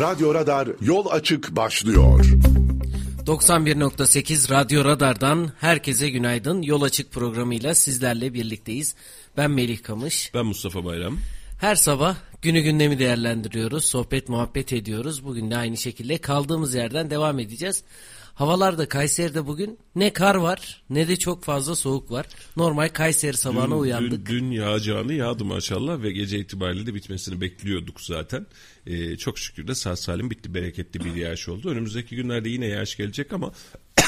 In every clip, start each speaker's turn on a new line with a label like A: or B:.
A: Radyo Radar Yol Açık başlıyor.
B: 91.8 Radyo Radar'dan herkese günaydın. Yol Açık programıyla sizlerle birlikteyiz. Ben Melih Kamış.
C: Ben Mustafa Bayram.
B: Her sabah günü gündemi değerlendiriyoruz, sohbet muhabbet ediyoruz. Bugün de aynı şekilde kaldığımız yerden devam edeceğiz. Havalarda Kayseri'de bugün ne kar var ne de çok fazla soğuk var. Normal Kayseri sabahına
C: dün,
B: uyandık.
C: Dün, dün yağacağını yağdı maşallah ve gece itibariyle de bitmesini bekliyorduk zaten. Ee, çok şükür de sağ salim bitti bereketli bir yağış oldu. Önümüzdeki günlerde yine yağış gelecek ama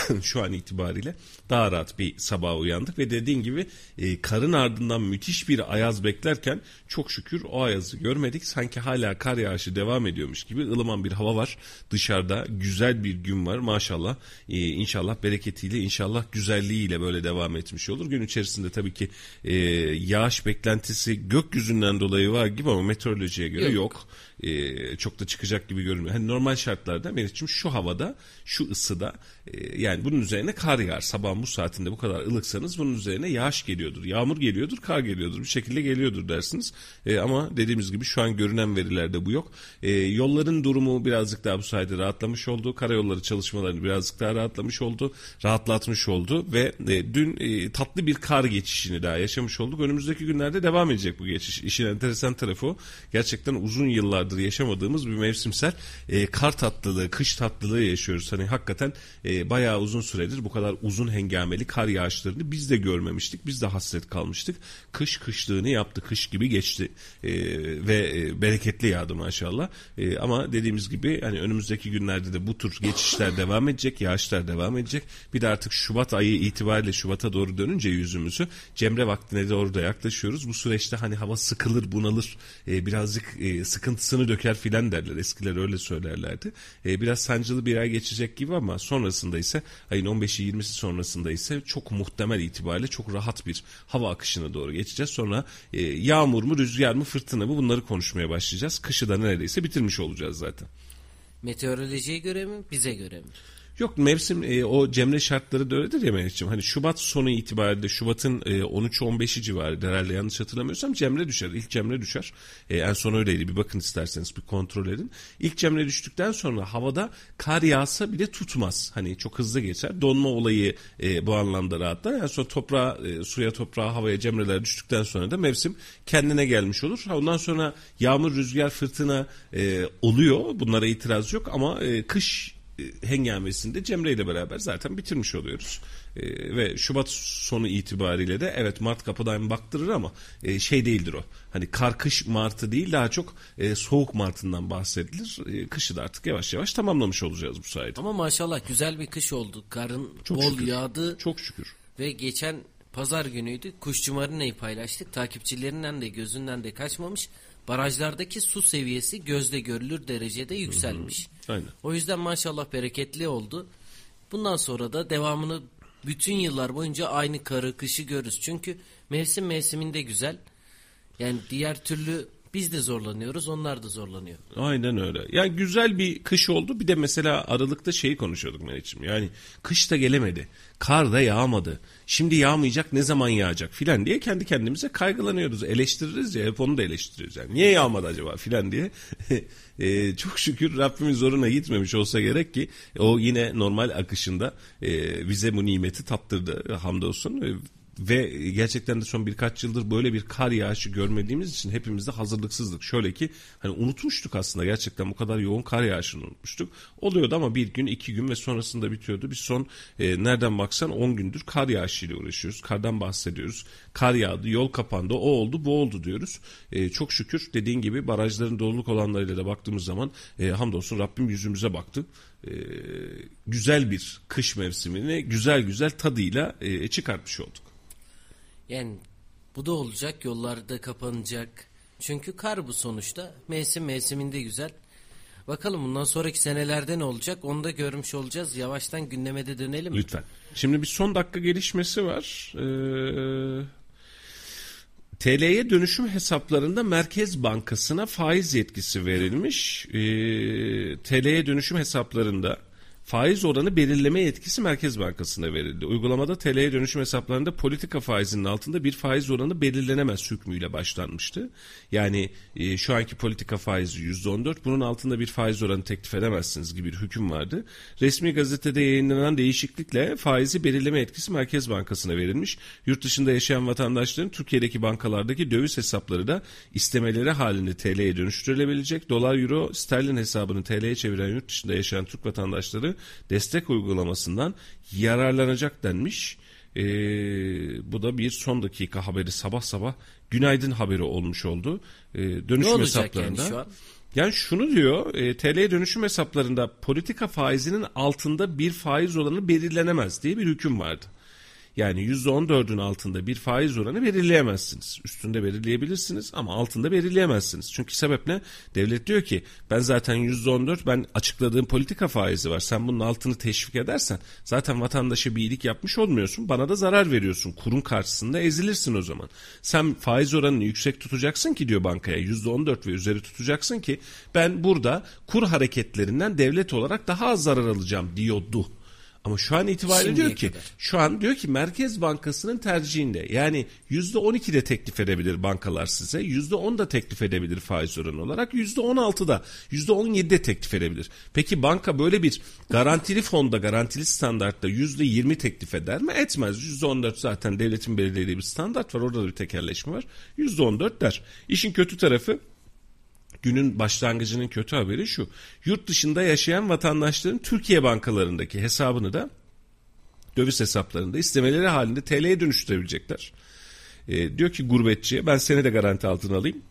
C: şu an itibariyle daha rahat bir sabah uyandık ve dediğin gibi e, karın ardından müthiş bir ayaz beklerken çok şükür o ayazı görmedik. Sanki hala kar yağışı devam ediyormuş gibi ılıman bir hava var dışarıda. Güzel bir gün var maşallah. E, inşallah bereketiyle inşallah güzelliğiyle böyle devam etmiş olur. Gün içerisinde tabii ki e, yağış beklentisi gökyüzünden dolayı var gibi ama meteorolojiye göre yok. yok. E, çok da çıkacak gibi görünmüyor. Hani normal şartlarda için şu havada, şu ısıda e, yani bunun üzerine kar yağar. Sabahın bu saatinde bu kadar ılıksanız bunun üzerine yağış geliyordur. Yağmur geliyordur, kar geliyordur. Bir şekilde geliyordur dersiniz. E, ama dediğimiz gibi şu an görünen verilerde bu yok. E, yolların durumu birazcık daha bu sayede rahatlamış oldu. Karayolları çalışmalarını birazcık daha rahatlamış oldu. Rahatlatmış oldu ve e, dün e, tatlı bir kar geçişini daha yaşamış olduk. Önümüzdeki günlerde devam edecek bu geçiş. İşin enteresan tarafı. Gerçekten uzun yıllardır yaşamadığımız bir mevsimsel e, kar tatlılığı, kış tatlılığı yaşıyoruz. Hani hakikaten e, bayağı uzun süredir bu kadar uzun hengameli kar yağışlarını biz de görmemiştik. Biz de hasret kalmıştık. Kış kışlığını yaptı. Kış gibi geçti. E, ve e, bereketli yağdı maşallah. E, ama dediğimiz gibi hani önümüzdeki günlerde de bu tür geçişler devam edecek. Yağışlar devam edecek. Bir de artık Şubat ayı itibariyle Şubat'a doğru dönünce yüzümüzü Cemre vaktine doğru da yaklaşıyoruz. Bu süreçte hani hava sıkılır, bunalır. E, birazcık e, sıkıntısını döker filan derler. Eskiler öyle söylerlerdi. E, biraz sancılı bir ay geçecek gibi ama sonrasında ise ayın 15'i 20'si sonrasında ise çok muhtemel itibariyle çok rahat bir hava akışına doğru geçeceğiz. Sonra e, yağmur mu, rüzgar mı, fırtına mı bunları konuşmaya başlayacağız. Kışı da neredeyse bitirmiş olacağız zaten.
B: Meteorolojiye göre mi, bize göre mi?
C: Yok mevsim e, o cemre şartları da öyledir ya Melih'ciğim. Hani Şubat sonu itibariyle Şubat'ın e, 13-15'i civarı herhalde yanlış hatırlamıyorsam cemre düşer. İlk cemre düşer. E, en son öyleydi bir bakın isterseniz bir kontrol edin. İlk cemre düştükten sonra havada kar yağsa bile tutmaz. Hani çok hızlı geçer. Donma olayı e, bu anlamda rahatlar. En son toprağa, e, suya toprağa havaya cemreler düştükten sonra da mevsim kendine gelmiş olur. Ondan sonra yağmur, rüzgar, fırtına e, oluyor. Bunlara itiraz yok ama e, kış hengamesinde Cemre ile beraber zaten bitirmiş oluyoruz. E, ve Şubat sonu itibariyle de evet Mart kapıdan baktırır ama e, şey değildir o. Hani kar kış Martı değil daha çok e, soğuk Mart'ından bahsedilir. E, kışı da artık yavaş yavaş tamamlamış olacağız bu sayede.
B: Ama maşallah güzel bir kış oldu. Karın
C: Çok
B: bol
C: şükür.
B: yağdı.
C: Çok şükür.
B: Ve geçen pazar günüydü. Kuşçu Marina'yı paylaştık. Takipçilerinden de gözünden de kaçmamış. Barajlardaki su seviyesi gözle görülür derecede yükselmiş.
C: Aynen.
B: O yüzden maşallah bereketli oldu. Bundan sonra da devamını bütün yıllar boyunca aynı karı kışı görürüz. Çünkü mevsim mevsiminde güzel. Yani diğer türlü biz de zorlanıyoruz onlar da zorlanıyor.
C: Aynen öyle. Yani güzel bir kış oldu. Bir de mesela Aralık'ta şeyi konuşuyorduk Meriç'im. Yani kış da gelemedi. Kar da yağmadı. Şimdi yağmayacak ne zaman yağacak filan diye kendi kendimize kaygılanıyoruz. Eleştiririz ya hep onu da eleştiriyoruz. Yani niye yağmadı acaba filan diye. e, çok şükür Rabbimin zoruna gitmemiş olsa gerek ki o yine normal akışında e, bize bu nimeti tattırdı hamdolsun. E, ve gerçekten de son birkaç yıldır böyle bir kar yağışı görmediğimiz için hepimiz de hazırlıksızdık. Şöyle ki hani unutmuştuk aslında gerçekten bu kadar yoğun kar yağışını unutmuştuk. Oluyordu ama bir gün iki gün ve sonrasında bitiyordu. Biz son e, nereden baksan 10 gündür kar yağışıyla uğraşıyoruz. Kardan bahsediyoruz. Kar yağdı, yol kapandı, o oldu, bu oldu diyoruz. E, çok şükür dediğin gibi barajların doluluk olanlarıyla da baktığımız zaman e, hamdolsun Rabbim yüzümüze baktı. E, güzel bir kış mevsimini güzel güzel tadıyla e, çıkartmış olduk.
B: Yani bu da olacak yollarda kapanacak. Çünkü kar bu sonuçta. Mevsim mevsiminde güzel. Bakalım bundan sonraki senelerde ne olacak onu da görmüş olacağız. Yavaştan gündeme de dönelim?
C: Lütfen. Şimdi bir son dakika gelişmesi var. Ee, TL'ye dönüşüm hesaplarında Merkez Bankası'na faiz yetkisi verilmiş. Ee, TL'ye dönüşüm hesaplarında faiz oranı belirleme yetkisi Merkez Bankası'na verildi. Uygulamada TL'ye dönüşüm hesaplarında politika faizinin altında bir faiz oranı belirlenemez hükmüyle başlanmıştı. Yani e, şu anki politika faizi %14 bunun altında bir faiz oranı teklif edemezsiniz gibi bir hüküm vardı. Resmi gazetede yayınlanan değişiklikle faizi belirleme yetkisi Merkez Bankası'na verilmiş. Yurt dışında yaşayan vatandaşların Türkiye'deki bankalardaki döviz hesapları da istemeleri halinde TL'ye dönüştürülebilecek. Dolar, euro, sterlin hesabını TL'ye çeviren yurt dışında yaşayan Türk vatandaşları destek uygulamasından yararlanacak denmiş. Ee, bu da bir son dakika haberi sabah sabah günaydın haberi olmuş oldu. Ee, dönüşüm
B: Ne
C: hesaplarında.
B: yani şu an?
C: Yani şunu diyor, e, TL dönüşüm hesaplarında politika faizinin altında bir faiz oranı belirlenemez diye bir hüküm vardı. Yani %14'ün altında bir faiz oranı belirleyemezsiniz. Üstünde belirleyebilirsiniz ama altında belirleyemezsiniz. Çünkü sebep ne? Devlet diyor ki ben zaten %14 ben açıkladığım politika faizi var. Sen bunun altını teşvik edersen zaten vatandaşa bir iyilik yapmış olmuyorsun. Bana da zarar veriyorsun. Kurun karşısında ezilirsin o zaman. Sen faiz oranını yüksek tutacaksın ki diyor bankaya %14 ve üzeri tutacaksın ki ben burada kur hareketlerinden devlet olarak daha az zarar alacağım diyordu. Ama şu an itibariyle
B: Şimdiye
C: diyor ki
B: kadar.
C: şu an diyor ki Merkez Bankası'nın tercihinde yani %12 de teklif edebilir bankalar size. %10 da teklif edebilir faiz oranı olarak. %16 da %17 de teklif edebilir. Peki banka böyle bir garantili fonda garantili standartta %20 teklif eder mi? Etmez. %14 zaten devletin belirlediği bir standart var. Orada da bir tekerleşme var. %14 der. İşin kötü tarafı günün başlangıcının kötü haberi şu. Yurt dışında yaşayan vatandaşların Türkiye bankalarındaki hesabını da döviz hesaplarında istemeleri halinde TL'ye dönüştürebilecekler. E, diyor ki gurbetçiye ben seni de garanti altına alayım.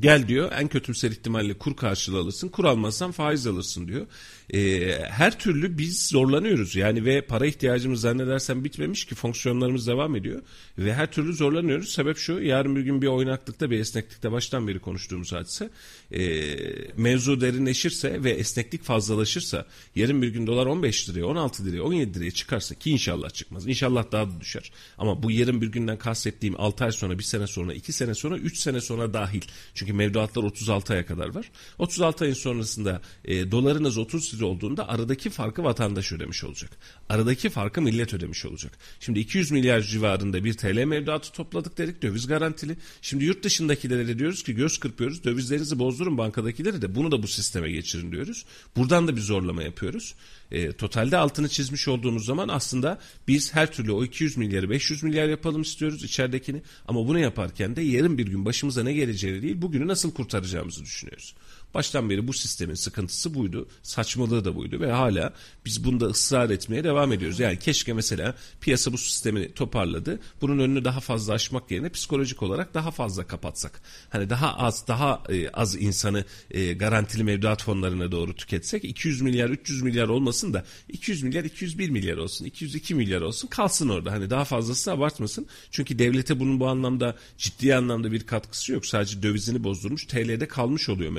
C: Gel diyor en kötümser ihtimalle kur karşılığı alırsın. Kur almazsan faiz alırsın diyor. Ee, her türlü biz zorlanıyoruz. Yani ve para ihtiyacımız zannedersem bitmemiş ki fonksiyonlarımız devam ediyor. Ve her türlü zorlanıyoruz. Sebep şu yarın bir gün bir oynaklıkta bir esneklikte baştan beri konuştuğumuz hadise. Ee, mevzu derinleşirse ve esneklik fazlalaşırsa yarın bir gün dolar 15 liraya 16 liraya 17 liraya çıkarsa ki inşallah çıkmaz. İnşallah daha da düşer. Ama bu yarın bir günden kastettiğim 6 ay sonra bir sene sonra 2 sene sonra 3 sene sonra dahil. Çünkü mevduatlar 36 aya kadar var. 36 ayın sonrasında e, dolarınız 30 olduğunda aradaki farkı vatandaş ödemiş olacak. Aradaki farkı millet ödemiş olacak. Şimdi 200 milyar civarında bir TL mevduatı topladık dedik döviz garantili. Şimdi yurt dışındakilere de diyoruz ki göz kırpıyoruz dövizlerinizi bozdurun bankadakileri de bunu da bu sisteme geçirin diyoruz. Buradan da bir zorlama yapıyoruz. E, totalde altını çizmiş olduğumuz zaman aslında biz her türlü o 200 milyarı 500 milyar yapalım istiyoruz içeridekini. Ama bunu yaparken de yarın bir gün başımıza ne geleceğini değil bugünü nasıl kurtaracağımızı düşünüyoruz. Baştan beri bu sistemin sıkıntısı buydu. Saçmalığı da buydu ve hala biz bunda ısrar etmeye devam ediyoruz. Yani keşke mesela piyasa bu sistemi toparladı. Bunun önünü daha fazla aşmak yerine psikolojik olarak daha fazla kapatsak. Hani daha az daha e, az insanı e, garantili mevduat fonlarına doğru tüketsek 200 milyar 300 milyar olmasın da 200 milyar 201 milyar olsun 202 milyar olsun kalsın orada. Hani daha fazlası abartmasın. Çünkü devlete bunun bu anlamda ciddi anlamda bir katkısı yok. Sadece dövizini bozdurmuş TL'de kalmış oluyor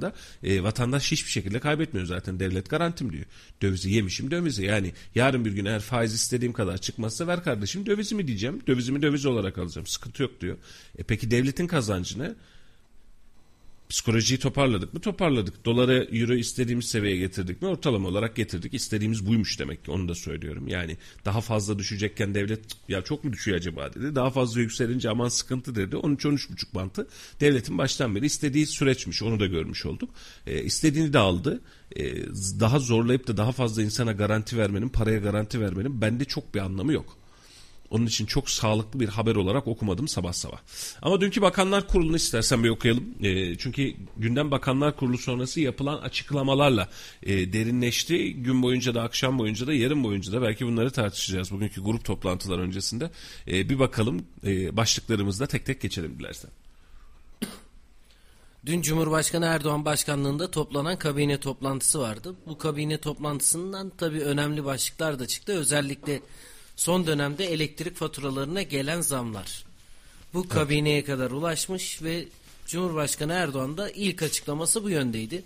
C: mevduatında. E, vatandaş hiçbir şekilde kaybetmiyor zaten. Devlet garantim diyor. Dövizi yemişim dövizi. Yani yarın bir gün eğer faiz istediğim kadar çıkmazsa ver kardeşim dövizimi diyeceğim. Dövizimi döviz olarak alacağım. Sıkıntı yok diyor. E, peki devletin kazancı ne? Psikolojiyi toparladık mı? Toparladık. Doları, euro istediğimiz seviyeye getirdik mi? Ortalama olarak getirdik. İstediğimiz buymuş demek ki onu da söylüyorum. Yani daha fazla düşecekken devlet ya çok mu düşüyor acaba dedi. Daha fazla yükselince aman sıkıntı dedi. 13-13,5 bantı devletin baştan beri istediği süreçmiş. Onu da görmüş olduk. E, istediğini de aldı. E, daha zorlayıp da daha fazla insana garanti vermenin, paraya garanti vermenin bende çok bir anlamı yok. Onun için çok sağlıklı bir haber olarak okumadım sabah sabah. Ama dünkü Bakanlar Kurulu'nu istersen bir okuyalım. E, çünkü gündem Bakanlar Kurulu sonrası yapılan açıklamalarla e, derinleşti. Gün boyunca da akşam boyunca da yarın boyunca da belki bunları tartışacağız. Bugünkü grup toplantılar öncesinde. E, bir bakalım e, başlıklarımızda tek tek geçelim dilersen.
B: Dün Cumhurbaşkanı Erdoğan başkanlığında toplanan kabine toplantısı vardı. Bu kabine toplantısından tabii önemli başlıklar da çıktı. Özellikle son dönemde elektrik faturalarına gelen zamlar. Bu kabineye kadar ulaşmış ve Cumhurbaşkanı Erdoğan da ilk açıklaması bu yöndeydi.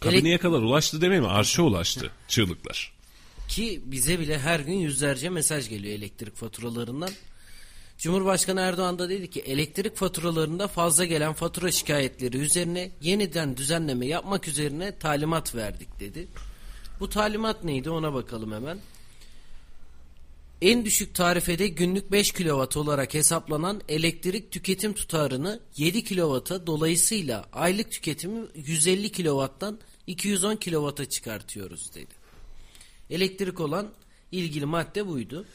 C: Kabineye kadar ulaştı demeyeyim mi? Arşa ulaştı çığlıklar.
B: Ki bize bile her gün yüzlerce mesaj geliyor elektrik faturalarından. Cumhurbaşkanı Erdoğan da dedi ki elektrik faturalarında fazla gelen fatura şikayetleri üzerine yeniden düzenleme yapmak üzerine talimat verdik dedi. Bu talimat neydi ona bakalım hemen. En düşük tarifede günlük 5 kW olarak hesaplanan elektrik tüketim tutarını 7 kW'a dolayısıyla aylık tüketimi 150 kW'dan 210 kW'a çıkartıyoruz dedi. Elektrik olan ilgili madde buydu.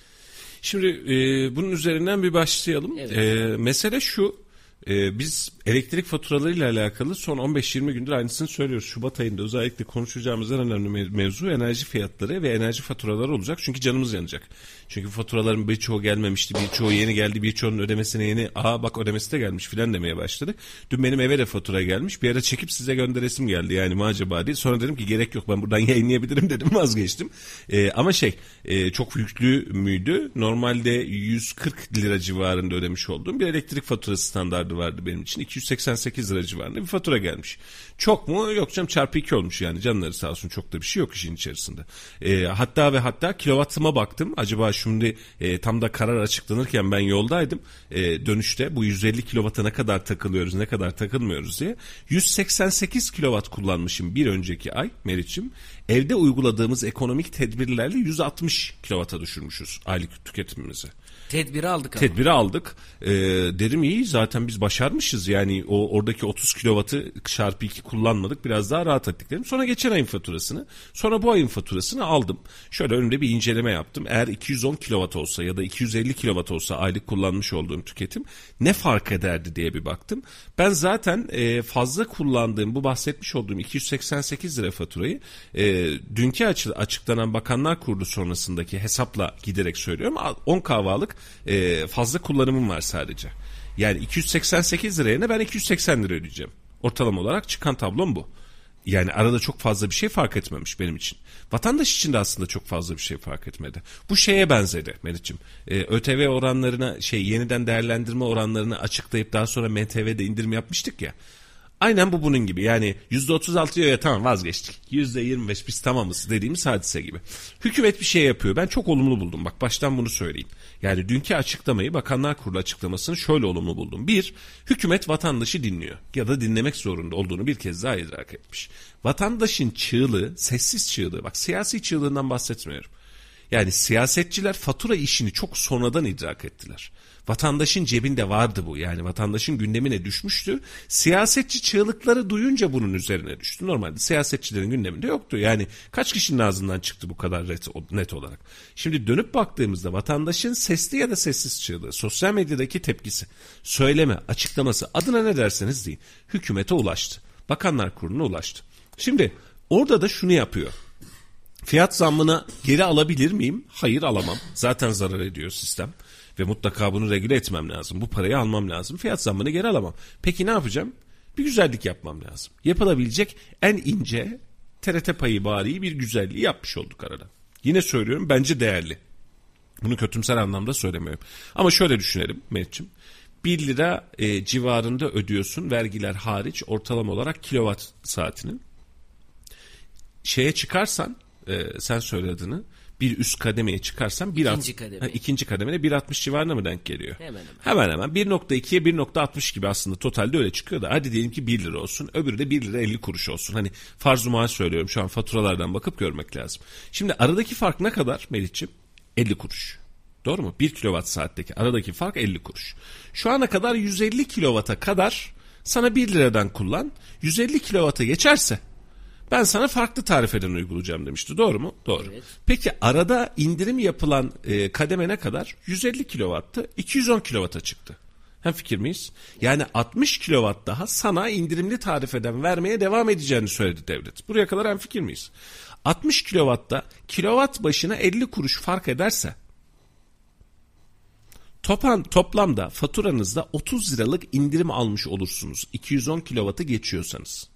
C: Şimdi e, bunun üzerinden bir başlayalım.
B: Evet.
C: E, mesele şu. e, biz elektrik faturalarıyla alakalı son 15-20 gündür aynısını söylüyoruz. Şubat ayında özellikle konuşacağımız en önemli mev- mevzu enerji fiyatları ve enerji faturaları olacak. Çünkü canımız yanacak. Çünkü faturaların birçoğu gelmemişti, birçoğu yeni geldi, birçoğunun ödemesine yeni, aa bak ödemesi de gelmiş filan demeye başladık. Dün benim eve de fatura gelmiş. Bir ara çekip size gönderesim geldi yani mi acaba diye. Sonra dedim ki gerek yok ben buradan yayınlayabilirim dedim vazgeçtim. E, ama şey e, çok yüklü müydü? Normalde 140 lira civarında ödemiş olduğum bir elektrik faturası standardı vardı benim için. 288 lira civarında bir fatura gelmiş. Çok mu? Yok canım çarpı 2 olmuş yani canları sağ olsun çok da bir şey yok işin içerisinde. E, hatta ve hatta kilovattıma baktım. Acaba şimdi e, tam da karar açıklanırken ben yoldaydım. E, dönüşte bu 150 kilovata ne kadar takılıyoruz ne kadar takılmıyoruz diye. 188 kilovat kullanmışım bir önceki ay Meriç'im. Evde uyguladığımız ekonomik tedbirlerle 160 kilovata düşürmüşüz aylık tüketimimizi.
B: Tedbiri aldık ama.
C: Tedbiri aldık. Ee, dedim iyi zaten biz başarmışız. Yani o oradaki 30 kilovatı çarpı 2 kullanmadık. Biraz daha rahat ettik dedim. Sonra geçen ayın faturasını, sonra bu ayın faturasını aldım. Şöyle önümde bir inceleme yaptım. Eğer 210 kilovat olsa ya da 250 kilovat olsa aylık kullanmış olduğum tüketim ne fark ederdi diye bir baktım. Ben zaten e, fazla kullandığım bu bahsetmiş olduğum 288 lira faturayı e, dünkü açı, açıklanan Bakanlar Kurulu sonrasındaki hesapla giderek söylüyorum. 10 kahvalık e, fazla kullanımım var sadece. Yani 288 liraya ne ben 280 lira ödeyeceğim. Ortalama olarak çıkan tablom bu. Yani arada çok fazla bir şey fark etmemiş benim için. Vatandaş için de aslında çok fazla bir şey fark etmedi. Bu şeye benzedi Meriç'im. Ee, ÖTV oranlarına şey yeniden değerlendirme oranlarını açıklayıp daha sonra MTV'de indirim yapmıştık ya. Aynen bu bunun gibi yani %36 diyor ya tamam vazgeçtik. %25 biz tamamız dediğimiz hadise gibi. Hükümet bir şey yapıyor. Ben çok olumlu buldum. Bak baştan bunu söyleyeyim. Yani dünkü açıklamayı Bakanlar Kurulu açıklamasını şöyle olumlu buldum. Bir, hükümet vatandaşı dinliyor ya da dinlemek zorunda olduğunu bir kez daha idrak etmiş. Vatandaşın çığlığı, sessiz çığlığı, bak siyasi çığlığından bahsetmiyorum. Yani siyasetçiler fatura işini çok sonradan idrak ettiler. Vatandaşın cebinde vardı bu. Yani vatandaşın gündemine düşmüştü. Siyasetçi çığlıkları duyunca bunun üzerine düştü. Normalde siyasetçilerin gündeminde yoktu. Yani kaç kişinin ağzından çıktı bu kadar net olarak. Şimdi dönüp baktığımızda vatandaşın sesli ya da sessiz çığlığı, sosyal medyadaki tepkisi, söyleme, açıklaması adına ne derseniz deyin. Hükümete ulaştı. Bakanlar Kurulu'na ulaştı. Şimdi orada da şunu yapıyor. Fiyat zammına geri alabilir miyim? Hayır alamam. Zaten zarar ediyor sistem. Ve mutlaka bunu regüle etmem lazım. Bu parayı almam lazım. Fiyat zammını geri alamam. Peki ne yapacağım? Bir güzellik yapmam lazım. Yapılabilecek en ince TRT payı bari bir güzelliği yapmış olduk arada. Yine söylüyorum bence değerli. Bunu kötümser anlamda söylemiyorum. Ama şöyle düşünelim Mehmetciğim. 1 lira e, civarında ödüyorsun vergiler hariç ortalama olarak kilowatt saatinin. Şeye çıkarsan e, sen söyle adını bir üst kademeye çıkarsan bir
B: İkinci kademe.
C: Ha, ikinci kademede 1.60 civarına mı denk geliyor?
B: Hemen hemen.
C: Hemen hemen 1.2'ye 1.60 gibi aslında totalde öyle çıkıyor da hadi diyelim ki 1 lira olsun öbürü de 1 lira 50 kuruş olsun. Hani farz-ı mahal söylüyorum şu an faturalardan bakıp görmek lazım. Şimdi aradaki fark ne kadar Melih'ciğim? 50 kuruş. Doğru mu? 1 kilowatt saatteki aradaki fark 50 kuruş. Şu ana kadar 150 kilowata kadar sana 1 liradan kullan. 150 kilowata geçerse ben sana farklı tarifeden uygulayacağım demişti. Doğru mu? Doğru.
B: Evet.
C: Peki arada indirim yapılan e, kademe ne kadar? 150 kilowattı. 210 kilowata çıktı. Hem fikir miyiz? Yani 60 kilowatt daha sana indirimli tarifeden vermeye devam edeceğini söyledi devlet. Buraya kadar hem fikir miyiz? 60 kilowatta kilowatt başına 50 kuruş fark ederse Topan, toplamda faturanızda 30 liralık indirim almış olursunuz. 210 kilovatı geçiyorsanız.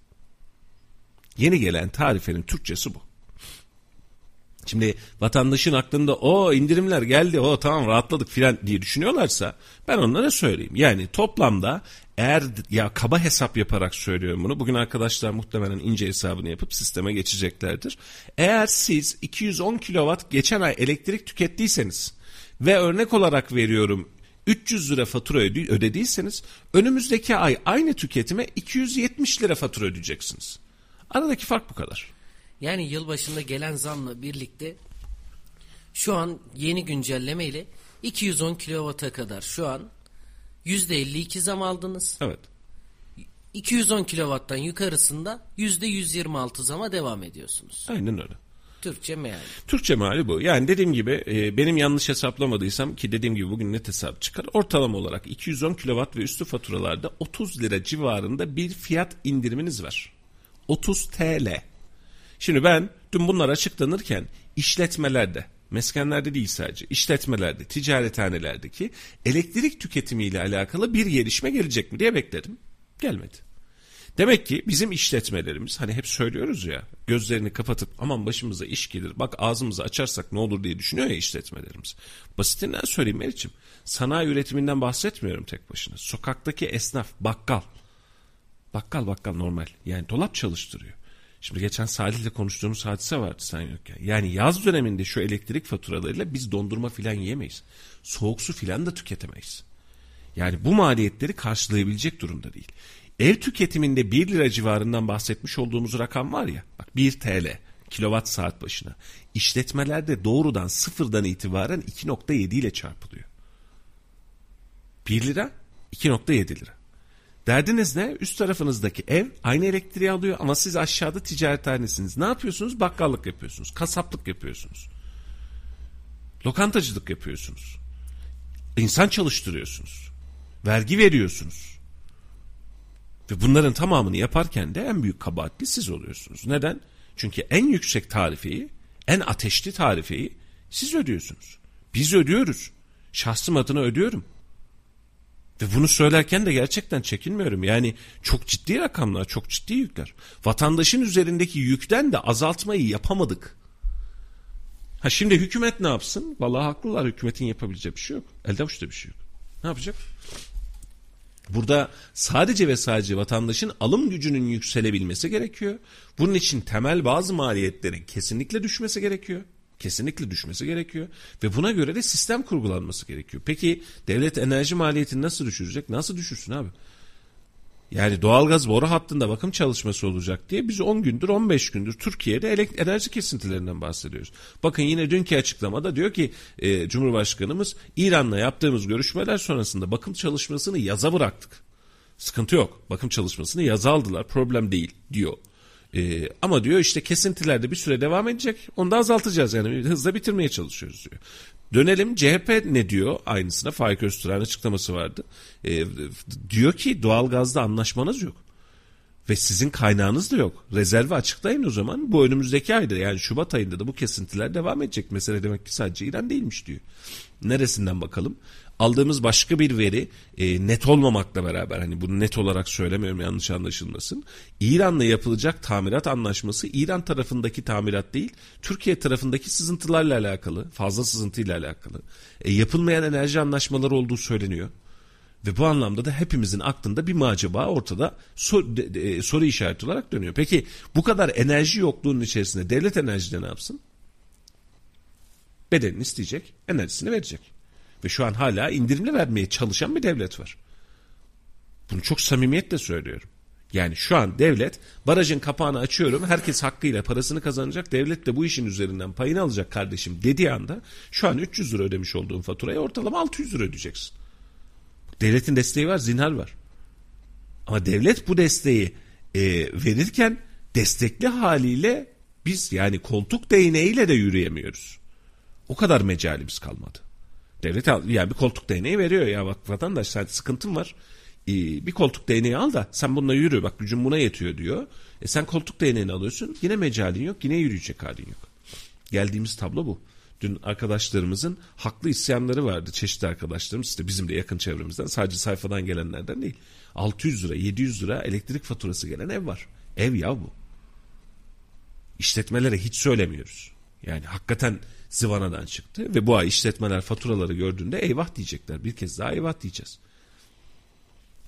C: Yeni gelen tarifenin Türkçesi bu. Şimdi vatandaşın aklında o indirimler geldi o tamam rahatladık filan diye düşünüyorlarsa ben onlara söyleyeyim. Yani toplamda eğer ya kaba hesap yaparak söylüyorum bunu. Bugün arkadaşlar muhtemelen ince hesabını yapıp sisteme geçeceklerdir. Eğer siz 210 kilowatt geçen ay elektrik tükettiyseniz ve örnek olarak veriyorum 300 lira fatura ödediyseniz önümüzdeki ay aynı tüketime 270 lira fatura ödeyeceksiniz. Aradaki fark bu kadar.
B: Yani yılbaşında gelen zamla birlikte şu an yeni güncelleme ile 210 kW'a kadar şu an %52 zam aldınız.
C: Evet.
B: 210 kW'tan yukarısında %126 zama devam ediyorsunuz.
C: Aynen öyle.
B: Türkçe meali.
C: Türkçe meali bu. Yani dediğim gibi e, benim yanlış hesaplamadıysam ki dediğim gibi bugün net hesap çıkar. Ortalama olarak 210 kW ve üstü faturalarda 30 lira civarında bir fiyat indiriminiz var. 30 TL. Şimdi ben dün bunlar açıklanırken işletmelerde, meskenlerde değil sadece, işletmelerde, ticarethanelerdeki elektrik tüketimiyle alakalı bir gelişme gelecek mi diye bekledim. Gelmedi. Demek ki bizim işletmelerimiz hani hep söylüyoruz ya gözlerini kapatıp aman başımıza iş gelir bak ağzımızı açarsak ne olur diye düşünüyor ya işletmelerimiz. Basitinden söyleyeyim Meriç'im sanayi üretiminden bahsetmiyorum tek başına. Sokaktaki esnaf bakkal bakkal bakkal normal yani dolap çalıştırıyor. Şimdi geçen Salih'le konuştuğumuz hadise vardı sen yokken. Yani yaz döneminde şu elektrik faturalarıyla biz dondurma filan yiyemeyiz. Soğuk su filan da tüketemeyiz. Yani bu maliyetleri karşılayabilecek durumda değil. Ev tüketiminde 1 lira civarından bahsetmiş olduğumuz rakam var ya, bak 1 TL kilowatt saat başına. İşletmelerde doğrudan sıfırdan itibaren 2.7 ile çarpılıyor. 1 lira 2.7 lira. Derdiniz ne? Üst tarafınızdaki ev aynı elektriği alıyor ama siz aşağıda ticarethanesiniz. Ne yapıyorsunuz? Bakkallık yapıyorsunuz. Kasaplık yapıyorsunuz. Lokantacılık yapıyorsunuz. İnsan çalıştırıyorsunuz. Vergi veriyorsunuz. Ve bunların tamamını yaparken de en büyük kabahatli siz oluyorsunuz. Neden? Çünkü en yüksek tarifeyi, en ateşli tarifeyi siz ödüyorsunuz. Biz ödüyoruz. Şahsım adına ödüyorum. Ve bunu söylerken de gerçekten çekinmiyorum. Yani çok ciddi rakamlar, çok ciddi yükler. Vatandaşın üzerindeki yükten de azaltmayı yapamadık. Ha şimdi hükümet ne yapsın? Vallahi haklılar hükümetin yapabileceği bir şey yok. Elde avuçta bir şey yok. Ne yapacak? Burada sadece ve sadece vatandaşın alım gücünün yükselebilmesi gerekiyor. Bunun için temel bazı maliyetlerin kesinlikle düşmesi gerekiyor. Kesinlikle düşmesi gerekiyor. Ve buna göre de sistem kurgulanması gerekiyor. Peki devlet enerji maliyetini nasıl düşürecek? Nasıl düşürsün abi? Yani doğalgaz boru hattında bakım çalışması olacak diye biz 10 gündür 15 gündür Türkiye'de enerji kesintilerinden bahsediyoruz. Bakın yine dünkü açıklamada diyor ki e, Cumhurbaşkanımız İran'la yaptığımız görüşmeler sonrasında bakım çalışmasını yaza bıraktık. Sıkıntı yok. Bakım çalışmasını yaza aldılar. Problem değil diyor. Ee, ama diyor işte kesintilerde bir süre devam edecek. Onu da azaltacağız yani hızla bitirmeye çalışıyoruz diyor. Dönelim CHP ne diyor aynısına Faik Öztürk'ün açıklaması vardı. Ee, diyor ki doğalgazda anlaşmanız yok. Ve sizin kaynağınız da yok. Rezervi açıklayın o zaman. Bu önümüzdeki ayda yani Şubat ayında da bu kesintiler devam edecek. Mesele demek ki sadece İran değilmiş diyor. Neresinden bakalım? Aldığımız başka bir veri e, net olmamakla beraber hani bunu net olarak söylemiyorum yanlış anlaşılmasın. İran'la yapılacak tamirat anlaşması İran tarafındaki tamirat değil Türkiye tarafındaki sızıntılarla alakalı fazla sızıntıyla alakalı. E, yapılmayan enerji anlaşmaları olduğu söyleniyor. Ve bu anlamda da hepimizin aklında bir mi acaba ortada soru, de, de, soru işareti olarak dönüyor. Peki bu kadar enerji yokluğunun içerisinde devlet enerjide ne yapsın? Bedenini isteyecek, enerjisini verecek. Ve şu an hala indirimli vermeye çalışan bir devlet var. Bunu çok samimiyetle söylüyorum. Yani şu an devlet barajın kapağını açıyorum herkes hakkıyla parasını kazanacak devlet de bu işin üzerinden payını alacak kardeşim dediği anda şu an 300 lira ödemiş olduğun faturayı ortalama 600 lira ödeyeceksin. Devletin desteği var, zinhar var. Ama devlet bu desteği e, verirken destekli haliyle biz yani koltuk değneğiyle de yürüyemiyoruz. O kadar mecalimiz kalmadı. Devlet yani bir koltuk değneği veriyor ya bak vatandaş sen sıkıntın var. Ee, bir koltuk değneği al da sen bununla yürü bak gücün buna yetiyor diyor. E sen koltuk değneğini alıyorsun yine mecalin yok yine yürüyecek halin yok. Geldiğimiz tablo bu. Dün arkadaşlarımızın haklı isyanları vardı. Çeşitli arkadaşlarımız işte bizim de yakın çevremizden sadece sayfadan gelenlerden değil. 600 lira 700 lira elektrik faturası gelen ev var. Ev ya bu. İşletmelere hiç söylemiyoruz. Yani hakikaten zıvanadan çıktı ve bu ay işletmeler faturaları gördüğünde eyvah diyecekler. Bir kez daha eyvah diyeceğiz.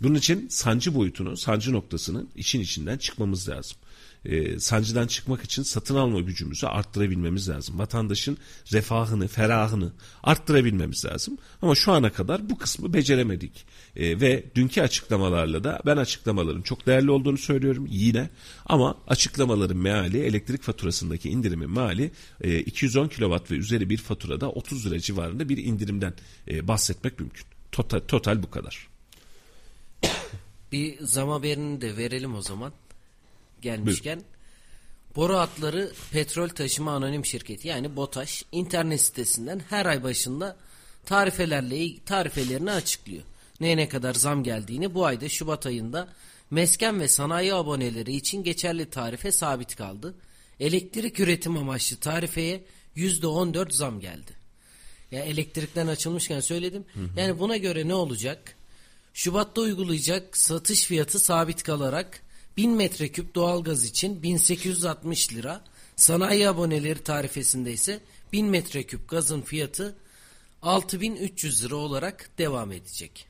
C: Bunun için sancı boyutunu, sancı noktasının için içinden çıkmamız lazım. E, sancıdan çıkmak için satın alma gücümüzü arttırabilmemiz lazım. Vatandaşın refahını, ferahını arttırabilmemiz lazım. Ama şu ana kadar bu kısmı beceremedik. E, ve dünkü açıklamalarla da ben açıklamaların çok değerli olduğunu söylüyorum yine. Ama açıklamaların meali elektrik faturasındaki indirimin meali e, 210 kW ve üzeri bir faturada 30 lira civarında bir indirimden e, bahsetmek mümkün. Total, total bu kadar.
B: Bir zam haberini de verelim o zaman. Gelmişken. Boru Hatları Petrol Taşıma Anonim Şirketi yani BOTAŞ internet sitesinden her ay başında tarifelerle tarifelerini açıklıyor. Neye ne kadar zam geldiğini bu ayda Şubat ayında mesken ve sanayi aboneleri için geçerli tarife sabit kaldı. Elektrik üretim amaçlı tarifeye %14 zam geldi. Ya elektrikten açılmışken söyledim. Hı hı. Yani buna göre ne olacak? Şubat'ta uygulayacak satış fiyatı sabit kalarak 1000 metreküp doğalgaz için 1860 lira, sanayi aboneleri tarifesinde ise 1000 metreküp gazın fiyatı 6300 lira olarak devam edecek.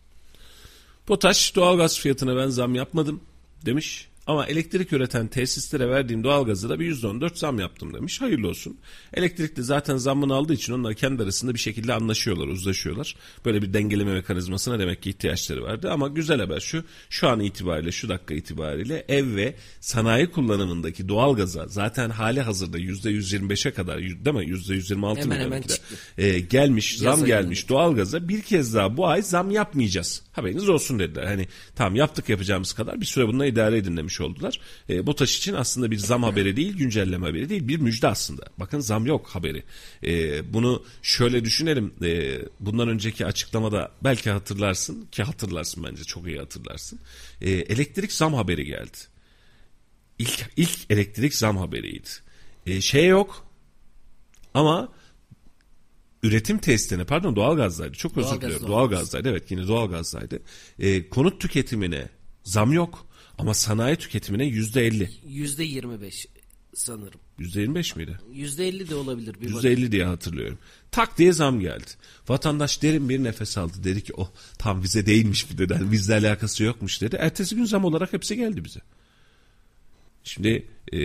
C: Potaş doğalgaz fiyatına ben zam yapmadım demiş. Ama elektrik üreten tesislere verdiğim doğalgazı da bir %14 zam yaptım demiş. Hayırlı olsun. Elektrikli zaten zammını aldığı için onlar kendi arasında bir şekilde anlaşıyorlar, uzlaşıyorlar. Böyle bir dengeleme mekanizmasına demek ki ihtiyaçları vardı. Ama güzel haber şu, şu an itibariyle, şu dakika itibariyle ev ve sanayi kullanımındaki doğalgaza zaten hali hazırda %125'e kadar değil mi? %126 hemen hemen çıktı. E, gelmiş, Yaza zam gelmiş doğalgaza bir kez daha bu ay zam yapmayacağız. Haberiniz olsun dediler. Hani tamam yaptık yapacağımız kadar bir süre bununla idare edin demiş oldular. E, BOTAŞ için aslında bir zam haberi değil, güncelleme haberi değil, bir müjde aslında. Bakın zam yok haberi. E, bunu şöyle düşünelim. E, bundan önceki açıklamada belki hatırlarsın ki hatırlarsın bence çok iyi hatırlarsın. E, elektrik zam haberi geldi. İlk, ilk elektrik zam haberiydi. E, şey yok ama üretim testine pardon doğalgazdaydı çok özür doğal diliyorum doğalgazdaydı evet yine doğalgazdaydı e, konut tüketimine zam yok ama sanayi tüketimine yüzde elli.
B: Yüzde yirmi beş sanırım.
C: Yüzde yirmi beş miydi?
B: Yüzde elli de olabilir.
C: Yüzde elli diye hatırlıyorum. Tak diye zam geldi. Vatandaş derin bir nefes aldı. Dedi ki oh tam bize değilmiş bir dedi. Yani bizle alakası yokmuş dedi. Ertesi gün zam olarak hepsi geldi bize. Şimdi e,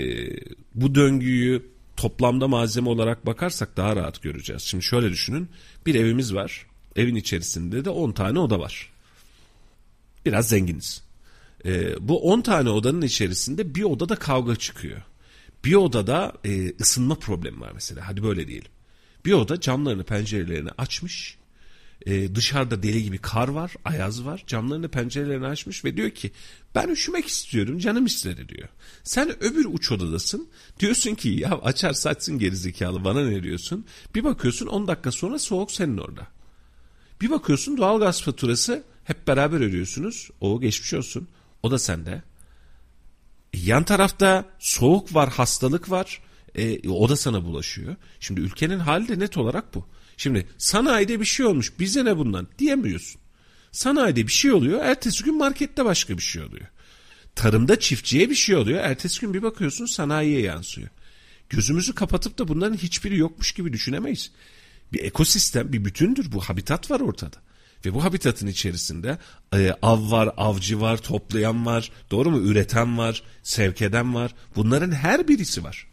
C: bu döngüyü toplamda malzeme olarak bakarsak daha rahat göreceğiz. Şimdi şöyle düşünün. Bir evimiz var. Evin içerisinde de 10 tane oda var. Biraz zenginiz. E, bu 10 tane odanın içerisinde bir odada kavga çıkıyor. Bir odada e, ısınma problemi var mesela. Hadi böyle diyelim. Bir oda camlarını pencerelerini açmış. E, dışarıda deli gibi kar var, ayaz var. Camlarını pencerelerini açmış ve diyor ki ben üşümek istiyorum canım istedi diyor. Sen öbür uç odadasın. Diyorsun ki ya açar saçsın gerizekalı bana ne diyorsun. Bir bakıyorsun 10 dakika sonra soğuk senin orada. Bir bakıyorsun doğalgaz faturası hep beraber ödüyorsunuz. O geçmiş olsun. O da sende. E, yan tarafta soğuk var, hastalık var. E, o da sana bulaşıyor. Şimdi ülkenin hali de net olarak bu. Şimdi sanayide bir şey olmuş bize ne bundan diyemiyorsun. Sanayide bir şey oluyor ertesi gün markette başka bir şey oluyor. Tarımda çiftçiye bir şey oluyor ertesi gün bir bakıyorsun sanayiye yansıyor. Gözümüzü kapatıp da bunların hiçbiri yokmuş gibi düşünemeyiz. Bir ekosistem bir bütündür bu habitat var ortada. Ve bu habitatın içerisinde e, av var, avcı var, toplayan var, doğru mu? Üreten var, sevk eden var. Bunların her birisi var.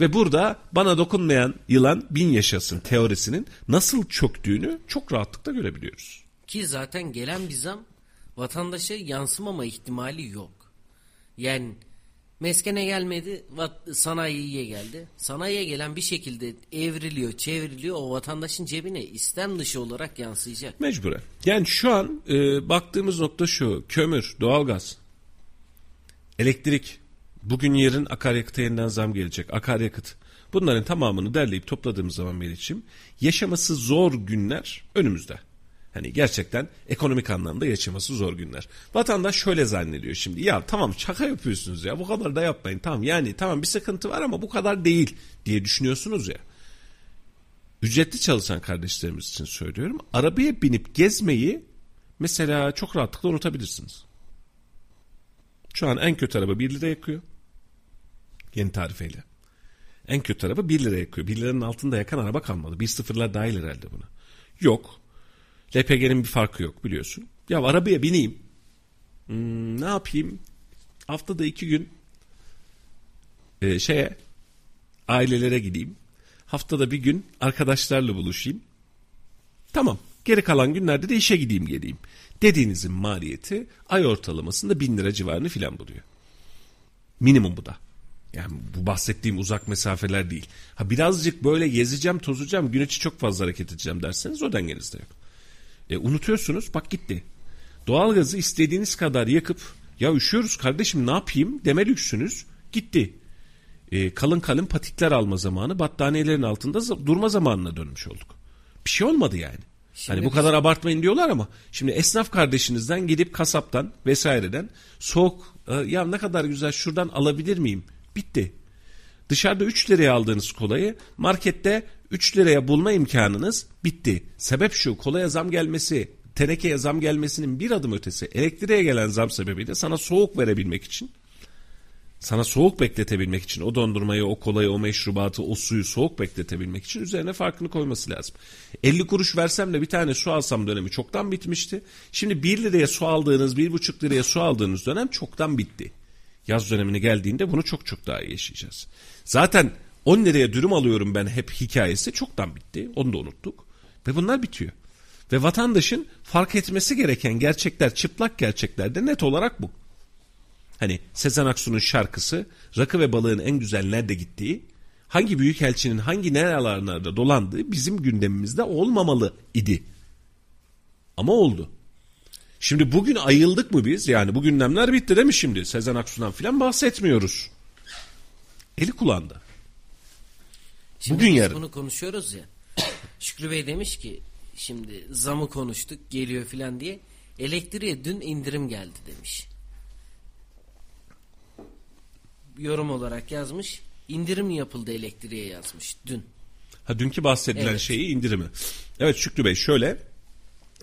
C: Ve burada bana dokunmayan yılan bin yaşasın teorisinin nasıl çöktüğünü çok rahatlıkla görebiliyoruz.
B: Ki zaten gelen bir zam vatandaşa yansımama ihtimali yok. Yani Meskene gelmedi, sanayiye geldi. Sanayiye gelen bir şekilde evriliyor, çevriliyor. O vatandaşın cebine istem dışı olarak yansıyacak.
C: Mecburen. Yani şu an e, baktığımız nokta şu. Kömür, doğalgaz, elektrik. Bugün yarın akaryakıta yeniden zam gelecek. Akaryakıt. Bunların tamamını derleyip topladığımız zaman Melih'ciğim yaşaması zor günler önümüzde. Hani gerçekten ekonomik anlamda yaşaması zor günler. Vatandaş şöyle zannediyor şimdi. Ya tamam şaka yapıyorsunuz ya bu kadar da yapmayın. Tamam yani tamam bir sıkıntı var ama bu kadar değil diye düşünüyorsunuz ya. Ücretli çalışan kardeşlerimiz için söylüyorum. Arabaya binip gezmeyi mesela çok rahatlıkla unutabilirsiniz. Şu an en kötü araba 1 lira yakıyor. Yeni tarifeyle. En kötü araba 1 lira yakıyor. 1 liranın altında yakan araba kalmadı. 1 sıfırlar dahil herhalde buna. Yok. LPG'nin bir farkı yok biliyorsun. Ya arabaya bineyim. Hmm, ne yapayım? Haftada iki gün e, şeye ailelere gideyim. Haftada bir gün arkadaşlarla buluşayım. Tamam. Geri kalan günlerde de işe gideyim geleyim. Dediğinizin maliyeti ay ortalamasında bin lira civarını filan buluyor. Minimum bu da. Yani bu bahsettiğim uzak mesafeler değil. Ha birazcık böyle gezeceğim, tozacağım, gün içi çok fazla hareket edeceğim derseniz o dengenizde yok. E, unutuyorsunuz bak gitti. Doğalgazı istediğiniz kadar yakıp ya üşüyoruz kardeşim ne yapayım deme lüksünüz gitti. E, kalın kalın patikler alma zamanı battaniyelerin altında durma zamanına dönmüş olduk. Bir şey olmadı yani.
B: Şimdi
C: hani bu kadar abartmayın diyorlar ama şimdi esnaf kardeşinizden gidip kasaptan vesaireden soğuk e, ya ne kadar güzel şuradan alabilir miyim? Bitti. Dışarıda 3 liraya aldığınız kolayı markette 3 liraya bulma imkanınız bitti. Sebep şu kolaya zam gelmesi, tenekeye zam gelmesinin bir adım ötesi elektriğe gelen zam sebebiyle sana soğuk verebilmek için sana soğuk bekletebilmek için o dondurmayı, o kolayı, o meşrubatı, o suyu soğuk bekletebilmek için üzerine farkını koyması lazım. 50 kuruş versem de bir tane su alsam dönemi çoktan bitmişti. Şimdi 1 liraya su aldığınız, 1,5 liraya su aldığınız dönem çoktan bitti. Yaz dönemine geldiğinde bunu çok çok daha iyi yaşayacağız. Zaten 10 liraya dürüm alıyorum ben hep hikayesi çoktan bitti. Onu da unuttuk. Ve bunlar bitiyor. Ve vatandaşın fark etmesi gereken gerçekler, çıplak gerçekler de net olarak bu. Hani Sezen Aksu'nun şarkısı rakı ve balığın en güzel nerede gittiği, hangi büyükelçinin hangi nerelerde dolandığı bizim gündemimizde olmamalı idi. Ama oldu. Şimdi bugün ayıldık mı biz? Yani bu gündemler bitti değil mi şimdi? Sezen Aksu'dan filan bahsetmiyoruz. Eli kulağında.
B: Şimdi
C: Bugün yarın.
B: bunu konuşuyoruz ya. Şükrü Bey demiş ki şimdi zamı konuştuk geliyor filan diye. Elektriğe dün indirim geldi demiş. Yorum olarak yazmış. İndirim yapıldı elektriğe yazmış dün.
C: Ha dünkü bahsedilen
B: Evet.
C: şeyi indirimi. Evet Şükrü Bey şöyle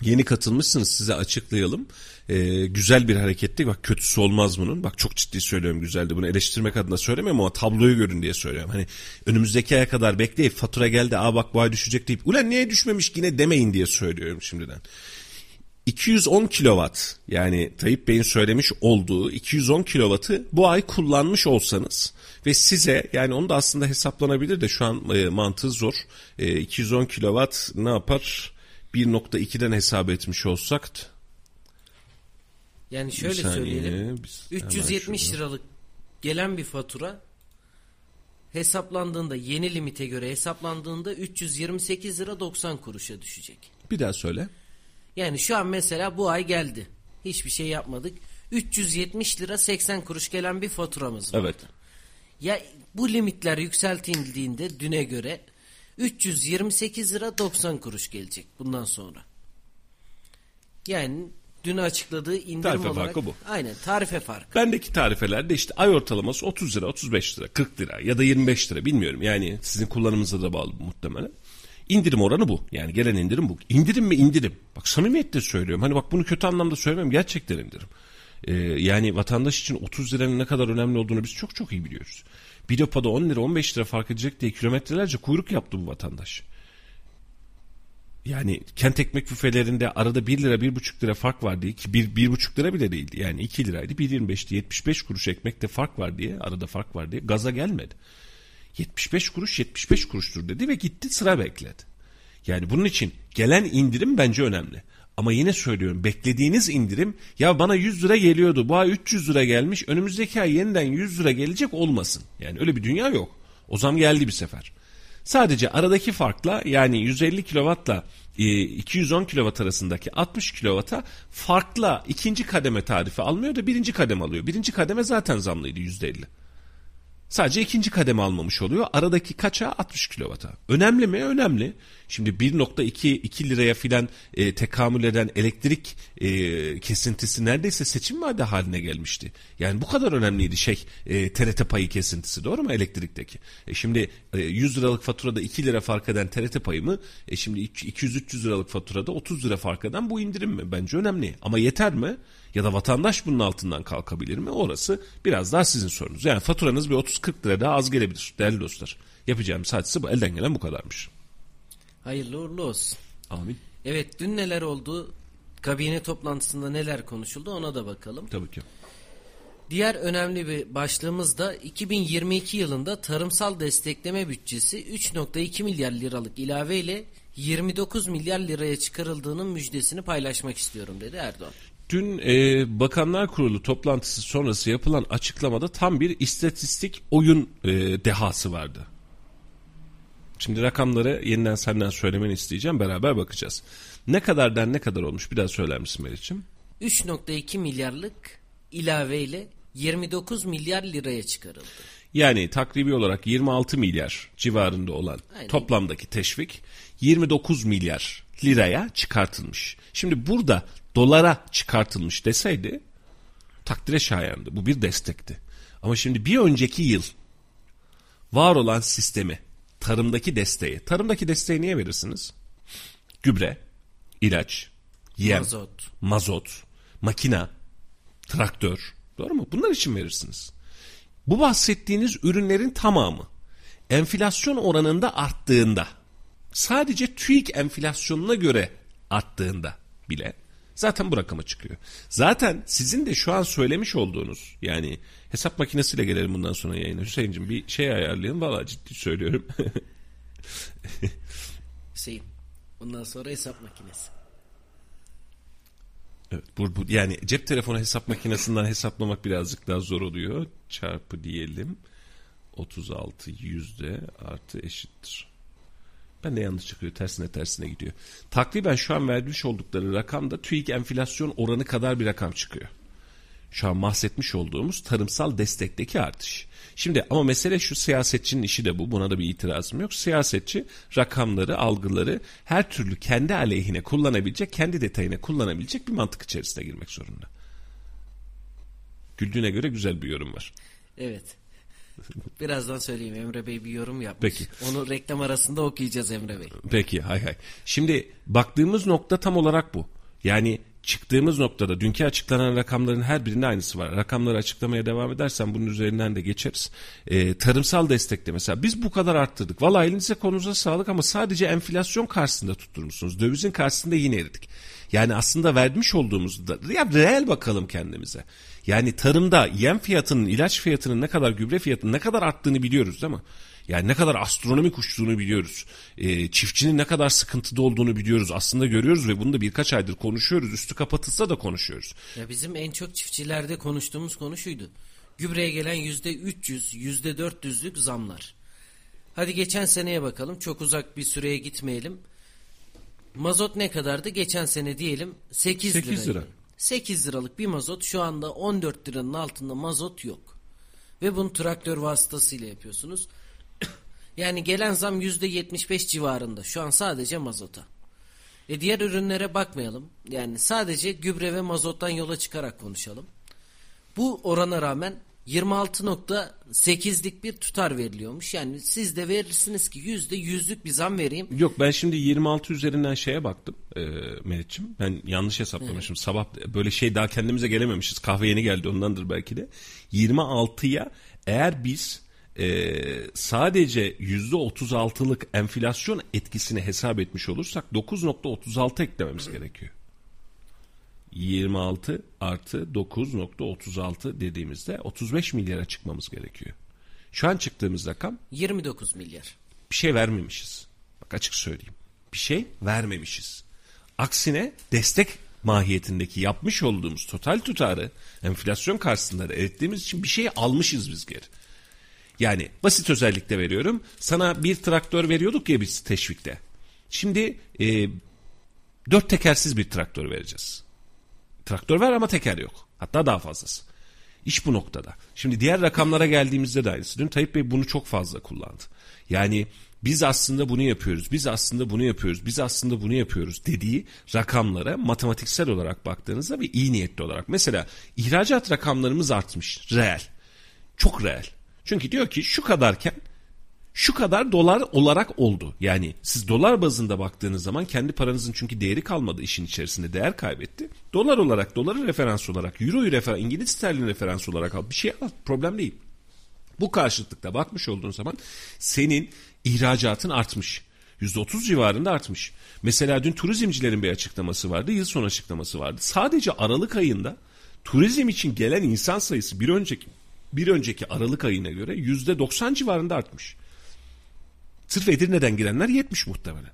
C: yeni katılmışsınız size açıklayalım. Ee, güzel bir hareketti. Bak kötüsü olmaz bunun. Bak çok ciddi söylüyorum güzeldi. Bunu eleştirmek adına söylemiyorum ama tabloyu görün diye söylüyorum. Hani önümüzdeki aya kadar bekleyip fatura geldi aa bak bu ay düşecek deyip ulan niye düşmemiş yine demeyin diye söylüyorum şimdiden. 210 kilowatt yani Tayyip Bey'in söylemiş olduğu 210 kilowattı bu ay kullanmış olsanız ve size yani onu da aslında hesaplanabilir de şu an e, mantığı zor. E, 210 kilowatt ne yapar? 1.2'den hesap etmiş olsak
B: Yani şöyle
C: saniye,
B: söyleyelim.
C: biz hemen
B: 370
C: şurada.
B: liralık gelen bir fatura hesaplandığında yeni limite göre hesaplandığında 328 lira 90 kuruşa düşecek.
C: bir daha söyle.
B: Yani şu an mesela bu ay geldi. Hiçbir şey yapmadık. 370 lira 80 kuruş gelen bir faturamız var.
C: Evet.
B: Ya bu limitler yükseltildiğinde düne göre 328 lira 90 kuruş gelecek bundan sonra. Yani dün açıkladığı indirim
C: Tarife
B: olarak
C: farkı bu.
B: aynen tarife farkı.
C: Bendeki tarifelerde işte ay ortalaması 30 lira, 35 lira, 40 lira ya da 25 lira bilmiyorum. Yani sizin kullanımınıza da bağlı muhtemelen. İndirim oranı bu. Yani gelen indirim bu. İndirim mi indirim? Bak samimiyetle söylüyorum. Hani bak bunu kötü anlamda söylemiyorum. Gerçekten indirim. Ee, yani vatandaş için 30 liranın ne kadar önemli olduğunu biz çok çok iyi biliyoruz. Bir depoda 10 lira 15 lira fark edecek diye kilometrelerce kuyruk yaptı bu vatandaş. Yani kent ekmek büfelerinde arada 1 lira 1,5 lira fark var diye ki 1, 1,5 lira bile değildi. Yani 2 liraydı 1,25'ti 75 kuruş ekmekte fark var diye arada fark var diye gaza gelmedi. 75 kuruş 75 kuruştur dedi ve gitti sıra bekledi. Yani bunun için gelen indirim bence önemli. Ama yine söylüyorum beklediğiniz indirim ya bana 100 lira geliyordu bu ay 300 lira gelmiş önümüzdeki ay yeniden 100 lira gelecek olmasın. Yani öyle bir dünya yok. O zam geldi bir sefer. Sadece aradaki farkla yani 150 kilovatla e, 210 kilovat arasındaki 60 kilovata farkla ikinci kademe tarifi almıyor da birinci kademe alıyor. Birinci kademe zaten zamlıydı %50. Sadece ikinci kademe almamış oluyor. Aradaki kaça 60 kilovata. Önemli mi? Önemli. Şimdi 1.2 2 liraya filan e, tekamül eden elektrik e, kesintisi neredeyse seçim vaadi haline gelmişti. Yani bu kadar önemliydi şey e, TRT payı kesintisi doğru mu elektrikteki? E, şimdi e, 100 liralık faturada 2 lira fark eden TRT payı mı? E, şimdi 200-300 liralık faturada 30 lira fark eden bu indirim mi? Bence önemli. Ama yeter mi? Ya da vatandaş bunun altından kalkabilir mi? Orası biraz daha sizin sorunuz. Yani faturanız bir 30-40 lira daha az gelebilir değerli dostlar. Yapacağım sadece bu elden gelen bu kadarmış.
B: Hayırlı uğurlu olsun.
C: Amin.
B: Evet dün neler oldu? Kabine toplantısında neler konuşuldu ona da bakalım.
C: Tabii ki.
B: Diğer önemli bir başlığımız da 2022 yılında tarımsal destekleme bütçesi 3.2 milyar liralık ilave ile 29 milyar liraya çıkarıldığının müjdesini paylaşmak istiyorum dedi Erdoğan.
C: Dün e, Bakanlar Kurulu toplantısı sonrası yapılan açıklamada tam bir istatistik oyun e, dehası vardı. Şimdi rakamları yeniden senden söylemeni isteyeceğim. Beraber bakacağız. Ne kadardan ne kadar olmuş? Bir daha söyler misin Meriç'im?
B: 3.2 milyarlık ilave ile 29 milyar liraya çıkarıldı.
C: Yani takribi olarak 26 milyar civarında olan
B: Aynen.
C: toplamdaki teşvik 29 milyar liraya çıkartılmış. Şimdi burada dolara çıkartılmış deseydi takdire şayandı. Bu bir destekti. Ama şimdi bir önceki yıl var olan sistemi tarımdaki desteği. Tarımdaki desteği niye verirsiniz? Gübre, ilaç, yem,
B: Mazot.
C: mazot, makina, traktör. Doğru mu? Bunlar için verirsiniz. Bu bahsettiğiniz ürünlerin tamamı enflasyon oranında arttığında sadece TÜİK enflasyonuna göre arttığında bile zaten bu rakama çıkıyor. Zaten sizin de şu an söylemiş olduğunuz yani hesap makinesiyle gelelim bundan sonra yayına. Hüseyin'cim bir şey ayarlayın. Valla ciddi söylüyorum.
B: Hüseyin. Bundan sonra hesap makinesi.
C: Evet, bu, bu, yani cep telefonu hesap makinesinden hesaplamak birazcık daha zor oluyor. Çarpı diyelim. 36 yüzde artı eşittir. Ben de yanlış çıkıyor. Tersine tersine gidiyor. Takriben şu an vermiş oldukları rakamda TÜİK enflasyon oranı kadar bir rakam çıkıyor. Şu an bahsetmiş olduğumuz tarımsal destekteki artış. Şimdi ama mesele şu siyasetçinin işi de bu. Buna da bir itirazım yok. Siyasetçi rakamları, algıları her türlü kendi aleyhine kullanabilecek, kendi detayına kullanabilecek bir mantık içerisine girmek zorunda. Güldüğüne göre güzel bir yorum var.
B: Evet. Birazdan söyleyeyim Emre Bey bir yorum yapmış.
C: Peki.
B: Onu reklam arasında okuyacağız Emre Bey.
C: Peki hay hay. Şimdi baktığımız nokta tam olarak bu. Yani çıktığımız noktada dünkü açıklanan rakamların her birinde aynısı var. Rakamları açıklamaya devam edersen bunun üzerinden de geçeriz. Ee, tarımsal destekte mesela biz bu kadar arttırdık. Valla elinize konuza sağlık ama sadece enflasyon karşısında tutturmuşsunuz. Dövizin karşısında yine eridik. Yani aslında vermiş olduğumuzda ya reel bakalım kendimize. Yani tarımda yem fiyatının, ilaç fiyatının ne kadar, gübre fiyatının ne kadar arttığını biliyoruz değil mi? Yani ne kadar astronomik uçtuğunu biliyoruz. Ee, çiftçinin ne kadar sıkıntıda olduğunu biliyoruz. Aslında görüyoruz ve bunu da birkaç aydır konuşuyoruz. Üstü kapatılsa da konuşuyoruz.
B: Ya bizim en çok çiftçilerde konuştuğumuz konu şuydu. Gübreye gelen yüzde 300, yüzde 400'lük zamlar. Hadi geçen seneye bakalım. Çok uzak bir süreye gitmeyelim. Mazot ne kadardı? Geçen sene diyelim 8,
C: 8
B: liraydı.
C: lira.
B: 8 liralık bir mazot şu anda 14 liranın altında mazot yok. Ve bunu traktör vasıtasıyla yapıyorsunuz. yani gelen zam %75 civarında. Şu an sadece mazota. E diğer ürünlere bakmayalım. Yani sadece gübre ve mazottan yola çıkarak konuşalım. Bu orana rağmen 26.8'lik bir tutar veriliyormuş. Yani siz de verirsiniz ki yüzde yüzlük bir zam vereyim.
C: Yok ben şimdi 26 üzerinden şeye baktım e, Meriç'im. Ben yanlış hesaplamışım. Sabah böyle şey daha kendimize gelememişiz. Kahve yeni geldi ondandır belki de. 26'ya eğer biz e, sadece %36'lık enflasyon etkisini hesap etmiş olursak 9.36 eklememiz gerekiyor. 26 artı 9.36 dediğimizde 35 milyara çıkmamız gerekiyor. Şu an çıktığımız rakam
B: 29 milyar.
C: bir şey vermemişiz. Bak açık söyleyeyim. Bir şey vermemişiz. Aksine destek mahiyetindeki yapmış olduğumuz total tutarı enflasyon karşısında da erittiğimiz için bir şey almışız biz geri. Yani basit özellikle veriyorum. Sana bir traktör veriyorduk ya biz teşvikte. Şimdi e, dört tekersiz bir traktör vereceğiz. Traktör var ama teker yok. Hatta daha fazlası. İş bu noktada. Şimdi diğer rakamlara geldiğimizde de aynısı. Dün Tayyip Bey bunu çok fazla kullandı. Yani biz aslında bunu yapıyoruz, biz aslında bunu yapıyoruz, biz aslında bunu yapıyoruz dediği rakamlara matematiksel olarak baktığınızda ve iyi niyetli olarak. Mesela ihracat rakamlarımız artmış, reel. Çok reel. Çünkü diyor ki şu kadarken şu kadar dolar olarak oldu. Yani siz dolar bazında baktığınız zaman kendi paranızın çünkü değeri kalmadı işin içerisinde değer kaybetti. Dolar olarak doları referans olarak euroyu referans İngiliz sterlin referans olarak al bir şey al problem değil. Bu karşılıkta bakmış olduğun zaman senin ihracatın artmış. %30 civarında artmış. Mesela dün turizmcilerin bir açıklaması vardı. Yıl sonu açıklaması vardı. Sadece Aralık ayında turizm için gelen insan sayısı bir önceki bir önceki Aralık ayına göre yüzde 90 civarında artmış. Sırf Edirne'den girenler 70 muhtemelen.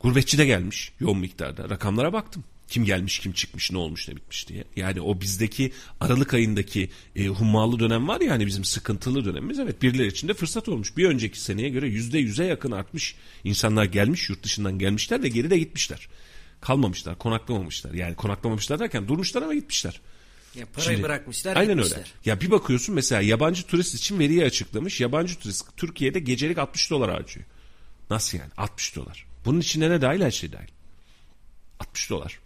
C: Gurbetçi de gelmiş yoğun miktarda. Rakamlara baktım. Kim gelmiş, kim çıkmış, ne olmuş, ne bitmiş diye. Yani o bizdeki Aralık ayındaki e, hummalı dönem var ya hani bizim sıkıntılı dönemimiz. Evet birileri için de fırsat olmuş. Bir önceki seneye göre yüzde yüze yakın artmış. İnsanlar gelmiş, yurt dışından gelmişler ve geri de gitmişler. Kalmamışlar, konaklamamışlar. Yani konaklamamışlar derken durmuşlar ama gitmişler.
B: Ya parayı
C: Şimdi-
B: bırakmışlar
C: Aynen
B: gitmişler.
C: öyle. Ya bir bakıyorsun mesela yabancı turist için veriyi açıklamış. Yabancı turist Türkiye'de gecelik 60 dolar harcıyor. Nasıl yani? 60 dolar. Bunun içine ne dahil her şey dahil. 60 dolar.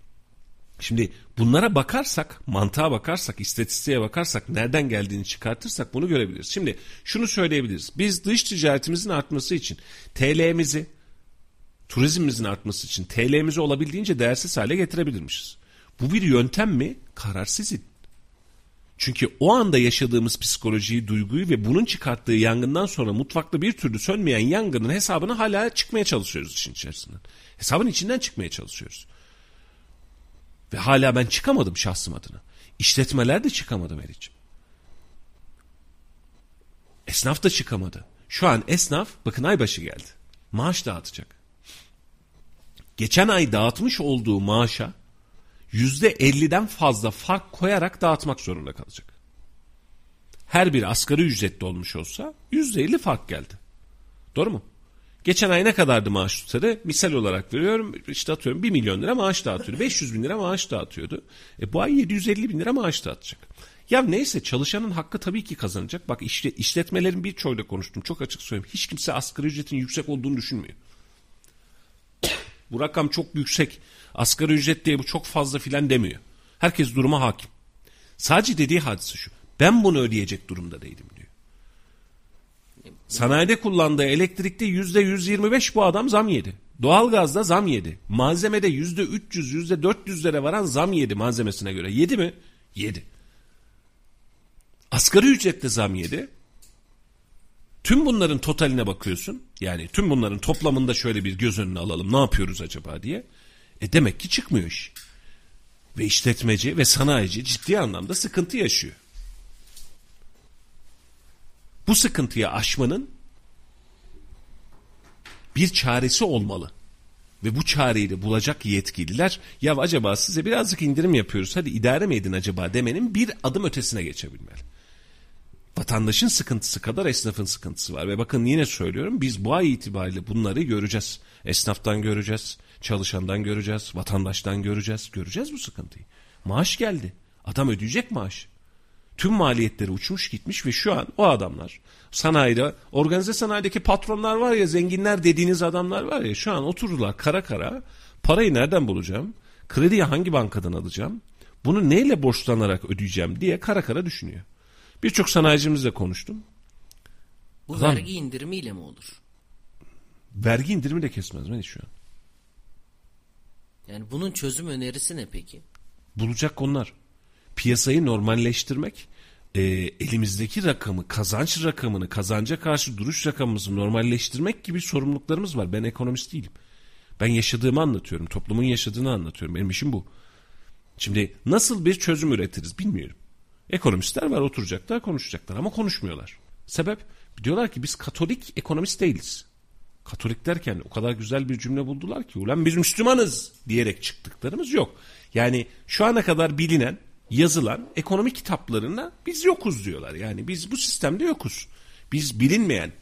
C: Şimdi bunlara bakarsak, mantığa bakarsak, istatistiğe bakarsak, nereden geldiğini çıkartırsak bunu görebiliriz. Şimdi şunu söyleyebiliriz. Biz dış ticaretimizin artması için TL'mizi, turizmimizin artması için TL'mizi olabildiğince değersiz hale getirebilirmişiz. Bu bir yöntem mi? Karar sizin. Çünkü o anda yaşadığımız psikolojiyi, duyguyu ve bunun çıkarttığı yangından sonra mutfakta bir türlü sönmeyen yangının hesabını hala çıkmaya çalışıyoruz işin içerisinden. Hesabın içinden çıkmaya çalışıyoruz. Ve hala ben çıkamadım şahsım adına. İşletmeler de çıkamadı Meriç'im. Esnaf da çıkamadı. Şu an esnaf bakın aybaşı geldi. Maaş dağıtacak. Geçen ay dağıtmış olduğu maaşa %50'den fazla fark koyarak dağıtmak zorunda kalacak. Her bir asgari ücretli olmuş olsa %50 fark geldi. Doğru mu? Geçen ay ne kadardı maaş tutarı? Misal olarak veriyorum işte atıyorum 1 milyon lira maaş dağıtıyordu. 500 bin lira maaş dağıtıyordu. E bu ay 750 bin lira maaş dağıtacak. Ya neyse çalışanın hakkı tabii ki kazanacak. Bak işte işletmelerin birçoğuyla konuştum. Çok açık söyleyeyim. Hiç kimse asgari ücretin yüksek olduğunu düşünmüyor. bu rakam çok yüksek. Asgari ücret diye bu çok fazla filan demiyor. Herkes duruma hakim. Sadece dediği hadise şu. Ben bunu ödeyecek durumda değilim diyor. Sanayide kullandığı elektrikte yüzde 125 bu adam zam yedi. Doğalgazda zam yedi. Malzemede yüzde 300, yüzde 400'lere varan zam yedi malzemesine göre. Yedi mi? Yedi. Asgari ücrette zam yedi. Tüm bunların totaline bakıyorsun. Yani tüm bunların toplamında şöyle bir göz önüne alalım. Ne yapıyoruz acaba diye. E demek ki çıkmıyor iş. Ve işletmeci ve sanayici ciddi anlamda sıkıntı yaşıyor. Bu sıkıntıyı aşmanın bir çaresi olmalı. Ve bu çareyi de bulacak yetkililer ya acaba size birazcık indirim yapıyoruz hadi idare mi edin acaba demenin bir adım ötesine geçebilmeli. Vatandaşın sıkıntısı kadar esnafın sıkıntısı var. Ve bakın yine söylüyorum biz bu ay itibariyle bunları göreceğiz. Esnaftan göreceğiz, çalışandan göreceğiz, vatandaştan göreceğiz. Göreceğiz bu sıkıntıyı. Maaş geldi. Adam ödeyecek maaş. Tüm maliyetleri uçmuş gitmiş ve şu an o adamlar sanayide organize sanayideki patronlar var ya zenginler dediğiniz adamlar var ya şu an otururlar kara kara parayı nereden bulacağım? Krediyi hangi bankadan alacağım? Bunu neyle borçlanarak ödeyeceğim diye kara kara düşünüyor. Birçok sanayicimizle konuştum.
B: Bu
C: Adam-
B: vergi indirimiyle mi olur?
C: Vergi indirimi de kesmez mi şu an?
B: Yani bunun çözüm önerisi ne peki?
C: Bulacak onlar. Piyasayı normalleştirmek, e, elimizdeki rakamı, kazanç rakamını, kazanca karşı duruş rakamımızı normalleştirmek gibi sorumluluklarımız var. Ben ekonomist değilim. Ben yaşadığımı anlatıyorum. Toplumun yaşadığını anlatıyorum. Benim işim bu. Şimdi nasıl bir çözüm üretiriz bilmiyorum. Ekonomistler var oturacaklar konuşacaklar ama konuşmuyorlar. Sebep diyorlar ki biz katolik ekonomist değiliz. Katolik derken o kadar güzel bir cümle buldular ki ulan biz Müslümanız diyerek çıktıklarımız yok. Yani şu ana kadar bilinen yazılan ekonomi kitaplarında biz yokuz diyorlar. Yani biz bu sistemde yokuz. Biz bilinmeyen,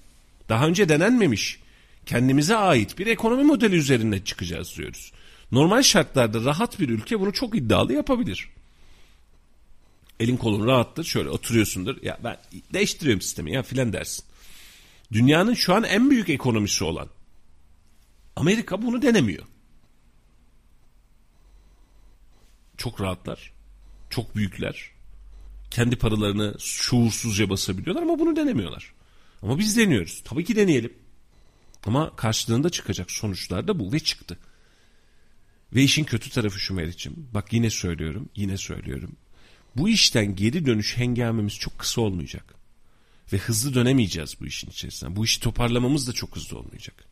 C: daha önce denenmemiş, kendimize ait bir ekonomi modeli üzerinde çıkacağız diyoruz. Normal şartlarda rahat bir ülke bunu çok iddialı yapabilir. Elin kolun rahattır. Şöyle oturuyorsundur. Ya ben değiştiriyorum sistemi ya filan dersin. Dünyanın şu an en büyük ekonomisi olan Amerika bunu denemiyor. Çok rahatlar. Çok büyükler. Kendi paralarını şuursuzca basabiliyorlar ama bunu denemiyorlar. Ama biz deniyoruz. Tabii ki deneyelim. Ama karşılığında çıkacak sonuçlar da bu ve çıktı. Ve işin kötü tarafı şu Meriç'im. Bak yine söylüyorum, yine söylüyorum. Bu işten geri dönüş hengamemiz çok kısa olmayacak. Ve hızlı dönemeyeceğiz bu işin içerisinden. Bu işi toparlamamız da çok hızlı olmayacak.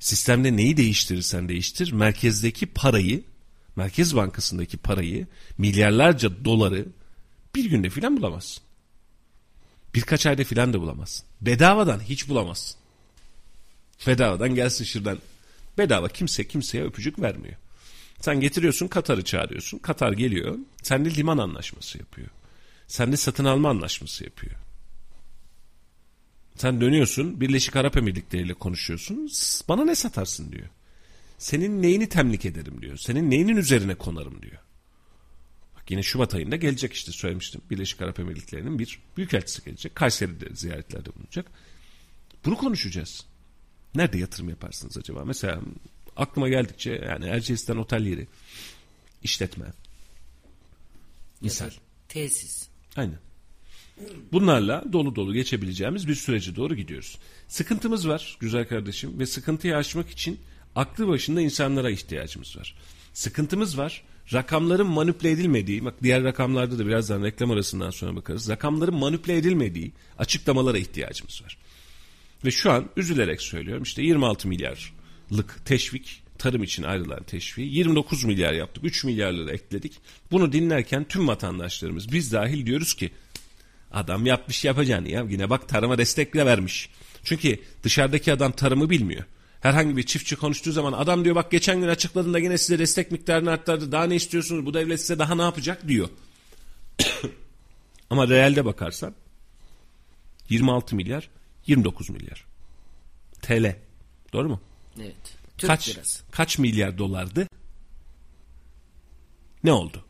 C: Sistemde neyi değiştirirsen değiştir, merkezdeki parayı Merkez Bankası'ndaki parayı, milyarlarca doları bir günde filan bulamazsın. Birkaç ayda filan da bulamazsın. Bedavadan hiç bulamazsın. Bedavadan gelsin şuradan. Bedava kimse kimseye öpücük vermiyor. Sen getiriyorsun Katar'ı çağırıyorsun. Katar geliyor. Sen de liman anlaşması yapıyor. Sen de satın alma anlaşması yapıyor. Sen dönüyorsun Birleşik Arap Emirlikleri ile konuşuyorsun. Bana ne satarsın diyor. Senin neyini temlik ederim diyor. Senin neyinin üzerine konarım diyor. Bak yine Şubat ayında gelecek işte söylemiştim. Birleşik Arap Emirlikleri'nin bir büyükelçisi gelecek. Kayseri'de ziyaretlerde bulunacak. Bunu konuşacağız. Nerede yatırım yaparsınız acaba? Mesela aklıma geldikçe yani Erciyes'ten otel yeri, işletme, misal.
B: Tesis.
C: Aynen. Bunlarla dolu dolu geçebileceğimiz bir sürece doğru gidiyoruz. Sıkıntımız var güzel kardeşim ve sıkıntıyı aşmak için aklı başında insanlara ihtiyacımız var. Sıkıntımız var. Rakamların manipüle edilmediği, bak diğer rakamlarda da birazdan reklam arasından sonra bakarız. Rakamların manipüle edilmediği açıklamalara ihtiyacımız var. Ve şu an üzülerek söylüyorum işte 26 milyarlık teşvik tarım için ayrılan teşviği 29 milyar yaptık. 3 milyarları ekledik. Bunu dinlerken tüm vatandaşlarımız biz dahil diyoruz ki adam yapmış yapacağını ya yine bak tarıma destek bile vermiş. Çünkü dışarıdaki adam tarımı bilmiyor. Herhangi bir çiftçi konuştuğu zaman adam diyor bak geçen gün açıkladığında yine size destek miktarını arttırdı. Daha ne istiyorsunuz? Bu devlet size daha ne yapacak diyor. Ama realde bakarsan 26 milyar 29 milyar. TL. Doğru mu?
B: Evet. Türk
C: kaç
B: lirası.
C: kaç milyar dolardı? Ne oldu?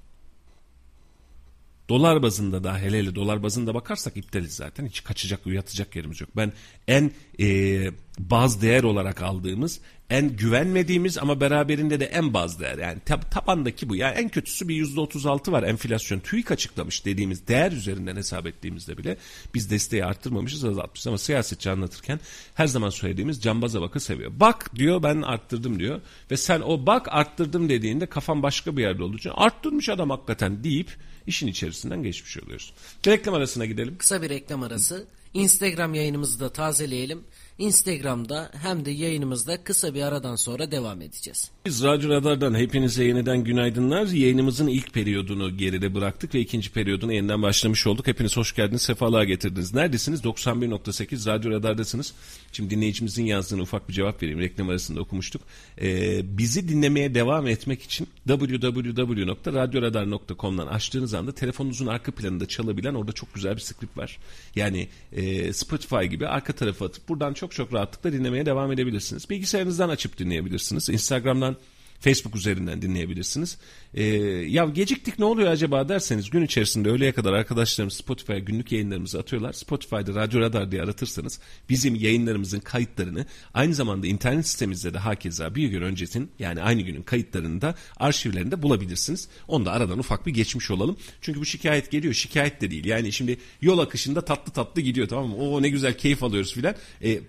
C: Dolar bazında da hele hele dolar bazında bakarsak iptaliz zaten. Hiç kaçacak, yatacak yerimiz yok. Ben en e, baz değer olarak aldığımız, en güvenmediğimiz ama beraberinde de en baz değer. Yani tab tabandaki bu. Yani en kötüsü bir yüzde otuz altı var enflasyon. TÜİK açıklamış dediğimiz değer üzerinden hesap ettiğimizde bile biz desteği arttırmamışız azaltmışız. Ama siyasetçi anlatırken her zaman söylediğimiz cambaza bakı seviyor. Bak diyor ben arttırdım diyor. Ve sen o bak arttırdım dediğinde kafan başka bir yerde için arttırmış adam hakikaten deyip işin içerisinden geçmiş oluyoruz. Reklam arasına gidelim.
B: Kısa bir reklam arası. Instagram yayınımızı da tazeleyelim. Instagram'da hem de yayınımızda kısa bir aradan sonra devam edeceğiz.
C: Biz Radyo Radar'dan hepinize yeniden günaydınlar. Yayınımızın ilk periyodunu geride bıraktık ve ikinci periyoduna yeniden başlamış olduk. Hepiniz hoş geldiniz, sefalar getirdiniz. Neredesiniz? 91.8 Radyo Radar'dasınız. Şimdi dinleyicimizin yazdığını ufak bir cevap vereyim. Reklam arasında okumuştuk. Ee, bizi dinlemeye devam etmek için www.radyoradar.com'dan açtığınız anda telefonunuzun arka planında çalabilen orada çok güzel bir script var. Yani e, Spotify gibi arka tarafa atıp buradan çok çok rahatlıkla dinlemeye devam edebilirsiniz. Bilgisayarınızdan açıp dinleyebilirsiniz. Instagram'dan Facebook üzerinden dinleyebilirsiniz. Ee, ya geciktik ne oluyor acaba derseniz gün içerisinde öğleye kadar arkadaşlarım Spotify'a günlük yayınlarımızı atıyorlar. Spotify'da Radyo Radar diye aratırsanız bizim yayınlarımızın kayıtlarını aynı zamanda internet sitemizde de hakeza bir gün öncesin yani aynı günün kayıtlarını da arşivlerinde bulabilirsiniz. Onu da aradan ufak bir geçmiş olalım. Çünkü bu şikayet geliyor. Şikayet de değil. Yani şimdi yol akışında tatlı tatlı gidiyor tamam mı? Oo ne güzel keyif alıyoruz filan. Ee,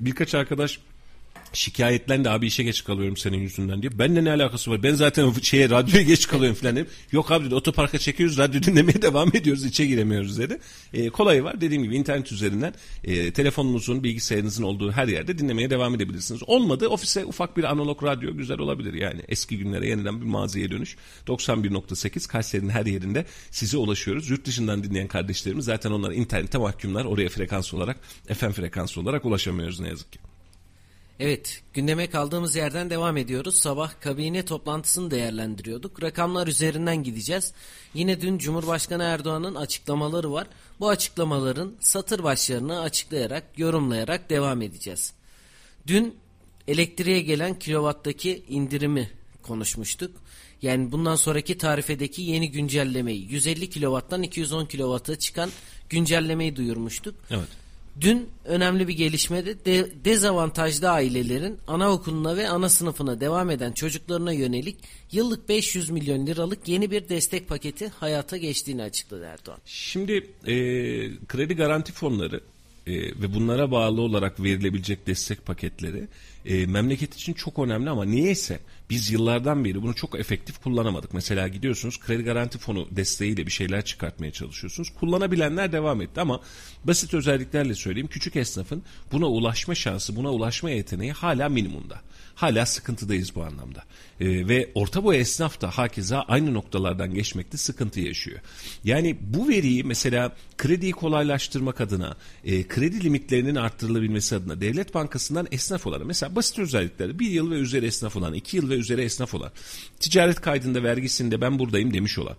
C: birkaç arkadaş şikayetlendi abi işe geç kalıyorum senin yüzünden diye. Benimle ne alakası var? Ben zaten şeye radyoya geç kalıyorum falan dedim. Yok abi dedi otoparka çekiyoruz radyo dinlemeye devam ediyoruz içe giremiyoruz dedi. E, kolayı var dediğim gibi internet üzerinden e, telefonunuzun bilgisayarınızın olduğu her yerde dinlemeye devam edebilirsiniz. Olmadı ofise ufak bir analog radyo güzel olabilir yani eski günlere yeniden bir maziye dönüş. 91.8 Kayseri'nin her yerinde size ulaşıyoruz. Yurt dışından dinleyen kardeşlerimiz zaten onlar internete mahkumlar oraya frekans olarak FM frekansı olarak ulaşamıyoruz ne yazık ki.
B: Evet, gündeme kaldığımız yerden devam ediyoruz. Sabah kabine toplantısını değerlendiriyorduk. Rakamlar üzerinden gideceğiz. Yine dün Cumhurbaşkanı Erdoğan'ın açıklamaları var. Bu açıklamaların satır başlarını açıklayarak, yorumlayarak devam edeceğiz. Dün elektriğe gelen kilovattaki indirimi konuşmuştuk. Yani bundan sonraki tarifedeki yeni güncellemeyi 150 kilovattan 210 kilovata çıkan güncellemeyi duyurmuştuk.
C: Evet.
B: Dün önemli bir gelişmede de, dezavantajlı ailelerin anaokuluna ve ana sınıfına devam eden çocuklarına yönelik yıllık 500 milyon liralık yeni bir destek paketi hayata geçtiğini açıkladı Erdoğan.
C: Şimdi e, kredi garanti fonları e, ve bunlara bağlı olarak verilebilecek destek paketleri e, memleket için çok önemli ama niyeyse biz yıllardan beri bunu çok efektif kullanamadık. Mesela gidiyorsunuz kredi garanti fonu desteğiyle bir şeyler çıkartmaya çalışıyorsunuz. Kullanabilenler devam etti ama basit özelliklerle söyleyeyim küçük esnafın buna ulaşma şansı, buna ulaşma yeteneği hala minimumda. Hala sıkıntıdayız bu anlamda. Ee, ve orta boy esnaf da hakeza aynı noktalardan geçmekte sıkıntı yaşıyor. Yani bu veriyi mesela krediyi kolaylaştırmak adına, e, kredi limitlerinin arttırılabilmesi adına devlet bankasından esnaf olan mesela basit özellikleri. Bir yıl ve üzeri esnaf olan, iki yıl ve üzeri esnaf olan, ticaret kaydında vergisinde ben buradayım demiş olan,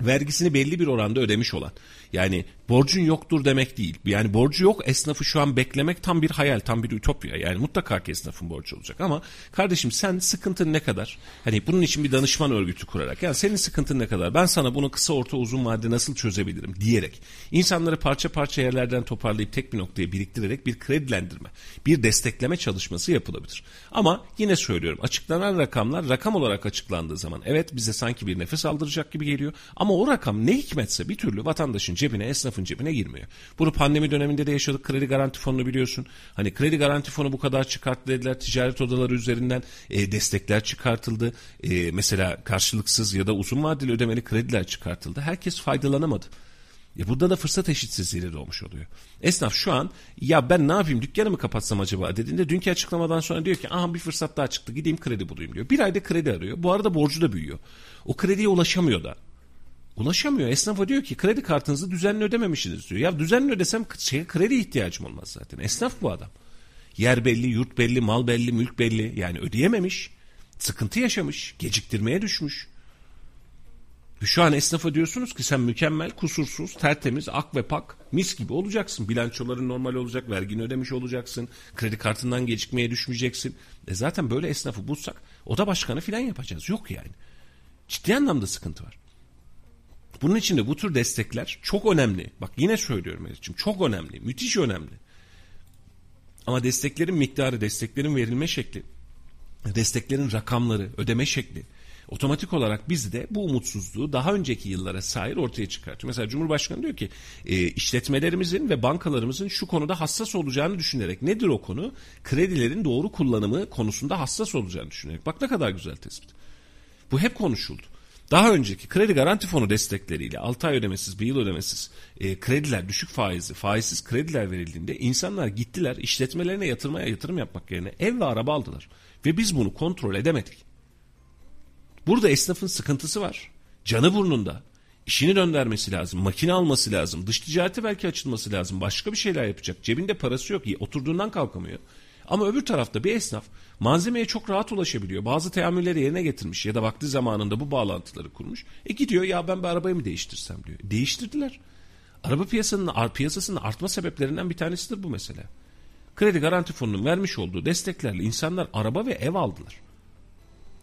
C: vergisini belli bir oranda ödemiş olan. Yani borcun yoktur demek değil. Yani borcu yok esnafı şu an beklemek tam bir hayal, tam bir ütopya. Yani mutlaka ki esnafın borcu olacak ama kardeşim sen sıkıntın ne kadar? Hani bunun için bir danışman örgütü kurarak yani senin sıkıntın ne kadar? Ben sana bunu kısa orta uzun vadede nasıl çözebilirim diyerek insanları parça parça yerlerden toparlayıp tek bir noktaya biriktirerek bir kredilendirme, bir destekleme çalışması yapılabilir. Ama yine söylüyorum açıklanan rakamlar rakam olarak açıklandığı zaman evet bize sanki bir nefes aldıracak gibi geliyor ama o rakam ne hikmetse bir türlü vatandaşın cebine, esnafın cebine girmiyor. Bunu pandemi döneminde de yaşadık. Kredi garanti fonunu biliyorsun. Hani kredi garanti fonu bu kadar çıkarttı dediler. Ticaret odaları üzerinden e, destekler çıkartıldı. E, mesela karşılıksız ya da uzun vadeli ödemeli krediler çıkartıldı. Herkes faydalanamadı. E burada da fırsat eşitsizliği doğmuş oluyor. Esnaf şu an ya ben ne yapayım dükkanı mı kapatsam acaba dediğinde dünkü açıklamadan sonra diyor ki aha bir fırsat daha çıktı gideyim kredi bulayım diyor. Bir ayda kredi arıyor. Bu arada borcu da büyüyor. O krediye ulaşamıyor da. Ulaşamıyor. Esnafa diyor ki kredi kartınızı düzenli ödememişsiniz diyor. Ya düzenli ödesem şeye kredi ihtiyacım olmaz zaten. Esnaf bu adam. Yer belli, yurt belli, mal belli, mülk belli. Yani ödeyememiş. Sıkıntı yaşamış. Geciktirmeye düşmüş. Şu an esnafa diyorsunuz ki sen mükemmel, kusursuz, tertemiz, ak ve pak, mis gibi olacaksın. Bilançoların normal olacak, vergini ödemiş olacaksın. Kredi kartından gecikmeye düşmeyeceksin. E zaten böyle esnafı bulsak oda başkanı filan yapacağız. Yok yani. Ciddi anlamda sıkıntı var. Bunun için de bu tür destekler çok önemli. Bak yine söylüyorum Meriç'ciğim çok önemli, müthiş önemli. Ama desteklerin miktarı, desteklerin verilme şekli, desteklerin rakamları, ödeme şekli otomatik olarak bizde bu umutsuzluğu daha önceki yıllara sahip ortaya çıkartıyor. Mesela Cumhurbaşkanı diyor ki e, işletmelerimizin ve bankalarımızın şu konuda hassas olacağını düşünerek nedir o konu? Kredilerin doğru kullanımı konusunda hassas olacağını düşünerek. Bak ne kadar güzel tespit. Bu hep konuşuldu. Daha önceki kredi garanti fonu destekleriyle 6 ay ödemesiz, bir yıl ödemesiz e, krediler, düşük faizli, faizsiz krediler verildiğinde insanlar gittiler işletmelerine yatırmaya yatırım yapmak yerine ev ve araba aldılar. Ve biz bunu kontrol edemedik. Burada esnafın sıkıntısı var. Canı burnunda. İşini döndürmesi lazım. Makine alması lazım. Dış ticareti belki açılması lazım. Başka bir şeyler yapacak. Cebinde parası yok. Oturduğundan kalkamıyor. Ama öbür tarafta bir esnaf malzemeye çok rahat ulaşabiliyor. Bazı teamülleri yerine getirmiş ya da vakti zamanında bu bağlantıları kurmuş. E gidiyor ya ben bir arabayı mı değiştirsem diyor. Değiştirdiler. Araba piyasasının, piyasasının artma sebeplerinden bir tanesidir bu mesela. Kredi Garanti Fonu'nun vermiş olduğu desteklerle insanlar araba ve ev aldılar.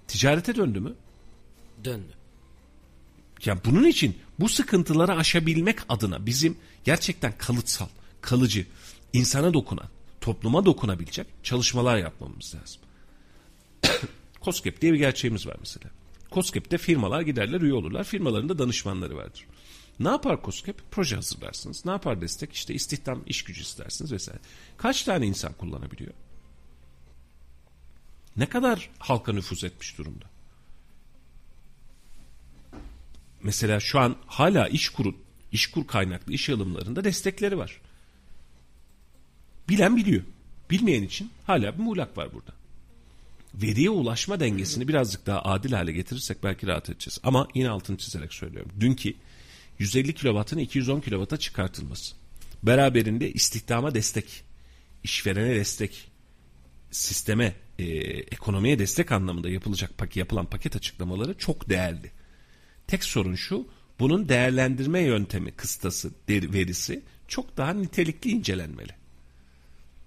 C: Ticarete döndü mü?
B: Döndü.
C: Yani bunun için bu sıkıntıları aşabilmek adına bizim gerçekten kalıtsal, kalıcı, insana dokunan, topluma dokunabilecek çalışmalar yapmamız lazım. COSGAP diye bir gerçeğimiz var mesela. COSGAP'te firmalar giderler üye olurlar. Firmaların da danışmanları vardır. Ne yapar COSGAP? Proje hazırlarsınız. Ne yapar destek? İşte istihdam, iş gücü istersiniz vesaire. Kaç tane insan kullanabiliyor? Ne kadar halka nüfuz etmiş durumda? Mesela şu an hala iş kurun, iş kur kaynaklı iş alımlarında destekleri var. Bilen biliyor. Bilmeyen için hala bir muğlak var burada. Veriye ulaşma dengesini birazcık daha adil hale getirirsek belki rahat edeceğiz. Ama yine altını çizerek söylüyorum. Dünkü 150 kW'ın 210 kW'a çıkartılması. Beraberinde istihdama destek, işverene destek, sisteme, e, ekonomiye destek anlamında yapılacak yapılan paket açıklamaları çok değerli. Tek sorun şu, bunun değerlendirme yöntemi, kıstası, verisi çok daha nitelikli incelenmeli.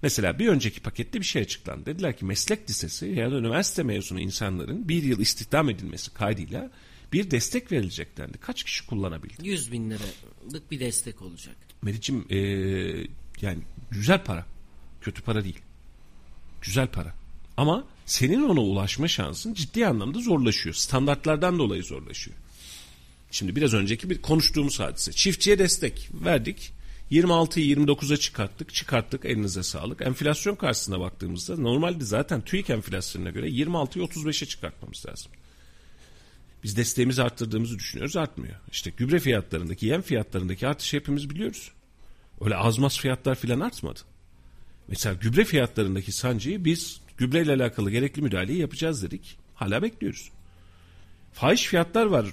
C: Mesela bir önceki pakette bir şey açıklandı. Dediler ki meslek lisesi ya da üniversite mezunu insanların bir yıl istihdam edilmesi kaydıyla bir destek verilecek dendi. Kaç kişi kullanabildi?
B: 100 bin liralık bir destek olacak.
C: Meriç'im ee, yani güzel para. Kötü para değil. Güzel para. Ama senin ona ulaşma şansın ciddi anlamda zorlaşıyor. Standartlardan dolayı zorlaşıyor. Şimdi biraz önceki bir konuştuğumuz hadise. Çiftçiye destek verdik. 26'yı 29'a çıkarttık. Çıkarttık elinize sağlık. Enflasyon karşısına baktığımızda normalde zaten TÜİK enflasyonuna göre 26'yı 35'e çıkartmamız lazım. Biz desteğimizi arttırdığımızı düşünüyoruz artmıyor. İşte gübre fiyatlarındaki, yem fiyatlarındaki artışı hepimiz biliyoruz. Öyle azmaz fiyatlar filan artmadı. Mesela gübre fiyatlarındaki sancıyı biz gübreyle alakalı gerekli müdahaleyi yapacağız dedik. Hala bekliyoruz. Fahiş fiyatlar var.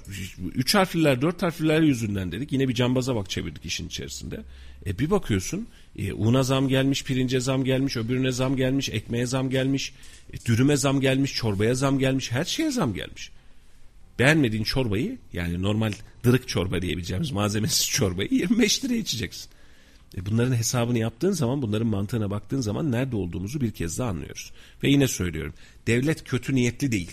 C: Üç harfliler, dört harfliler yüzünden dedik. Yine bir cambaza bak çevirdik işin içerisinde. E bir bakıyorsun e, una zam gelmiş, pirince zam gelmiş, öbürüne zam gelmiş, ekmeğe zam gelmiş, e, dürüme zam gelmiş, çorbaya zam gelmiş, her şeye zam gelmiş. Beğenmediğin çorbayı yani normal dırık çorba diyebileceğimiz malzemesiz çorbayı 25 liraya içeceksin. E bunların hesabını yaptığın zaman bunların mantığına baktığın zaman nerede olduğumuzu bir kez daha anlıyoruz. Ve yine söylüyorum devlet kötü niyetli değil.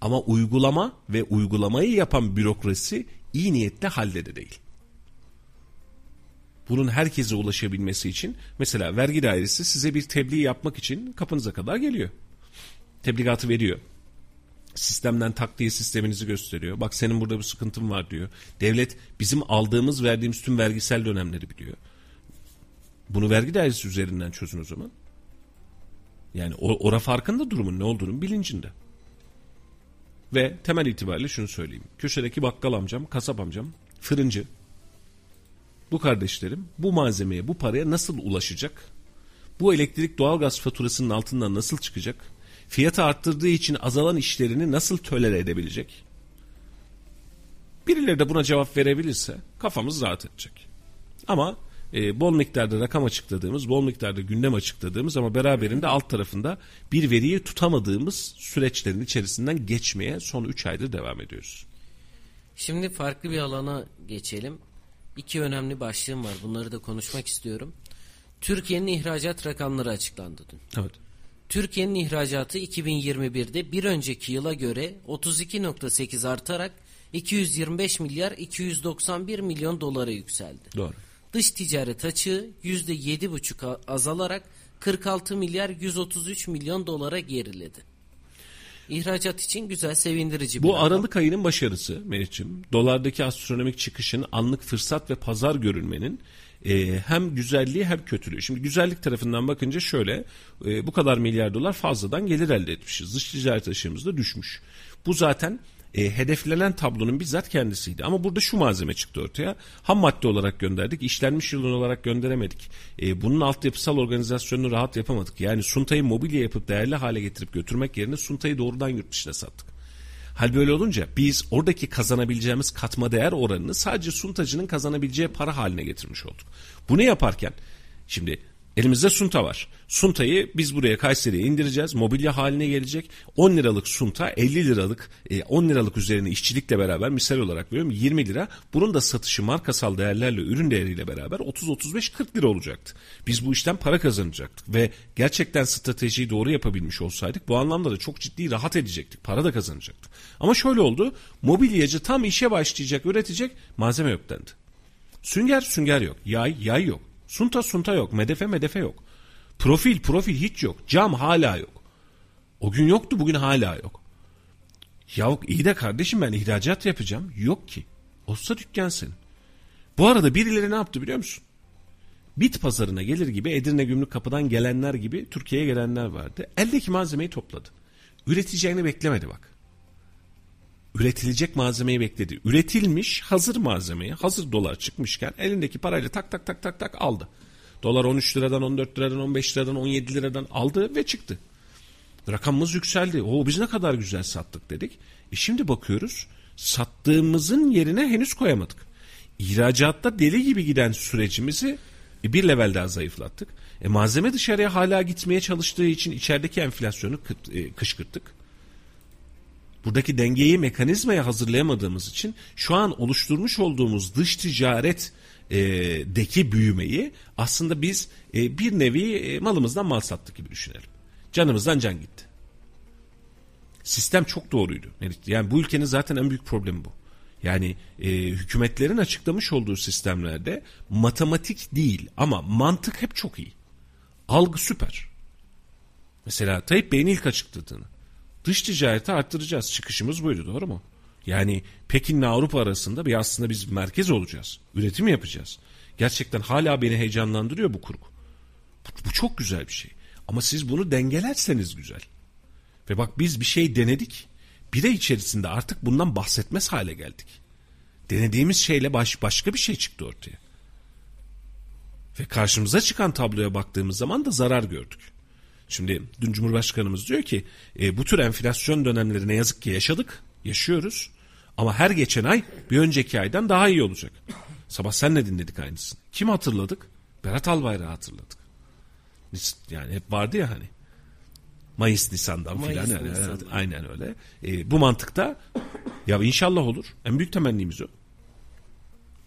C: Ama uygulama ve uygulamayı yapan bürokrasi iyi niyetle halde de değil. Bunun herkese ulaşabilmesi için mesela vergi dairesi size bir tebliğ yapmak için kapınıza kadar geliyor. Tebligatı veriyor. Sistemden takdiye sisteminizi gösteriyor. Bak senin burada bir sıkıntın var diyor. Devlet bizim aldığımız verdiğimiz tüm vergisel dönemleri biliyor. Bunu vergi dairesi üzerinden çözün o zaman. Yani ora farkında durumun ne olduğunu bilincinde. Ve temel itibariyle şunu söyleyeyim. Köşedeki bakkal amcam, kasap amcam, fırıncı. Bu kardeşlerim bu malzemeye, bu paraya nasıl ulaşacak? Bu elektrik doğalgaz faturasının altından nasıl çıkacak? Fiyatı arttırdığı için azalan işlerini nasıl tölere edebilecek? Birileri de buna cevap verebilirse kafamız rahat edecek. Ama e, bol miktarda rakam açıkladığımız, bol miktarda gündem açıkladığımız ama beraberinde alt tarafında bir veriyi tutamadığımız süreçlerin içerisinden geçmeye son 3 aydır devam ediyoruz.
B: Şimdi farklı bir alana geçelim. İki önemli başlığım var. Bunları da konuşmak istiyorum. Türkiye'nin ihracat rakamları açıklandı dün.
C: Evet.
B: Türkiye'nin ihracatı 2021'de bir önceki yıla göre 32.8 artarak 225 milyar 291 milyon dolara yükseldi.
C: Doğru.
B: Dış ticaret açığı %7,5 azalarak 46 milyar 133 milyon dolara geriledi. İhracat için güzel, sevindirici bir
C: Bu
B: rakam.
C: Aralık ayının başarısı Meriç'im. Dolardaki astronomik çıkışın anlık fırsat ve pazar görünmenin e, hem güzelliği hem kötülüğü. Şimdi güzellik tarafından bakınca şöyle e, bu kadar milyar dolar fazladan gelir elde etmişiz. Dış ticaret açığımız da düşmüş. Bu zaten e, hedeflenen tablonun bizzat kendisiydi. Ama burada şu malzeme çıktı ortaya. Ham madde olarak gönderdik. işlenmiş yılın olarak gönderemedik. E, bunun altyapısal organizasyonunu rahat yapamadık. Yani Sunta'yı mobilya yapıp değerli hale getirip götürmek yerine Sunta'yı doğrudan yurt dışına sattık. Hal böyle olunca biz oradaki kazanabileceğimiz katma değer oranını sadece suntacının kazanabileceği para haline getirmiş olduk. Bunu yaparken şimdi elimizde sunta var. Suntayı biz buraya Kayseri'ye indireceğiz. Mobilya haline gelecek. 10 liralık sunta 50 liralık 10 e, liralık üzerine işçilikle beraber misal olarak veriyorum 20 lira. Bunun da satışı markasal değerlerle ürün değeriyle beraber 30-35-40 lira olacaktı. Biz bu işten para kazanacaktık ve gerçekten stratejiyi doğru yapabilmiş olsaydık bu anlamda da çok ciddi rahat edecektik. Para da kazanacaktık. Ama şöyle oldu. Mobilyacı tam işe başlayacak, üretecek malzeme yok dendi. Sünger sünger yok. Yay yay yok. Sunta sunta yok. Medefe medefe yok. Profil profil hiç yok. Cam hala yok. O gün yoktu bugün hala yok. Ya iyi de kardeşim ben ihracat yapacağım. Yok ki. Olsa dükkan senin. Bu arada birileri ne yaptı biliyor musun? Bit pazarına gelir gibi Edirne Gümrük Kapı'dan gelenler gibi Türkiye'ye gelenler vardı. Eldeki malzemeyi topladı. Üreteceğini beklemedi bak. Üretilecek malzemeyi bekledi. Üretilmiş hazır malzemeyi hazır dolar çıkmışken elindeki parayla tak tak tak tak tak aldı. Dolar 13 liradan 14 liradan 15 liradan 17 liradan aldı ve çıktı. Rakamımız yükseldi. O biz ne kadar güzel sattık dedik. E şimdi bakıyoruz sattığımızın yerine henüz koyamadık. İhracatta deli gibi giden sürecimizi e, bir level daha zayıflattık. E, malzeme dışarıya hala gitmeye çalıştığı için içerideki enflasyonu e, kışkırttık. Buradaki dengeyi mekanizmaya hazırlayamadığımız için şu an oluşturmuş olduğumuz dış ticaret e, deki büyümeyi aslında biz e, bir nevi e, malımızdan mal sattık gibi düşünelim. Canımızdan can gitti. Sistem çok doğruydu. Yani bu ülkenin zaten en büyük problemi bu. Yani e, hükümetlerin açıklamış olduğu sistemlerde matematik değil ama mantık hep çok iyi. Algı süper. Mesela Tayyip Bey'in ilk açıkladığını. Dış ticareti arttıracağız. Çıkışımız buydu doğru mu? Yani Pekin'le Avrupa arasında bir aslında biz merkez olacağız. Üretim yapacağız. Gerçekten hala beni heyecanlandırıyor bu kurgu. Bu, bu çok güzel bir şey. Ama siz bunu dengelerseniz güzel. Ve bak biz bir şey denedik. Bir ay içerisinde artık bundan bahsetmez hale geldik. Denediğimiz şeyle baş, başka bir şey çıktı ortaya. Ve karşımıza çıkan tabloya baktığımız zaman da zarar gördük. Şimdi dün Cumhurbaşkanımız diyor ki e, bu tür enflasyon dönemleri ne yazık ki yaşadık, yaşıyoruz. Ama her geçen ay bir önceki aydan daha iyi olacak. Sabah sen ne dinledik aynısını. Kim hatırladık? Berat Albayrak'ı hatırladık. Yani hep vardı ya hani. Mayıs Nisan'dan
B: Mayıs,
C: filan. Yani,
B: Nisan'dan.
C: evet, aynen öyle. E, bu mantıkta ya inşallah olur. En büyük temennimiz o.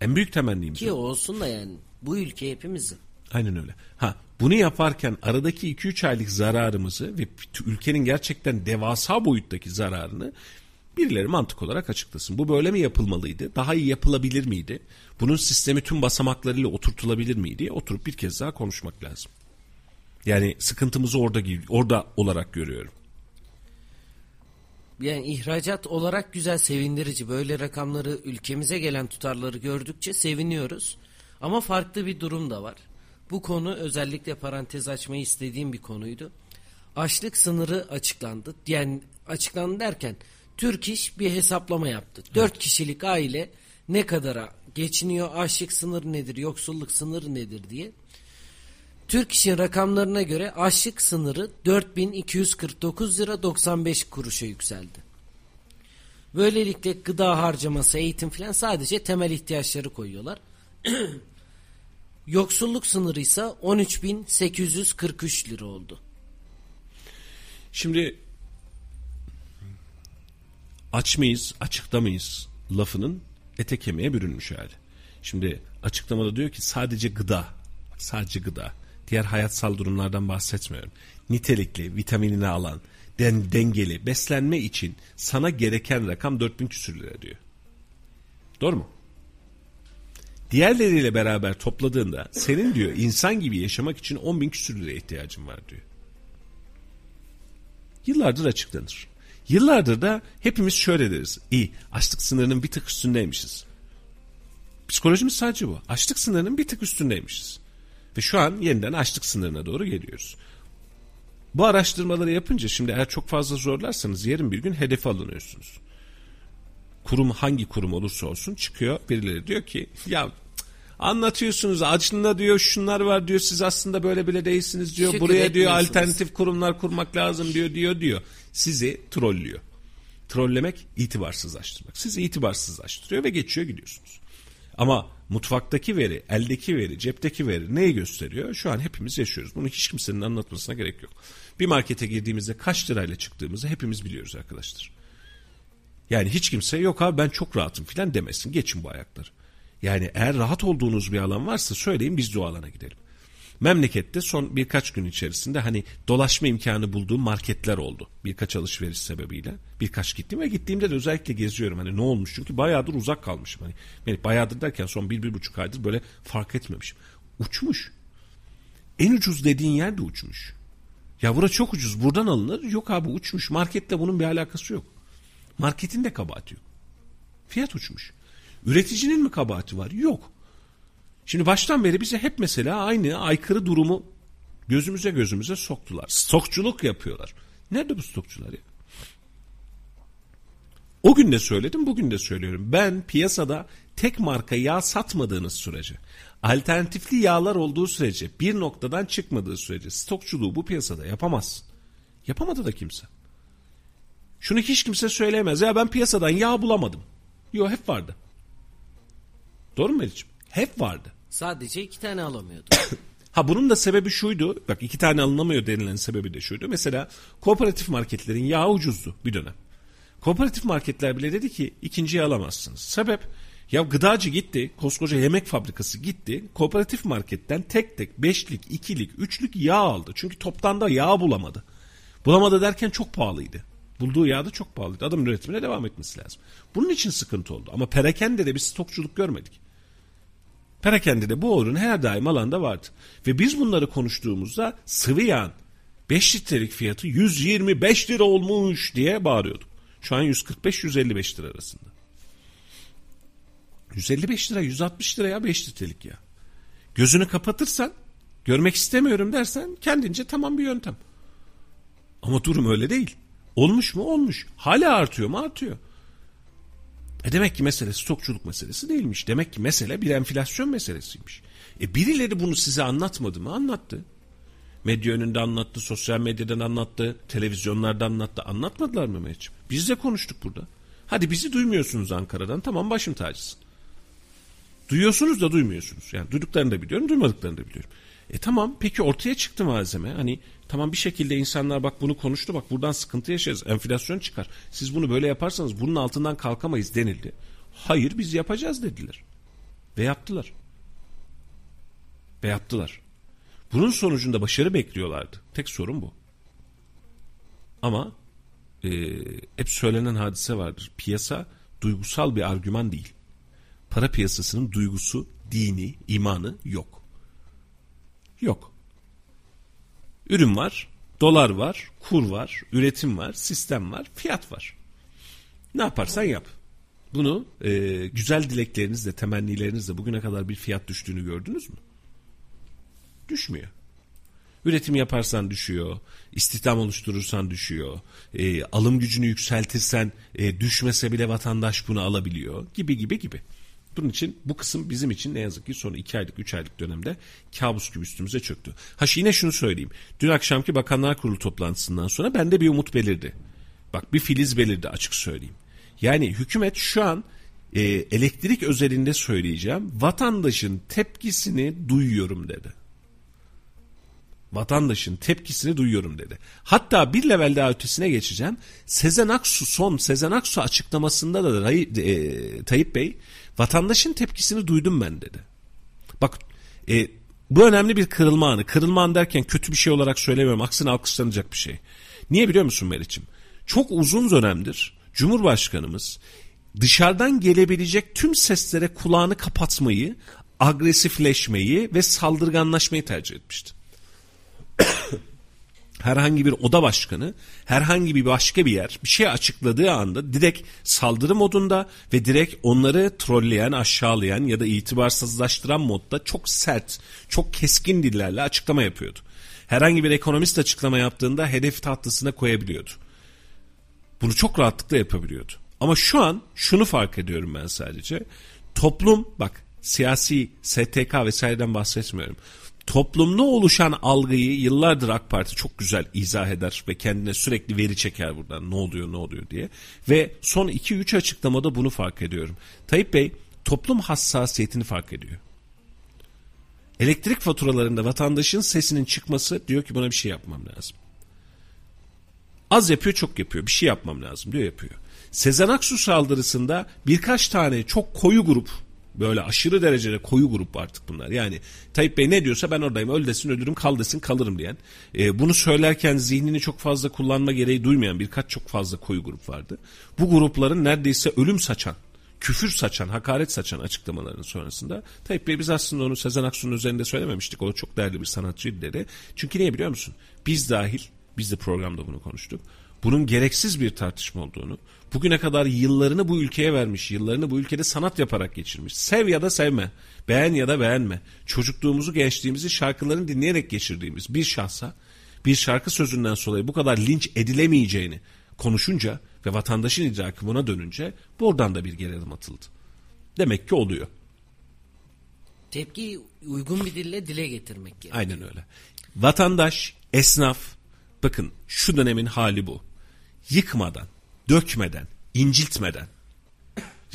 C: En büyük temennimiz
B: Ki
C: o.
B: olsun da yani bu ülke hepimizin.
C: Aynen öyle. Ha bunu yaparken aradaki 2-3 aylık zararımızı ve ülkenin gerçekten devasa boyuttaki zararını birileri mantık olarak açıklasın. Bu böyle mi yapılmalıydı? Daha iyi yapılabilir miydi? Bunun sistemi tüm basamaklarıyla oturtulabilir miydi? Oturup bir kez daha konuşmak lazım. Yani sıkıntımızı orada orada olarak görüyorum.
B: Yani ihracat olarak güzel sevindirici. Böyle rakamları ülkemize gelen tutarları gördükçe seviniyoruz. Ama farklı bir durum da var. Bu konu özellikle parantez açmayı istediğim bir konuydu. Açlık sınırı açıklandı. Yani açıklandı derken Türk İş bir hesaplama yaptı. Dört kişilik aile ne kadara geçiniyor, açlık sınırı nedir, yoksulluk sınırı nedir diye. Türk İş'in rakamlarına göre açlık sınırı 4249 lira 95 kuruşa yükseldi. Böylelikle gıda harcaması, eğitim filan sadece temel ihtiyaçları koyuyorlar. Yoksulluk sınırı ise 13843 lira oldu.
C: Şimdi aç mıyız, açıkta mıyız lafının ete kemiğe bürünmüş hali. Şimdi açıklamada diyor ki sadece gıda, sadece gıda. Diğer hayatsal durumlardan bahsetmiyorum. Nitelikli, vitaminini alan, den, dengeli, beslenme için sana gereken rakam 4000 küsür lira diyor. Doğru mu? Diğerleriyle beraber topladığında senin diyor insan gibi yaşamak için 10 bin küsür liraya ihtiyacın var diyor. Yıllardır açıklanır. Yıllardır da hepimiz şöyle deriz. İyi açlık sınırının bir tık üstündeymişiz. Psikolojimiz sadece bu. Açlık sınırının bir tık üstündeymişiz. Ve şu an yeniden açlık sınırına doğru geliyoruz. Bu araştırmaları yapınca şimdi eğer çok fazla zorlarsanız yarın bir gün hedefe alınıyorsunuz. Kurum hangi kurum olursa olsun çıkıyor birileri diyor ki ya anlatıyorsunuz açlığında diyor şunlar var diyor siz aslında böyle bile değilsiniz diyor.
B: Şükür
C: Buraya diyor alternatif kurumlar kurmak lazım diyor diyor diyor. Sizi trollüyor. Trollemek itibarsızlaştırmak. Sizi itibarsızlaştırıyor ve geçiyor gidiyorsunuz. Ama mutfaktaki veri, eldeki veri, cepteki veri neyi gösteriyor? Şu an hepimiz yaşıyoruz. Bunu hiç kimsenin anlatmasına gerek yok. Bir markete girdiğimizde kaç lirayla çıktığımızı hepimiz biliyoruz arkadaşlar. Yani hiç kimse yok abi ben çok rahatım filan demesin. Geçin bu ayakları. Yani eğer rahat olduğunuz bir alan varsa söyleyin biz de o alana gidelim. Memlekette son birkaç gün içerisinde hani dolaşma imkanı bulduğum marketler oldu. Birkaç alışveriş sebebiyle. Birkaç gittim ve gittiğimde de özellikle geziyorum. Hani ne olmuş çünkü bayağıdır uzak kalmışım. Hani yani bayağıdır derken son bir, bir buçuk aydır böyle fark etmemişim. Uçmuş. En ucuz dediğin yer de uçmuş. Ya bura çok ucuz buradan alınır. Yok abi uçmuş. Marketle bunun bir alakası yok. Marketin de kabahati yok. Fiyat uçmuş. Üreticinin mi kabahati var? Yok. Şimdi baştan beri bize hep mesela aynı aykırı durumu gözümüze gözümüze soktular. Stokçuluk yapıyorlar. Nerede bu stokçular ya? O gün de söyledim, bugün de söylüyorum. Ben piyasada tek marka yağ satmadığınız sürece, alternatifli yağlar olduğu sürece, bir noktadan çıkmadığı sürece stokçuluğu bu piyasada yapamaz. Yapamadı da kimse. Şunu hiç kimse söyleyemez. Ya ben piyasadan yağ bulamadım. Yok hep vardı. Doğru mu Melih'ciğim? Hep vardı.
B: Sadece iki tane alamıyordu.
C: Ha bunun da sebebi şuydu. Bak iki tane alınamıyor denilen sebebi de şuydu. Mesela kooperatif marketlerin yağı ucuzdu bir dönem. Kooperatif marketler bile dedi ki ikinciyi alamazsınız. Sebep ya gıdacı gitti, koskoca yemek fabrikası gitti. Kooperatif marketten tek tek beşlik, ikilik, üçlük yağ aldı. Çünkü toptan da yağ bulamadı. Bulamadı derken çok pahalıydı. Bulduğu yağ da çok pahalıydı. Adamın üretimine devam etmesi lazım. Bunun için sıkıntı oldu. Ama perakende de bir stokçuluk görmedik. Perakende de bu ürün her daim alanda vardı. Ve biz bunları konuştuğumuzda sıvı yağın 5 litrelik fiyatı 125 lira olmuş diye bağırıyorduk. Şu an 145-155 lira arasında. 155 lira 160 lira ya 5 litrelik ya. Gözünü kapatırsan, görmek istemiyorum dersen kendince tamam bir yöntem. Ama durum öyle değil. Olmuş mu? Olmuş. Hala artıyor mu? Artıyor. E demek ki mesele stokçuluk meselesi değilmiş. Demek ki mesele bir enflasyon meselesiymiş. E birileri bunu size anlatmadı mı? Anlattı. Medya önünde anlattı, sosyal medyadan anlattı, televizyonlarda anlattı. Anlatmadılar mı Mehmetciğim? Biz de konuştuk burada. Hadi bizi duymuyorsunuz Ankara'dan. Tamam başım tacısın. Duyuyorsunuz da duymuyorsunuz. Yani duyduklarını da biliyorum, duymadıklarını da biliyorum. E tamam peki ortaya çıktı malzeme. Hani tamam bir şekilde insanlar bak bunu konuştu bak buradan sıkıntı yaşarız. Enflasyon çıkar. Siz bunu böyle yaparsanız bunun altından kalkamayız denildi. Hayır biz yapacağız dediler. Ve yaptılar. Ve yaptılar. Bunun sonucunda başarı bekliyorlardı. Tek sorun bu. Ama e, hep söylenen hadise vardır. Piyasa duygusal bir argüman değil. Para piyasasının duygusu, dini, imanı yok. Yok. Ürün var, dolar var, kur var, üretim var, sistem var, fiyat var. Ne yaparsan yap. Bunu e, güzel dileklerinizle, temennilerinizle bugüne kadar bir fiyat düştüğünü gördünüz mü? Düşmüyor. Üretim yaparsan düşüyor, istihdam oluşturursan düşüyor, e, alım gücünü yükseltirsen e, düşmese bile vatandaş bunu alabiliyor gibi gibi gibi. Bunun için bu kısım bizim için ne yazık ki son iki aylık üç aylık dönemde kabus gibi üstümüze çöktü. Ha yine şunu söyleyeyim. Dün akşamki Bakanlar Kurulu toplantısından sonra bende bir umut belirdi. Bak bir filiz belirdi açık söyleyeyim. Yani hükümet şu an e, elektrik özelinde söyleyeceğim vatandaşın tepkisini duyuyorum dedi vatandaşın tepkisini duyuyorum dedi. Hatta bir level daha ötesine geçeceğim. Sezen Aksu son Sezen Aksu açıklamasında da e, Tayyip Bey vatandaşın tepkisini duydum ben dedi. Bak e, bu önemli bir kırılma anı. Kırılma anı derken kötü bir şey olarak söylemiyorum. Aksine alkışlanacak bir şey. Niye biliyor musun Meriç'im? Çok uzun dönemdir Cumhurbaşkanımız dışarıdan gelebilecek tüm seslere kulağını kapatmayı, agresifleşmeyi ve saldırganlaşmayı tercih etmişti herhangi bir oda başkanı herhangi bir başka bir yer bir şey açıkladığı anda direkt saldırı modunda ve direkt onları trolleyen, aşağılayan ya da itibarsızlaştıran modda çok sert, çok keskin dillerle açıklama yapıyordu. Herhangi bir ekonomist açıklama yaptığında hedef tahtısına koyabiliyordu. Bunu çok rahatlıkla yapabiliyordu. Ama şu an şunu fark ediyorum ben sadece. Toplum bak siyasi STK vesaireden bahsetmiyorum toplumda oluşan algıyı yıllardır AK Parti çok güzel izah eder ve kendine sürekli veri çeker buradan ne oluyor ne oluyor diye. Ve son 2-3 açıklamada bunu fark ediyorum. Tayyip Bey toplum hassasiyetini fark ediyor. Elektrik faturalarında vatandaşın sesinin çıkması diyor ki buna bir şey yapmam lazım. Az yapıyor çok yapıyor bir şey yapmam lazım diyor yapıyor. Sezen Aksu saldırısında birkaç tane çok koyu grup Böyle aşırı derecede koyu grup artık bunlar. Yani Tayyip Bey ne diyorsa ben oradayım. Öl desin ölürüm kal desin kalırım diyen. E, bunu söylerken zihnini çok fazla kullanma gereği duymayan birkaç çok fazla koyu grup vardı. Bu grupların neredeyse ölüm saçan, küfür saçan, hakaret saçan açıklamalarının sonrasında Tayyip Bey biz aslında onu Sezen Aksu'nun üzerinde söylememiştik. O çok değerli bir sanatçıydı dedi. Çünkü niye biliyor musun? Biz dahil, biz de programda bunu konuştuk bunun gereksiz bir tartışma olduğunu, bugüne kadar yıllarını bu ülkeye vermiş, yıllarını bu ülkede sanat yaparak geçirmiş. Sev ya da sevme, beğen ya da beğenme. Çocukluğumuzu, gençliğimizi şarkılarını dinleyerek geçirdiğimiz bir şahsa bir şarkı sözünden dolayı bu kadar linç edilemeyeceğini konuşunca ve vatandaşın idraki buna dönünce buradan da bir geri adım atıldı. Demek ki oluyor.
B: Tepki uygun bir dille dile getirmek gerekiyor.
C: Aynen öyle. Vatandaş, esnaf, bakın şu dönemin hali bu yıkmadan, dökmeden, inciltmeden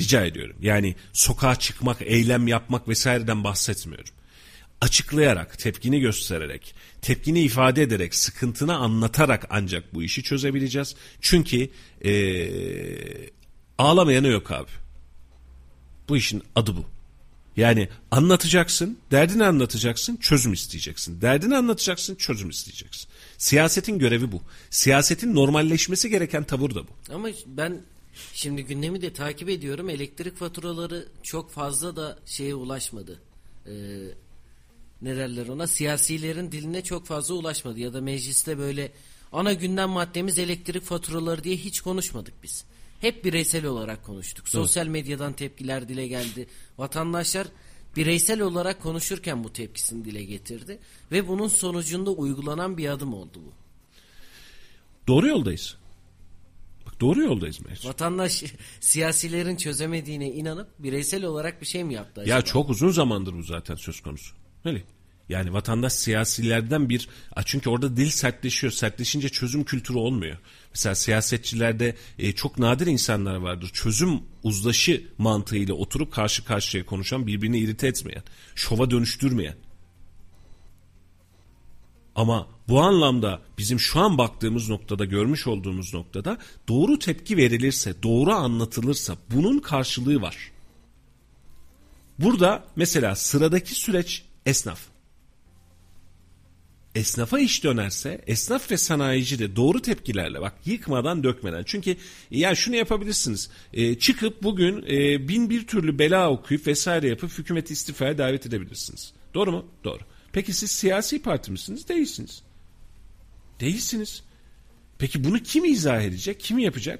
C: rica ediyorum. Yani sokağa çıkmak, eylem yapmak vesaireden bahsetmiyorum. Açıklayarak, tepkini göstererek, tepkini ifade ederek, sıkıntını anlatarak ancak bu işi çözebileceğiz. Çünkü ee, ağlamayana yok abi. Bu işin adı bu. Yani anlatacaksın, derdini anlatacaksın, çözüm isteyeceksin. Derdini anlatacaksın, çözüm isteyeceksin. Siyasetin görevi bu. Siyasetin normalleşmesi gereken tavır da bu.
B: Ama ben şimdi gündemi de takip ediyorum. Elektrik faturaları çok fazla da şeye ulaşmadı. Ee, ne derler ona? Siyasilerin diline çok fazla ulaşmadı. Ya da mecliste böyle ana gündem maddemiz elektrik faturaları diye hiç konuşmadık biz. Hep bireysel olarak konuştuk. Sosyal medyadan tepkiler dile geldi. Vatandaşlar bireysel olarak konuşurken bu tepkisini dile getirdi ve bunun sonucunda uygulanan bir adım oldu bu.
C: Doğru yoldayız. Bak doğru yoldayız Mehmet.
B: Vatandaş siyasilerin çözemediğine inanıp bireysel olarak bir şey mi yaptı acaba?
C: Ya çok uzun zamandır bu zaten söz konusu. Öyle. Yani vatandaş siyasilerden bir çünkü orada dil sertleşiyor. Sertleşince çözüm kültürü olmuyor. Mesela siyasetçilerde e, çok nadir insanlar vardır. Çözüm uzlaşı mantığıyla oturup karşı karşıya konuşan, birbirini irite etmeyen, şova dönüştürmeyen. Ama bu anlamda bizim şu an baktığımız noktada, görmüş olduğumuz noktada doğru tepki verilirse, doğru anlatılırsa bunun karşılığı var. Burada mesela sıradaki süreç esnaf. Esnafa iş dönerse esnaf ve sanayici de doğru tepkilerle bak yıkmadan dökmeden. Çünkü ya şunu yapabilirsiniz e, çıkıp bugün e, bin bir türlü bela okuyup vesaire yapıp hükümeti istifaya davet edebilirsiniz. Doğru mu? Doğru. Peki siz siyasi parti misiniz? Değilsiniz. Değilsiniz. Peki bunu kim izah edecek? Kim yapacak?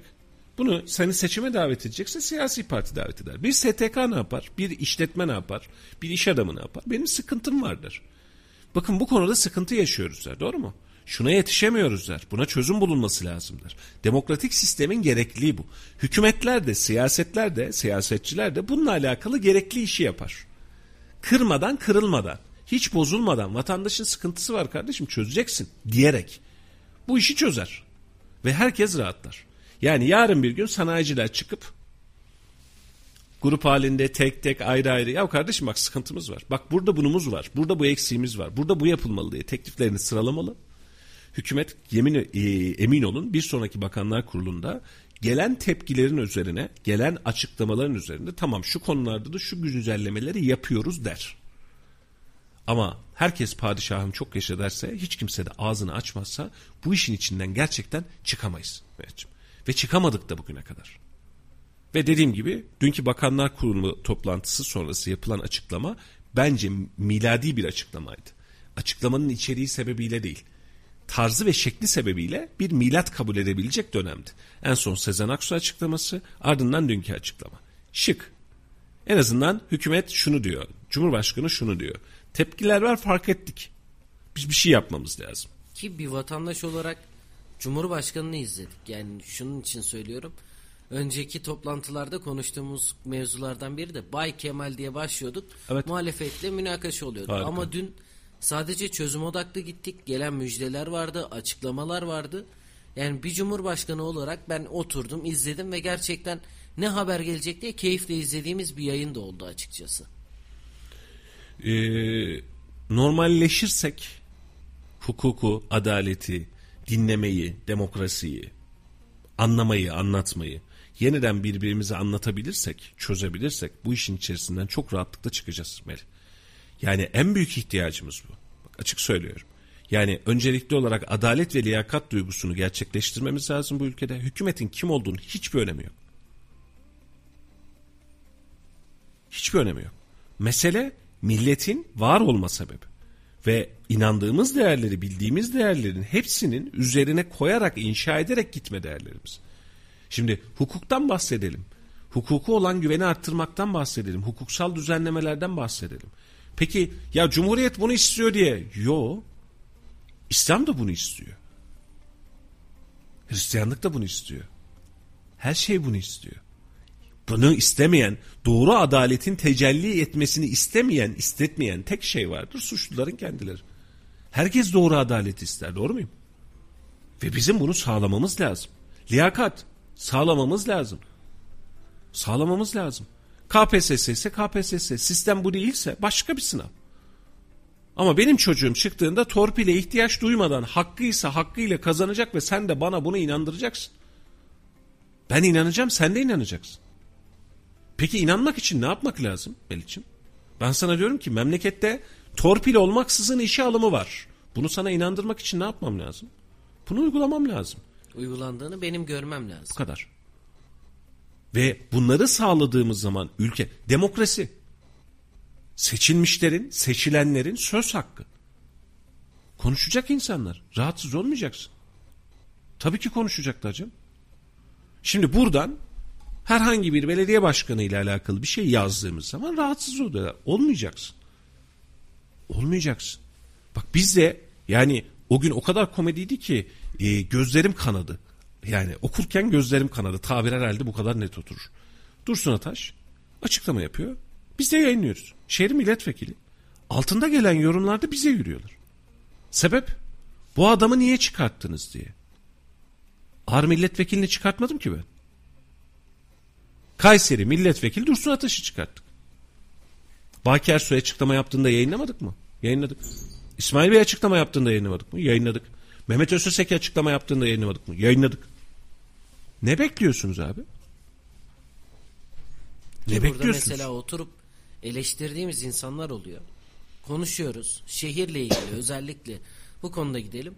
C: Bunu seni seçime davet edecekse siyasi parti davet eder. Bir STK ne yapar? Bir işletme ne yapar? Bir iş adamı ne yapar? Benim sıkıntım vardır. Bakın bu konuda sıkıntı yaşıyoruz der. Doğru mu? Şuna yetişemiyoruz der. Buna çözüm bulunması lazımdır. Demokratik sistemin gerekliliği bu. Hükümetler de, siyasetler de, siyasetçiler de bununla alakalı gerekli işi yapar. Kırmadan, kırılmadan, hiç bozulmadan vatandaşın sıkıntısı var kardeşim çözeceksin diyerek bu işi çözer. Ve herkes rahatlar. Yani yarın bir gün sanayiciler çıkıp grup halinde tek tek ayrı ayrı ya kardeşim bak sıkıntımız var. Bak burada bunumuz var. Burada bu eksiğimiz var. Burada bu yapılmalı diye tekliflerini sıralamalı. Hükümet yemin e, emin olun bir sonraki bakanlar kurulunda gelen tepkilerin üzerine, gelen açıklamaların üzerinde tamam şu konularda da şu güncellemeleri yapıyoruz der. Ama herkes padişahım çok yaşa derse hiç kimse de ağzını açmazsa bu işin içinden gerçekten çıkamayız. Ve çıkamadık da bugüne kadar. Ve dediğim gibi dünkü Bakanlar Kurulu toplantısı sonrası yapılan açıklama bence miladi bir açıklamaydı. Açıklamanın içeriği sebebiyle değil, tarzı ve şekli sebebiyle bir milat kabul edebilecek dönemdi. En son Sezen Aksu açıklaması, ardından dünkü açıklama. Şık. En azından hükümet şunu diyor, Cumhurbaşkanı şunu diyor. Tepkiler var fark ettik. Biz bir şey yapmamız lazım.
B: Ki bir vatandaş olarak Cumhurbaşkanını izledik. Yani şunun için söylüyorum. Önceki toplantılarda konuştuğumuz mevzulardan biri de Bay Kemal diye başlıyorduk. Evet. Muhalefetle münakaşa oluyordu. Harika. Ama dün sadece çözüm odaklı gittik. Gelen müjdeler vardı, açıklamalar vardı. Yani bir cumhurbaşkanı olarak ben oturdum, izledim ve gerçekten ne haber gelecek diye keyifle izlediğimiz bir yayın da oldu açıkçası.
C: Ee, normalleşirsek hukuku, adaleti, dinlemeyi, demokrasiyi, anlamayı, anlatmayı yeniden birbirimize anlatabilirsek, çözebilirsek bu işin içerisinden çok rahatlıkla çıkacağız Mel. Yani en büyük ihtiyacımız bu. Bak açık söylüyorum. Yani öncelikli olarak adalet ve liyakat duygusunu gerçekleştirmemiz lazım bu ülkede. Hükümetin kim olduğunu hiçbir önemi yok. Hiçbir önemi yok. Mesele milletin var olma sebebi. Ve inandığımız değerleri, bildiğimiz değerlerin hepsinin üzerine koyarak, inşa ederek gitme değerlerimiz. Şimdi hukuktan bahsedelim. Hukuku olan güveni arttırmaktan bahsedelim. Hukuksal düzenlemelerden bahsedelim. Peki ya Cumhuriyet bunu istiyor diye. Yo. İslam da bunu istiyor. Hristiyanlık da bunu istiyor. Her şey bunu istiyor. Bunu istemeyen, doğru adaletin tecelli etmesini istemeyen, istetmeyen tek şey vardır. Suçluların kendileri. Herkes doğru adalet ister. Doğru muyum? Ve bizim bunu sağlamamız lazım. Liyakat sağlamamız lazım. Sağlamamız lazım. KPSS ise KPSS. Sistem bu değilse başka bir sınav. Ama benim çocuğum çıktığında torpile ihtiyaç duymadan hakkıysa hakkıyla kazanacak ve sen de bana bunu inandıracaksın. Ben inanacağım sen de inanacaksın. Peki inanmak için ne yapmak lazım Melih'ciğim? Ben sana diyorum ki memlekette torpil olmaksızın işe alımı var. Bunu sana inandırmak için ne yapmam lazım? Bunu uygulamam lazım.
B: Uygulandığını benim görmem lazım.
C: Bu kadar. Ve bunları sağladığımız zaman ülke demokrasi. Seçilmişlerin, seçilenlerin söz hakkı. Konuşacak insanlar. Rahatsız olmayacaksın. Tabii ki konuşacaklar canım. Şimdi buradan herhangi bir belediye başkanı ile alakalı bir şey yazdığımız zaman rahatsız oluyorlar. Olmayacaksın. Olmayacaksın. Bak biz de yani o gün o kadar komediydi ki e, gözlerim kanadı. Yani okurken gözlerim kanadı. Tabir herhalde bu kadar net oturur. Dursun Ataş açıklama yapıyor. Biz de yayınlıyoruz. Şehir milletvekili. Altında gelen yorumlarda bize yürüyorlar. Sebep? Bu adamı niye çıkarttınız diye. Ağır milletvekilini çıkartmadım ki ben. Kayseri milletvekili Dursun Ataş'ı çıkarttık. Baki Ersoy açıklama yaptığında yayınlamadık mı? Yayınladık. İsmail Bey açıklama yaptığında yayınlamadık mı? Yayınladık. Mehmet Özseseki açıklama yaptığında yayınlamadık mı? Yayınladık. Ne bekliyorsunuz abi? Ne
B: Ki
C: bekliyorsunuz?
B: Mesela oturup eleştirdiğimiz insanlar oluyor. Konuşuyoruz. Şehirle ilgili özellikle bu konuda gidelim.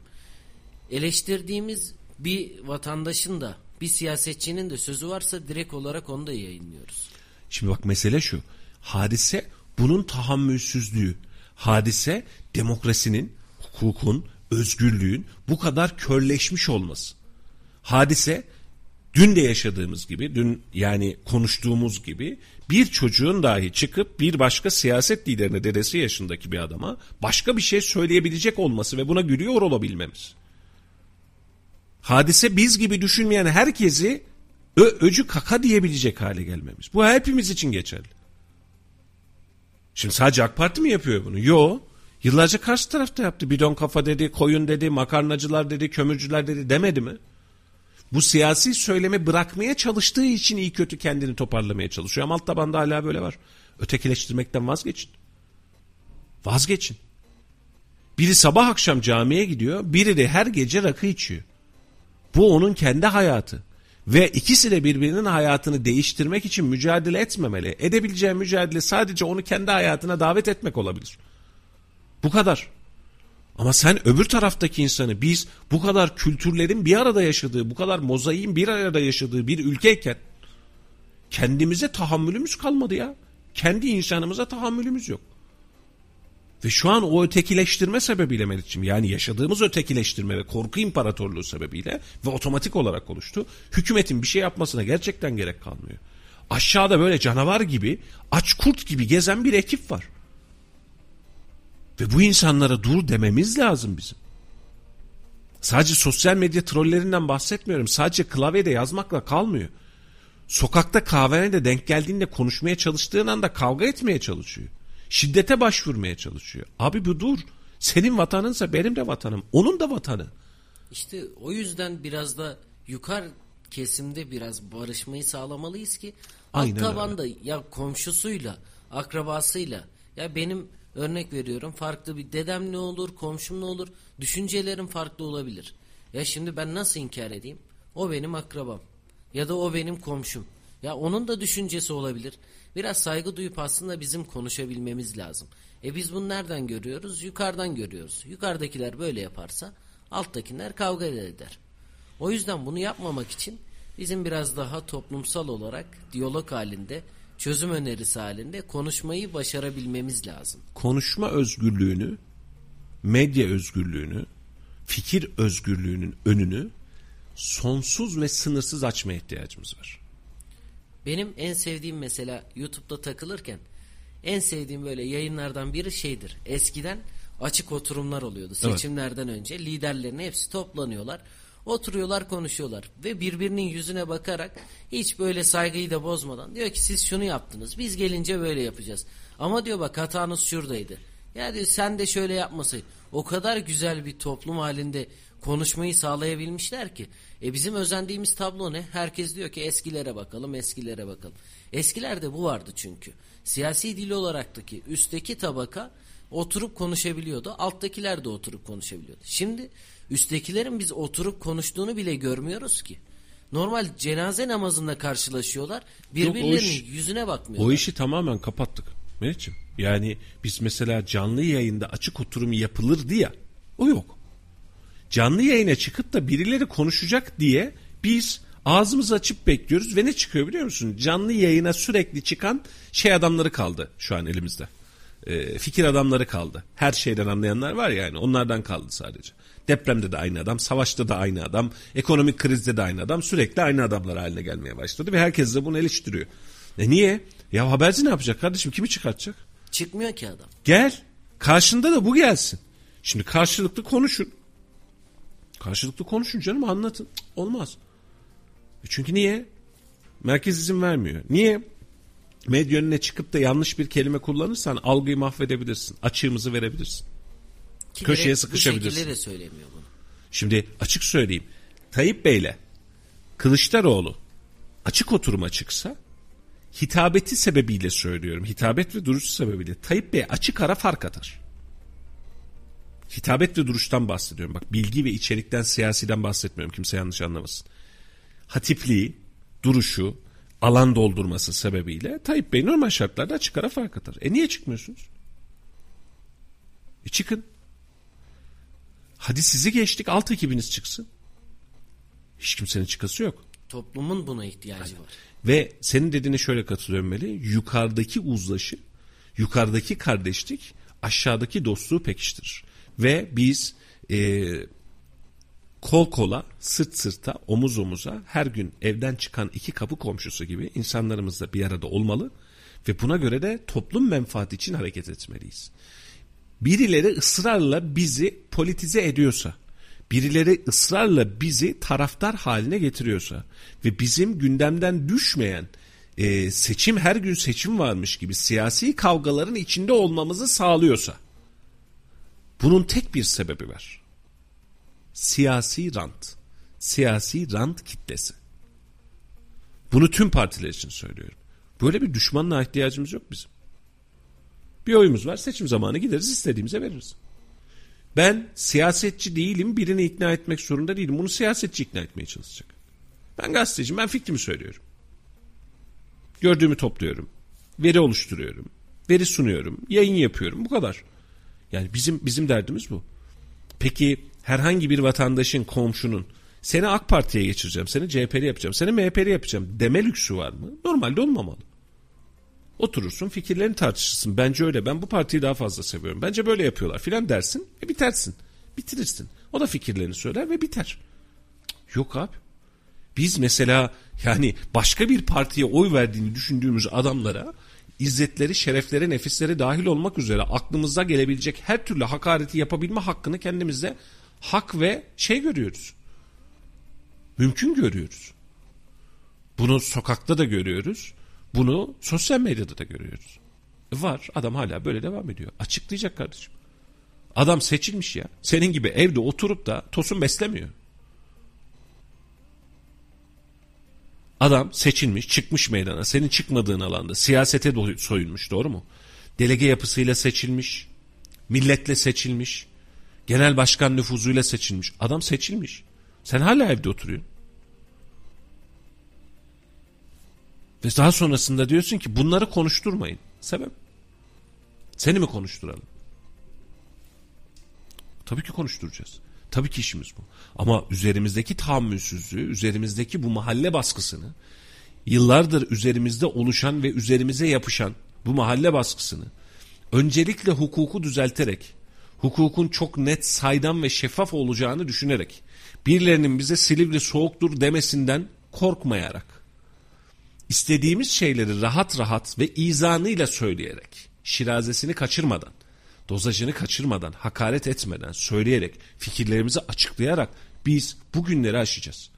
B: Eleştirdiğimiz bir vatandaşın da bir siyasetçinin de sözü varsa direkt olarak onu da yayınlıyoruz.
C: Şimdi bak mesele şu. Hadise bunun tahammülsüzlüğü. Hadise demokrasinin, hukukun, özgürlüğün bu kadar körleşmiş olması. Hadise dün de yaşadığımız gibi, dün yani konuştuğumuz gibi bir çocuğun dahi çıkıp bir başka siyaset liderine dedesi yaşındaki bir adama başka bir şey söyleyebilecek olması ve buna gülüyor olabilmemiz. Hadise biz gibi düşünmeyen herkesi ö, öcü kaka diyebilecek hale gelmemiz. Bu hepimiz için geçerli. Şimdi sadece AK Parti mi yapıyor bunu? Yo. Yıllarca karşı tarafta yaptı. Bidon kafa dedi, koyun dedi, makarnacılar dedi, kömürcüler dedi demedi mi? Bu siyasi söylemi bırakmaya çalıştığı için iyi kötü kendini toparlamaya çalışıyor. Ama alt tabanda hala böyle var. Ötekileştirmekten vazgeçin. Vazgeçin. Biri sabah akşam camiye gidiyor, biri de her gece rakı içiyor. Bu onun kendi hayatı. Ve ikisi de birbirinin hayatını değiştirmek için mücadele etmemeli. Edebileceği mücadele sadece onu kendi hayatına davet etmek olabilir. Bu kadar. Ama sen öbür taraftaki insanı biz bu kadar kültürlerin bir arada yaşadığı, bu kadar mozaiğin bir arada yaşadığı bir ülkeyken kendimize tahammülümüz kalmadı ya. Kendi insanımıza tahammülümüz yok. Ve şu an o ötekileştirme sebebiyle Melih'ciğim yani yaşadığımız ötekileştirme ve korku imparatorluğu sebebiyle ve otomatik olarak oluştu. Hükümetin bir şey yapmasına gerçekten gerek kalmıyor. Aşağıda böyle canavar gibi aç kurt gibi gezen bir ekip var. Ve bu insanlara dur dememiz lazım bizim. Sadece sosyal medya trollerinden bahsetmiyorum. Sadece klavyede yazmakla kalmıyor. Sokakta kahvenede denk geldiğinde konuşmaya çalıştığın anda kavga etmeye çalışıyor. Şiddete başvurmaya çalışıyor. Abi bu dur. Senin vatanınsa benim de vatanım. Onun da vatanı.
B: İşte o yüzden biraz da yukarı kesimde biraz barışmayı sağlamalıyız ki
C: Aynen
B: alt tabanda ya komşusuyla, akrabasıyla ya benim örnek veriyorum farklı bir dedem ne olur, komşum ne olur, düşüncelerim farklı olabilir. Ya şimdi ben nasıl inkar edeyim? O benim akrabam ya da o benim komşum. Ya onun da düşüncesi olabilir. Biraz saygı duyup aslında bizim konuşabilmemiz lazım. E biz bunu nereden görüyoruz? Yukarıdan görüyoruz. Yukarıdakiler böyle yaparsa alttakiler kavga eder. O yüzden bunu yapmamak için bizim biraz daha toplumsal olarak diyalog halinde, çözüm önerisi halinde konuşmayı başarabilmemiz lazım.
C: Konuşma özgürlüğünü, medya özgürlüğünü, fikir özgürlüğünün önünü sonsuz ve sınırsız açmaya ihtiyacımız var.
B: Benim en sevdiğim mesela YouTube'da takılırken en sevdiğim böyle yayınlardan biri şeydir. Eskiden açık oturumlar oluyordu. Seçimlerden önce liderlerin hepsi toplanıyorlar. Oturuyorlar konuşuyorlar ve birbirinin yüzüne bakarak hiç böyle saygıyı da bozmadan diyor ki siz şunu yaptınız biz gelince böyle yapacağız. Ama diyor bak hatanız şuradaydı. Ya diyor sen de şöyle yapmasaydın. O kadar güzel bir toplum halinde konuşmayı sağlayabilmişler ki. E bizim özendiğimiz tablo ne? Herkes diyor ki eskilere bakalım, eskilere bakalım. Eskilerde bu vardı çünkü. Siyasi dil olaraktaki üstteki tabaka oturup konuşabiliyordu. Alttakiler de oturup konuşabiliyordu. Şimdi üsttekilerin biz oturup konuştuğunu bile görmüyoruz ki. Normal cenaze namazında karşılaşıyorlar. Birbirlerinin
C: iş-
B: yüzüne bakmıyorlar.
C: O işi tamamen kapattık Melih'ciğim. Yani biz mesela canlı yayında açık oturum yapılırdı ya o yok. Canlı yayına çıkıp da birileri konuşacak diye biz ağzımızı açıp bekliyoruz ve ne çıkıyor biliyor musun? Canlı yayına sürekli çıkan şey adamları kaldı şu an elimizde. e, fikir adamları kaldı. Her şeyden anlayanlar var yani onlardan kaldı sadece. Depremde de aynı adam, savaşta da aynı adam, ekonomik krizde de aynı adam sürekli aynı adamlar haline gelmeye başladı ve herkes de bunu eleştiriyor. E niye? Ya haberci ne yapacak kardeşim? Kimi çıkartacak?
B: Çıkmıyor ki adam.
C: Gel. Karşında da bu gelsin. Şimdi karşılıklı konuşun. Karşılıklı konuşun canım anlatın. Olmaz. E Çünkü niye? Merkez izin vermiyor. Niye? Medya önüne çıkıp da yanlış bir kelime kullanırsan algıyı mahvedebilirsin. Açığımızı verebilirsin.
B: Ki
C: Köşeye sıkışabilirsin.
B: Bu şekilde de söylemiyor bunu.
C: Şimdi açık söyleyeyim. Tayyip Bey'le Kılıçdaroğlu açık oturuma çıksa hitabeti sebebiyle söylüyorum. Hitabet ve duruş sebebiyle Tayyip Bey açık ara fark atar. Hitabet ve duruştan bahsediyorum. Bak bilgi ve içerikten siyasiden bahsetmiyorum. Kimse yanlış anlamasın. Hatipliği, duruşu, alan doldurması sebebiyle Tayyip Bey normal şartlarda açık ara fark atar. E niye çıkmıyorsunuz? E çıkın. Hadi sizi geçtik alt ekibiniz çıksın. Hiç kimsenin çıkası yok.
B: Toplumun buna ihtiyacı var.
C: Ve senin dediğine şöyle katılıyorum Meli. Yukarıdaki uzlaşı, yukarıdaki kardeşlik aşağıdaki dostluğu pekiştirir. Ve biz e, kol kola, sırt sırta, omuz omuza her gün evden çıkan iki kapı komşusu gibi insanlarımızla bir arada olmalı ve buna göre de toplum menfaati için hareket etmeliyiz. Birileri ısrarla bizi politize ediyorsa, birileri ısrarla bizi taraftar haline getiriyorsa ve bizim gündemden düşmeyen e, seçim her gün seçim varmış gibi siyasi kavgaların içinde olmamızı sağlıyorsa bunun tek bir sebebi var. Siyasi rant. Siyasi rant kitlesi. Bunu tüm partiler için söylüyorum. Böyle bir düşmanla ihtiyacımız yok bizim. Bir oyumuz var seçim zamanı gideriz istediğimize veririz. Ben siyasetçi değilim birini ikna etmek zorunda değilim. Bunu siyasetçi ikna etmeye çalışacak. Ben gazeteciyim ben fikrimi söylüyorum. Gördüğümü topluyorum. Veri oluşturuyorum. Veri sunuyorum. Yayın yapıyorum. Bu kadar. Yani bizim bizim derdimiz bu. Peki herhangi bir vatandaşın, komşunun seni AK Parti'ye geçireceğim, seni CHP'li yapacağım, seni MHP'li yapacağım deme lüksü var mı? Normalde olmamalı. Oturursun fikirlerini tartışırsın. Bence öyle. Ben bu partiyi daha fazla seviyorum. Bence böyle yapıyorlar filan dersin ve bitersin. Bitirirsin. O da fikirlerini söyler ve biter. Yok abi. Biz mesela yani başka bir partiye oy verdiğini düşündüğümüz adamlara izzetleri, şerefleri, nefisleri dahil olmak üzere aklımıza gelebilecek her türlü hakareti yapabilme hakkını kendimizde hak ve şey görüyoruz. Mümkün görüyoruz. Bunu sokakta da görüyoruz. Bunu sosyal medyada da görüyoruz. Var adam hala böyle devam ediyor. Açıklayacak kardeşim. Adam seçilmiş ya. Senin gibi evde oturup da tosun beslemiyor. Adam seçilmiş, çıkmış meydana, senin çıkmadığın alanda siyasete soyunmuş, doğru mu? Delege yapısıyla seçilmiş, milletle seçilmiş, genel başkan nüfuzuyla seçilmiş. Adam seçilmiş. Sen hala evde oturuyorsun. Ve daha sonrasında diyorsun ki bunları konuşturmayın. Sebep? Seni mi konuşturalım? Tabii ki konuşturacağız. Tabii ki işimiz bu. Ama üzerimizdeki tahammülsüzlüğü, üzerimizdeki bu mahalle baskısını, yıllardır üzerimizde oluşan ve üzerimize yapışan bu mahalle baskısını öncelikle hukuku düzelterek, hukukun çok net, saydam ve şeffaf olacağını düşünerek, birilerinin bize Silivri soğuktur demesinden korkmayarak, istediğimiz şeyleri rahat rahat ve izanıyla söyleyerek, şirazesini kaçırmadan, dozajını kaçırmadan, hakaret etmeden, söyleyerek, fikirlerimizi açıklayarak biz bu günleri aşacağız.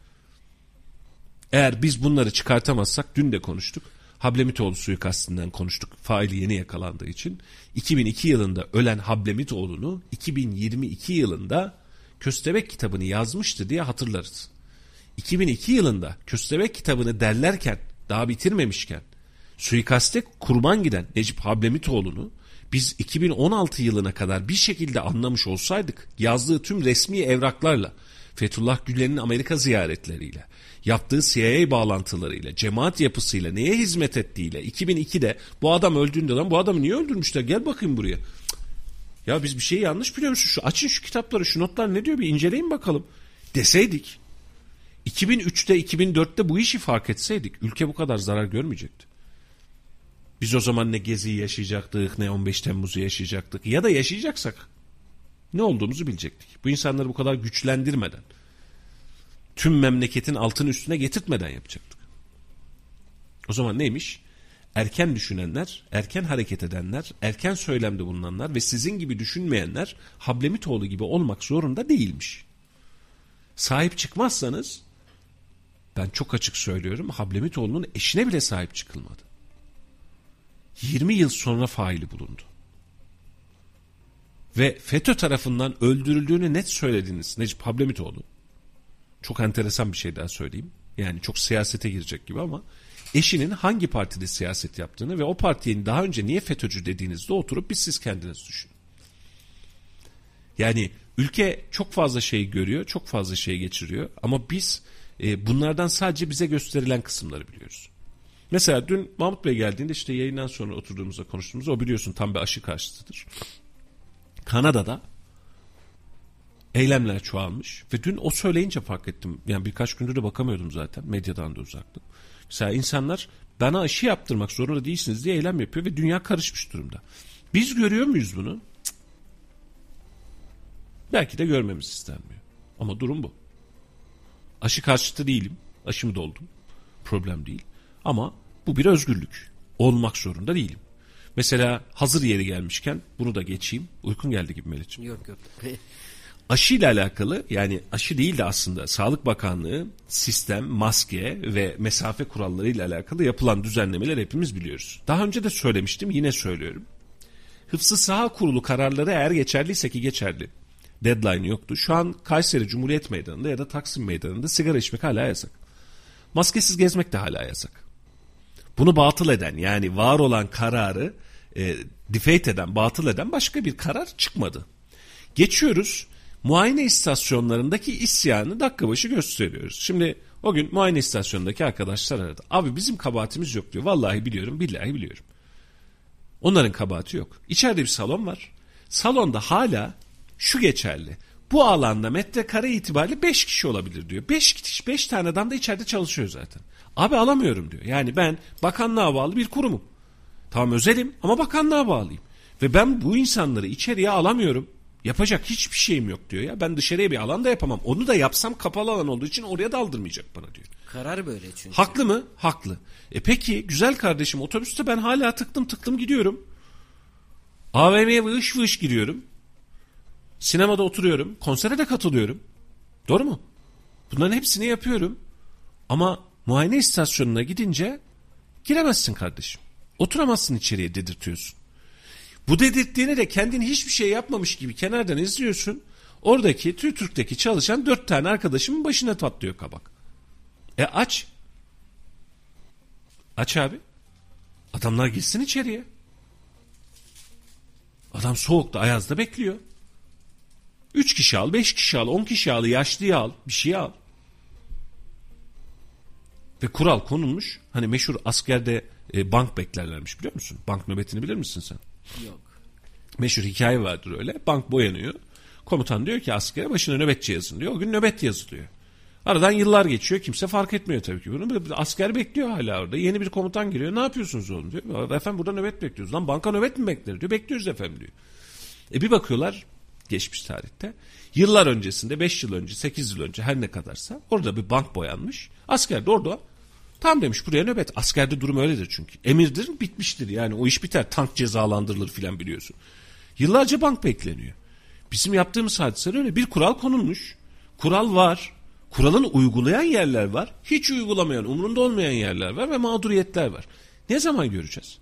C: Eğer biz bunları çıkartamazsak dün de konuştuk. Hablemitoğlu suikastinden konuştuk. Faili yeni yakalandığı için. 2002 yılında ölen Hablemitoğlu'nu 2022 yılında Köstebek kitabını yazmıştı diye hatırlarız. 2002 yılında Köstebek kitabını derlerken daha bitirmemişken suikaste kurban giden Necip Hablemitoğlu'nu biz 2016 yılına kadar bir şekilde anlamış olsaydık yazdığı tüm resmi evraklarla Fethullah Gülen'in Amerika ziyaretleriyle yaptığı CIA bağlantılarıyla cemaat yapısıyla neye hizmet ettiğiyle 2002'de bu adam öldüğünde lan bu adamı niye öldürmüşler gel bakayım buraya. Ya biz bir şeyi yanlış biliyor musun şu açın şu kitapları şu notlar ne diyor bir inceleyin bakalım. Deseydik 2003'te 2004'te bu işi fark etseydik ülke bu kadar zarar görmeyecekti. Biz o zaman ne Gezi'yi yaşayacaktık ne 15 Temmuz'u yaşayacaktık ya da yaşayacaksak ne olduğumuzu bilecektik. Bu insanları bu kadar güçlendirmeden tüm memleketin altını üstüne getirtmeden yapacaktık. O zaman neymiş? Erken düşünenler, erken hareket edenler, erken söylemde bulunanlar ve sizin gibi düşünmeyenler Hablemitoğlu gibi olmak zorunda değilmiş. Sahip çıkmazsanız ben çok açık söylüyorum Hablemitoğlu'nun eşine bile sahip çıkılmadı. 20 yıl sonra faili bulundu. Ve FETÖ tarafından öldürüldüğünü net söylediniz Necip Hablemitoğlu. Çok enteresan bir şey daha söyleyeyim. Yani çok siyasete girecek gibi ama eşinin hangi partide siyaset yaptığını ve o partiye daha önce niye FETÖ'cü dediğinizde oturup biz siz kendiniz düşünün. Yani ülke çok fazla şey görüyor, çok fazla şey geçiriyor ama biz e, bunlardan sadece bize gösterilen kısımları biliyoruz. Mesela dün Mahmut Bey geldiğinde işte yayından sonra oturduğumuzda konuştuğumuzda o biliyorsun tam bir aşı karşıtıdır. Kanada'da eylemler çoğalmış ve dün o söyleyince fark ettim. Yani birkaç gündür de bakamıyordum zaten medyadan da uzaktım. Mesela insanlar bana aşı yaptırmak zorunda değilsiniz diye eylem yapıyor ve dünya karışmış durumda. Biz görüyor muyuz bunu? Cık. Belki de görmemiz istenmiyor. Ama durum bu. Aşı karşıtı değilim. Aşımı doldum. Problem değil. Ama bu bir özgürlük. Olmak zorunda değilim. Mesela hazır yeri gelmişken bunu da geçeyim. Uykun geldi gibi Melih'ciğim.
B: Yok yok.
C: Aşı ile alakalı yani aşı değil de aslında Sağlık Bakanlığı sistem, maske ve mesafe kuralları ile alakalı yapılan düzenlemeler hepimiz biliyoruz. Daha önce de söylemiştim yine söylüyorum. Hıfzı Saha Kurulu kararları eğer geçerliyse ki geçerli. Deadline yoktu. Şu an Kayseri Cumhuriyet Meydanı'nda ya da Taksim Meydanı'nda sigara içmek hala yasak. Maskesiz gezmek de hala yasak. Bunu batıl eden yani var olan kararı e, defeat eden, batıl eden başka bir karar çıkmadı. Geçiyoruz muayene istasyonlarındaki isyanı dakika başı gösteriyoruz. Şimdi o gün muayene istasyonundaki arkadaşlar aradı. Abi bizim kabahatimiz yok diyor. Vallahi biliyorum billahi biliyorum. Onların kabahati yok. İçeride bir salon var. Salonda hala şu geçerli. Bu alanda metrekare itibariyle 5 kişi olabilir diyor. 5 kişi 5 tane adam da içeride çalışıyor zaten. Abi alamıyorum diyor. Yani ben bakanlığa bağlı bir kurumum. Tamam özelim ama bakanlığa bağlıyım. Ve ben bu insanları içeriye alamıyorum. Yapacak hiçbir şeyim yok diyor ya. Ben dışarıya bir alan da yapamam. Onu da yapsam kapalı alan olduğu için oraya da aldırmayacak bana diyor.
B: Karar böyle çünkü.
C: Haklı mı? Haklı. E peki güzel kardeşim otobüste ben hala tıktım tıktım gidiyorum. AVM'ye vış vış giriyorum. Sinemada oturuyorum. Konsere de katılıyorum. Doğru mu? Bunların hepsini yapıyorum. Ama muayene istasyonuna gidince giremezsin kardeşim. Oturamazsın içeriye dedirtiyorsun. Bu dedirttiğini de kendini hiçbir şey yapmamış gibi kenardan izliyorsun. Oradaki TÜRTÜRK'teki çalışan dört tane arkadaşımın başına tatlıyor kabak. E aç. Aç abi. Adamlar gitsin içeriye. Adam soğukta ayazda bekliyor. Üç kişi al, beş kişi al, on kişi al, yaşlıyı al, bir şey al. Ve kural konulmuş. Hani meşhur askerde e, bank beklerlermiş biliyor musun? Bank nöbetini bilir misin sen?
B: Yok.
C: Meşhur hikaye vardır öyle. Bank boyanıyor. Komutan diyor ki askere başına nöbetçi yazın diyor. O gün nöbet yazılıyor. Aradan yıllar geçiyor. Kimse fark etmiyor tabii ki bunu. Asker bekliyor hala orada. Yeni bir komutan geliyor. Ne yapıyorsunuz oğlum diyor. Efendim burada nöbet bekliyoruz. Lan banka nöbet mi bekler diyor. Bekliyoruz efendim diyor. E bir bakıyorlar geçmiş tarihte. Yıllar öncesinde 5 yıl önce 8 yıl önce her ne kadarsa orada bir bank boyanmış. Asker de orada tam demiş buraya nöbet. Askerde durum öyledir çünkü. Emirdir bitmiştir yani o iş biter. Tank cezalandırılır filan biliyorsun. Yıllarca bank bekleniyor. Bizim yaptığımız hadiseler öyle. Bir kural konulmuş. Kural var. Kuralın uygulayan yerler var. Hiç uygulamayan, umurunda olmayan yerler var ve mağduriyetler var. Ne zaman göreceğiz?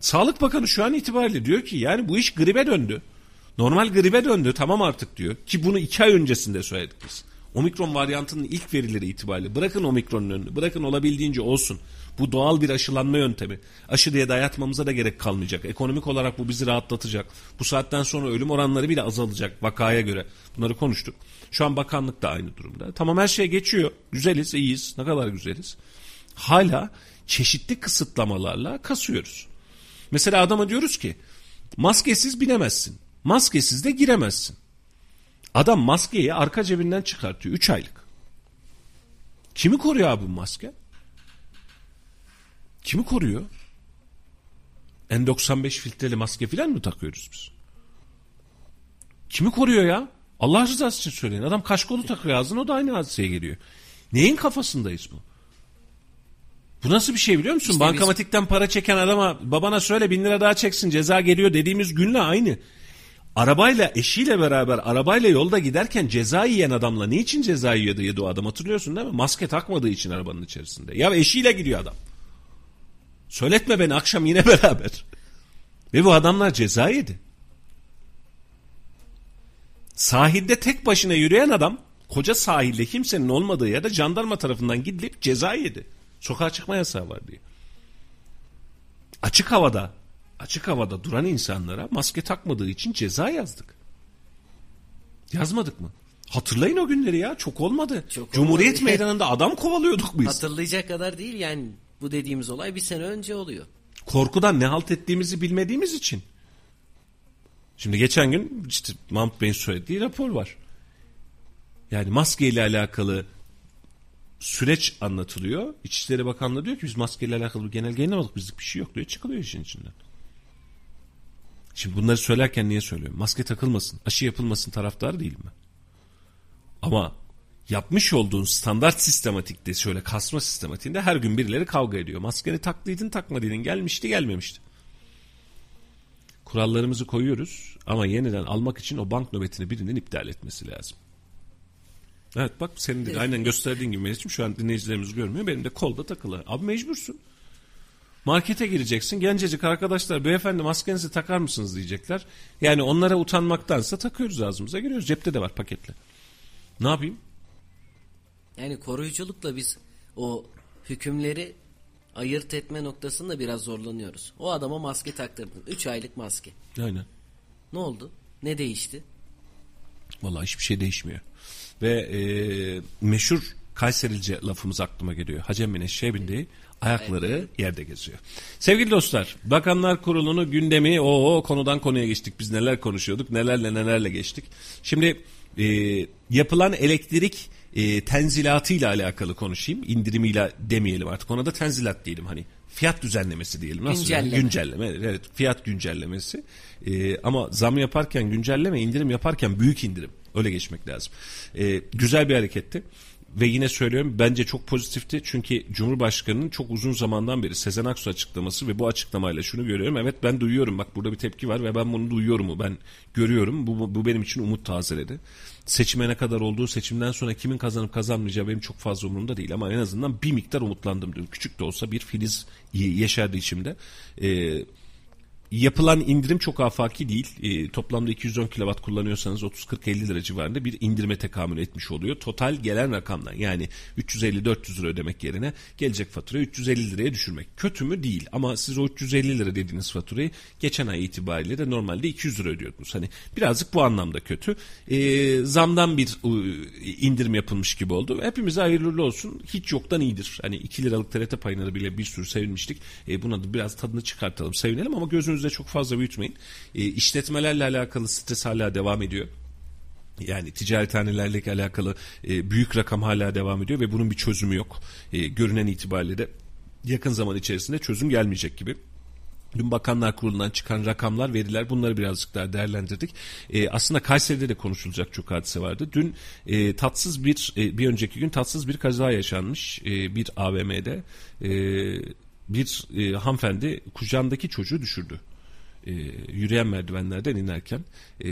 C: Sağlık Bakanı şu an itibariyle diyor ki yani bu iş gribe döndü. Normal gribe döndü tamam artık diyor. Ki bunu iki ay öncesinde söyledik biz. Omikron varyantının ilk verileri itibariyle bırakın omikronun önünü bırakın olabildiğince olsun. Bu doğal bir aşılanma yöntemi. Aşı diye dayatmamıza da gerek kalmayacak. Ekonomik olarak bu bizi rahatlatacak. Bu saatten sonra ölüm oranları bile azalacak vakaya göre. Bunları konuştuk. Şu an bakanlık da aynı durumda. Tamam her şey geçiyor. Güzeliz, iyiyiz. Ne kadar güzeliz. Hala çeşitli kısıtlamalarla kasıyoruz. Mesela adama diyoruz ki maskesiz binemezsin. Maskesiz de giremezsin. Adam maskeyi arka cebinden çıkartıyor 3 aylık. Kimi koruyor abi bu maske? Kimi koruyor? N95 filtreli maske falan mı takıyoruz biz? Kimi koruyor ya? Allah rızası için söyleyin. Adam kaşkolu takıyor ağzına o da aynı hadiseye geliyor. Neyin kafasındayız bu? Bu nasıl bir şey biliyor musun?
B: İşte
C: Bankamatikten para çeken adama babana söyle bin lira daha çeksin ceza geliyor dediğimiz günle aynı. Arabayla eşiyle beraber arabayla yolda giderken ceza yiyen adamla niçin ceza yiyordu yedi o adam hatırlıyorsun değil mi? Maske takmadığı için arabanın içerisinde. Ya eşiyle gidiyor adam. Söyletme beni akşam yine beraber. Ve bu adamlar ceza yedi. Sahilde tek başına yürüyen adam koca sahilde kimsenin olmadığı yerde jandarma tarafından gidilip ceza yedi. Sokağa çıkma yasağı var diye. Açık havada açık havada duran insanlara maske takmadığı için ceza yazdık. Yazmadık mı? Hatırlayın o günleri ya çok olmadı.
B: Çok
C: Cumhuriyet
B: olmadı.
C: meydanında adam kovalıyorduk biz.
B: Hatırlayacak kadar değil yani bu dediğimiz olay bir sene önce oluyor.
C: Korkudan ne halt ettiğimizi bilmediğimiz için. Şimdi geçen gün işte Mahmut Bey'in söylediği rapor var. Yani maske ile alakalı süreç anlatılıyor. İçişleri Bakanlığı diyor ki biz maskeyle alakalı bir genel yayınlamadık bizlik bir şey yok diyor. Çıkılıyor işin içinden. Şimdi bunları söylerken niye söylüyorum? Maske takılmasın, aşı yapılmasın taraftarı değilim ben. Ama yapmış olduğun standart sistematikte şöyle kasma sistematiğinde her gün birileri kavga ediyor. Maskeni taktıydın takmadıydın gelmişti gelmemişti. Kurallarımızı koyuyoruz ama yeniden almak için o bank nöbetini birinin iptal etmesi lazım. Evet bak senin de aynen gösterdiğin gibi Melih'ciğim şu an dinleyicilerimiz görmüyor. Benim de kolda takılı. Abi mecbursun. Markete gireceksin. Gencecik arkadaşlar beyefendi maskenizi takar mısınız diyecekler. Yani onlara utanmaktansa takıyoruz ağzımıza giriyoruz. Cepte de var paketle. Ne yapayım?
B: Yani koruyuculukla biz o hükümleri ayırt etme noktasında biraz zorlanıyoruz. O adama maske taktırdın. 3 aylık maske.
C: Aynen.
B: Ne oldu? Ne değişti?
C: Vallahi hiçbir şey değişmiyor. Ve e, meşhur Kayserilce lafımız aklıma geliyor. Hacem bin Eşeğe bindiği ayakları yerde geziyor. Sevgili dostlar, Bakanlar Kurulu'nu gündemi o, o konudan konuya geçtik. Biz neler konuşuyorduk, nelerle nelerle geçtik. Şimdi e, yapılan elektrik e, tenzilatıyla alakalı konuşayım. İndirimiyle demeyelim artık. Ona da tenzilat diyelim hani. Fiyat düzenlemesi diyelim. Nasıl?
B: Güncelleme.
C: Güncelleme. Evet, fiyat güncellemesi. E, ama zam yaparken güncelleme, indirim yaparken büyük indirim. Öyle geçmek lazım. E, güzel bir hareketti. Ve yine söylüyorum bence çok pozitifti. Çünkü Cumhurbaşkanı'nın çok uzun zamandan beri Sezen Aksu açıklaması ve bu açıklamayla şunu görüyorum. Evet ben duyuyorum bak burada bir tepki var ve ben bunu duyuyorum. Ben görüyorum. Bu, bu, bu benim için umut tazeledi. Seçime ne kadar olduğu seçimden sonra kimin kazanıp kazanmayacağı benim çok fazla umurumda değil. Ama en azından bir miktar umutlandım dün. Küçük de olsa bir filiz yeşerdi içimde. Eee yapılan indirim çok afaki değil. E, toplamda 210 kW kullanıyorsanız 30-40-50 lira civarında bir indirime tekamül etmiş oluyor. Total gelen rakamdan yani 350-400 lira ödemek yerine gelecek faturayı 350 liraya düşürmek. Kötü mü? Değil. Ama siz o 350 lira dediğiniz faturayı geçen ay itibariyle de normalde 200 lira ödüyordunuz. Hani birazcık bu anlamda kötü. E, zamdan bir e, indirim yapılmış gibi oldu. Hepimize hayırlı olsun. Hiç yoktan iyidir. Hani 2 liralık TRT payına bile bir sürü sevinmiştik. E, buna da biraz tadını çıkartalım. Sevinelim ama gözünüz gözünüzde çok fazla büyütmeyin. E, işletmelerle alakalı stres hala devam ediyor. Yani ticarethanelerle alakalı e, büyük rakam hala devam ediyor ve bunun bir çözümü yok. E, görünen itibariyle de yakın zaman içerisinde çözüm gelmeyecek gibi. Dün Bakanlar Kurulu'ndan çıkan rakamlar, veriler bunları birazcık daha değerlendirdik. E, aslında Kayseri'de de konuşulacak çok hadise vardı. Dün e, tatsız bir, e, bir önceki gün tatsız bir kaza yaşanmış e, bir AVM'de. E, bir e, hanımefendi kucağındaki çocuğu düşürdü e, yürüyen merdivenlerden inerken e,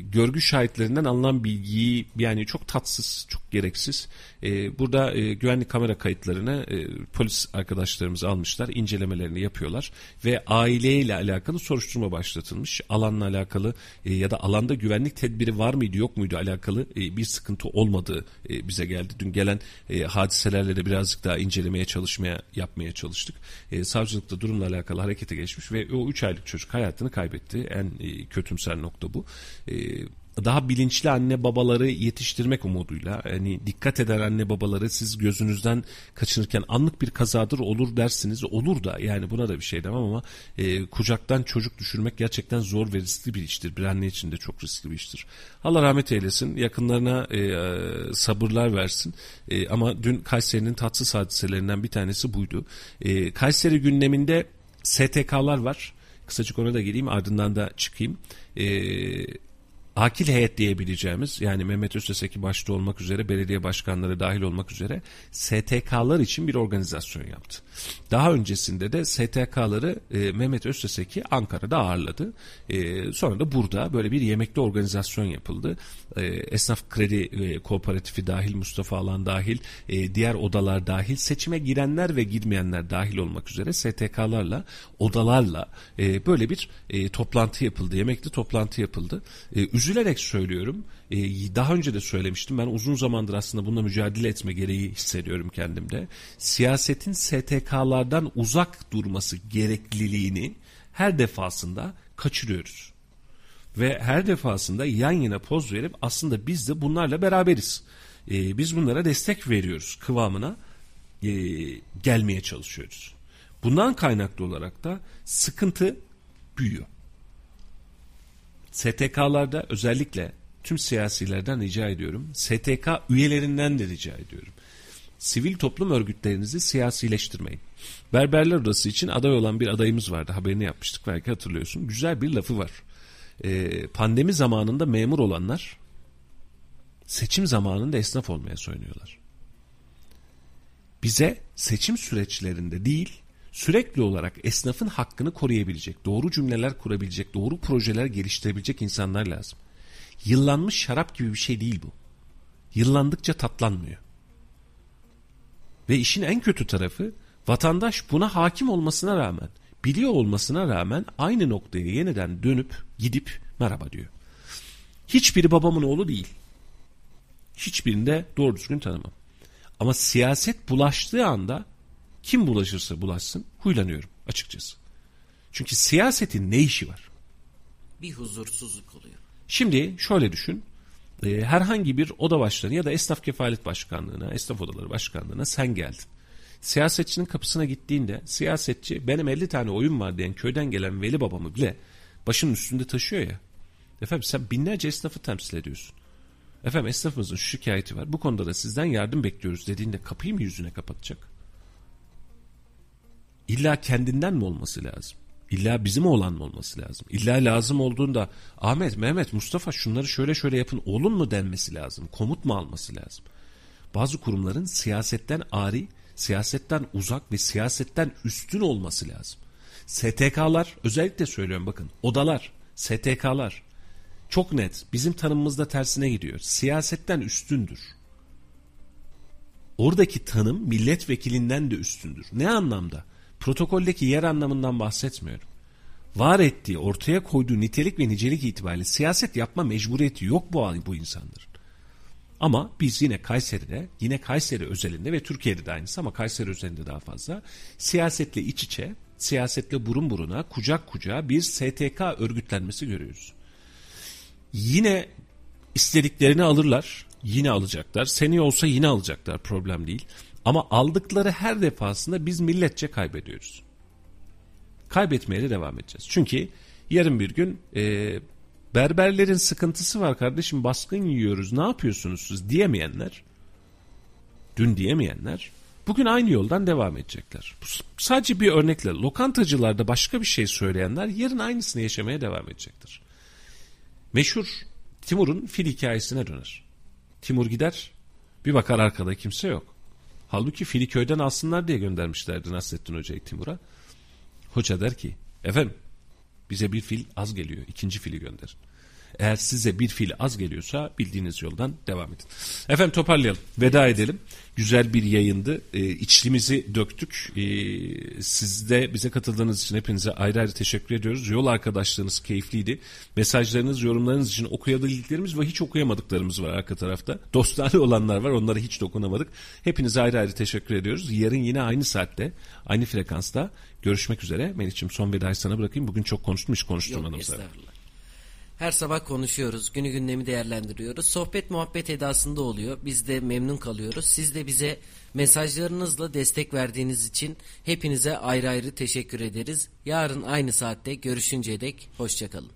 C: görgü şahitlerinden alınan bilgiyi yani çok tatsız, çok gereksiz. E, burada e, güvenlik kamera kayıtlarını e, polis arkadaşlarımız almışlar, incelemelerini yapıyorlar ve aileyle alakalı soruşturma başlatılmış. Alanla alakalı e, ya da alanda güvenlik tedbiri var mıydı yok muydu alakalı e, bir sıkıntı olmadığı e, bize geldi. Dün gelen e, hadiselerle de birazcık daha incelemeye çalışmaya yapmaya çalıştık. E, savcılıkta durumla alakalı harekete geçmiş ve o 3 aylık çocuk hayatını kaybetti. En e, kötümser nokta bu. E, daha bilinçli anne babaları yetiştirmek umuduyla hani dikkat eden anne babaları siz gözünüzden kaçınırken anlık bir kazadır olur dersiniz. Olur da yani buna da bir şey demem ama e, kucaktan çocuk düşürmek gerçekten zor ve riskli bir iştir. Bir anne için de çok riskli bir iştir. Allah rahmet eylesin. Yakınlarına e, sabırlar versin. E, ama dün Kayseri'nin tatsız hadiselerinden bir tanesi buydu. E, Kayseri gündeminde STK'lar var Kısacık ona da geleyim ardından da çıkayım. Ee, akil heyet diyebileceğimiz yani Mehmet Özteseki başta olmak üzere belediye başkanları dahil olmak üzere STK'lar için bir organizasyon yaptı. Daha öncesinde de STK'ları e, Mehmet Özteseki Ankara'da ağırladı. E, sonra da burada böyle bir yemekli organizasyon yapıldı. E, Esnaf Kredi e, Kooperatifi dahil, Mustafa Alan dahil, e, diğer odalar dahil, seçime girenler ve girmeyenler dahil olmak üzere STK'larla, odalarla e, böyle bir e, toplantı yapıldı. Yemekli toplantı yapıldı. E, üzülerek söylüyorum. E, daha önce de söylemiştim. Ben uzun zamandır aslında bununla mücadele etme gereği hissediyorum kendimde. Siyasetin STK'lardan uzak durması gerekliliğini her defasında kaçırıyoruz. Ve her defasında yan yana poz verip aslında biz de bunlarla beraberiz. E, biz bunlara destek veriyoruz kıvamına e, gelmeye çalışıyoruz. Bundan kaynaklı olarak da sıkıntı büyüyor. STK'larda özellikle tüm siyasilerden rica ediyorum. STK üyelerinden de rica ediyorum. Sivil toplum örgütlerinizi siyasileştirmeyin. Berberler Odası için aday olan bir adayımız vardı. Haberini yapmıştık belki hatırlıyorsun. Güzel bir lafı var. Ee, pandemi zamanında memur olanlar seçim zamanında esnaf olmaya soyunuyorlar. Bize seçim süreçlerinde değil sürekli olarak esnafın hakkını koruyabilecek, doğru cümleler kurabilecek, doğru projeler geliştirebilecek insanlar lazım. Yıllanmış şarap gibi bir şey değil bu. Yıllandıkça tatlanmıyor. Ve işin en kötü tarafı vatandaş buna hakim olmasına rağmen, biliyor olmasına rağmen aynı noktaya yeniden dönüp gidip merhaba diyor. Hiçbiri babamın oğlu değil. Hiçbirini de doğru düzgün tanımam. Ama siyaset bulaştığı anda kim bulaşırsa bulaşsın huylanıyorum açıkçası. Çünkü siyasetin ne işi var?
B: Bir huzursuzluk oluyor.
C: Şimdi şöyle düşün. E, herhangi bir oda başkanı ya da esnaf kefalet başkanlığına, esnaf odaları başkanlığına sen geldin. Siyasetçinin kapısına gittiğinde siyasetçi benim 50 tane oyun var diyen köyden gelen veli babamı bile başının üstünde taşıyor ya. Efendim sen binlerce esnafı temsil ediyorsun. Efendim esnafımızın şu şikayeti var. Bu konuda da sizden yardım bekliyoruz dediğinde kapıyı mı yüzüne kapatacak? İlla kendinden mi olması lazım? İlla bizim olan mı olması lazım? İlla lazım olduğunda Ahmet, Mehmet, Mustafa şunları şöyle şöyle yapın oğlum mu denmesi lazım? Komut mu alması lazım? Bazı kurumların siyasetten ari, siyasetten uzak ve siyasetten üstün olması lazım. STK'lar özellikle söylüyorum bakın odalar, STK'lar çok net bizim tanımımızda tersine gidiyor. Siyasetten üstündür. Oradaki tanım milletvekilinden de üstündür. Ne anlamda? Protokoldeki yer anlamından bahsetmiyorum. Var ettiği, ortaya koyduğu nitelik ve nicelik itibariyle siyaset yapma mecburiyeti yok bu, bu insanların. Ama biz yine Kayseri'de, yine Kayseri özelinde ve Türkiye'de de aynısı ama Kayseri özelinde daha fazla siyasetle iç içe, siyasetle burun buruna, kucak kucağa bir STK örgütlenmesi görüyoruz. Yine istediklerini alırlar, yine alacaklar. Seni olsa yine alacaklar, problem değil. Ama aldıkları her defasında biz milletçe kaybediyoruz. Kaybetmeye de devam edeceğiz. Çünkü yarın bir gün e, berberlerin sıkıntısı var kardeşim baskın yiyoruz ne yapıyorsunuz siz diyemeyenler dün diyemeyenler bugün aynı yoldan devam edecekler. Bu sadece bir örnekle lokantacılarda başka bir şey söyleyenler yarın aynısını yaşamaya devam edecektir. Meşhur Timur'un fil hikayesine döner. Timur gider bir bakar arkada kimse yok. Halbuki fili köyden alsınlar diye göndermişlerdi Nasrettin Hoca'yı Timur'a. Hoca der ki efendim bize bir fil az geliyor ikinci fili gönderin. Eğer size bir fil az geliyorsa bildiğiniz yoldan devam edin. Efendim toparlayalım. Veda edelim. Güzel bir yayındı. Ee, içlimizi döktük. Ee, siz de bize katıldığınız için hepinize ayrı ayrı teşekkür ediyoruz. Yol arkadaşlığınız keyifliydi. Mesajlarınız, yorumlarınız için okuyabildiklerimiz ve hiç okuyamadıklarımız var arka tarafta. Dostane olanlar var. Onlara hiç dokunamadık. Hepinize ayrı ayrı teşekkür ediyoruz. Yarın yine aynı saatte, aynı frekansta görüşmek üzere. Melih'ciğim son vedayı sana bırakayım. Bugün çok konuştum hiç konuşturmadım
B: Yok,
C: sana.
B: Her sabah konuşuyoruz. Günü gündemi değerlendiriyoruz. Sohbet muhabbet edasında oluyor. Biz de memnun kalıyoruz. Siz de bize mesajlarınızla destek verdiğiniz için hepinize ayrı ayrı teşekkür ederiz. Yarın aynı saatte görüşünceye dek hoşçakalın.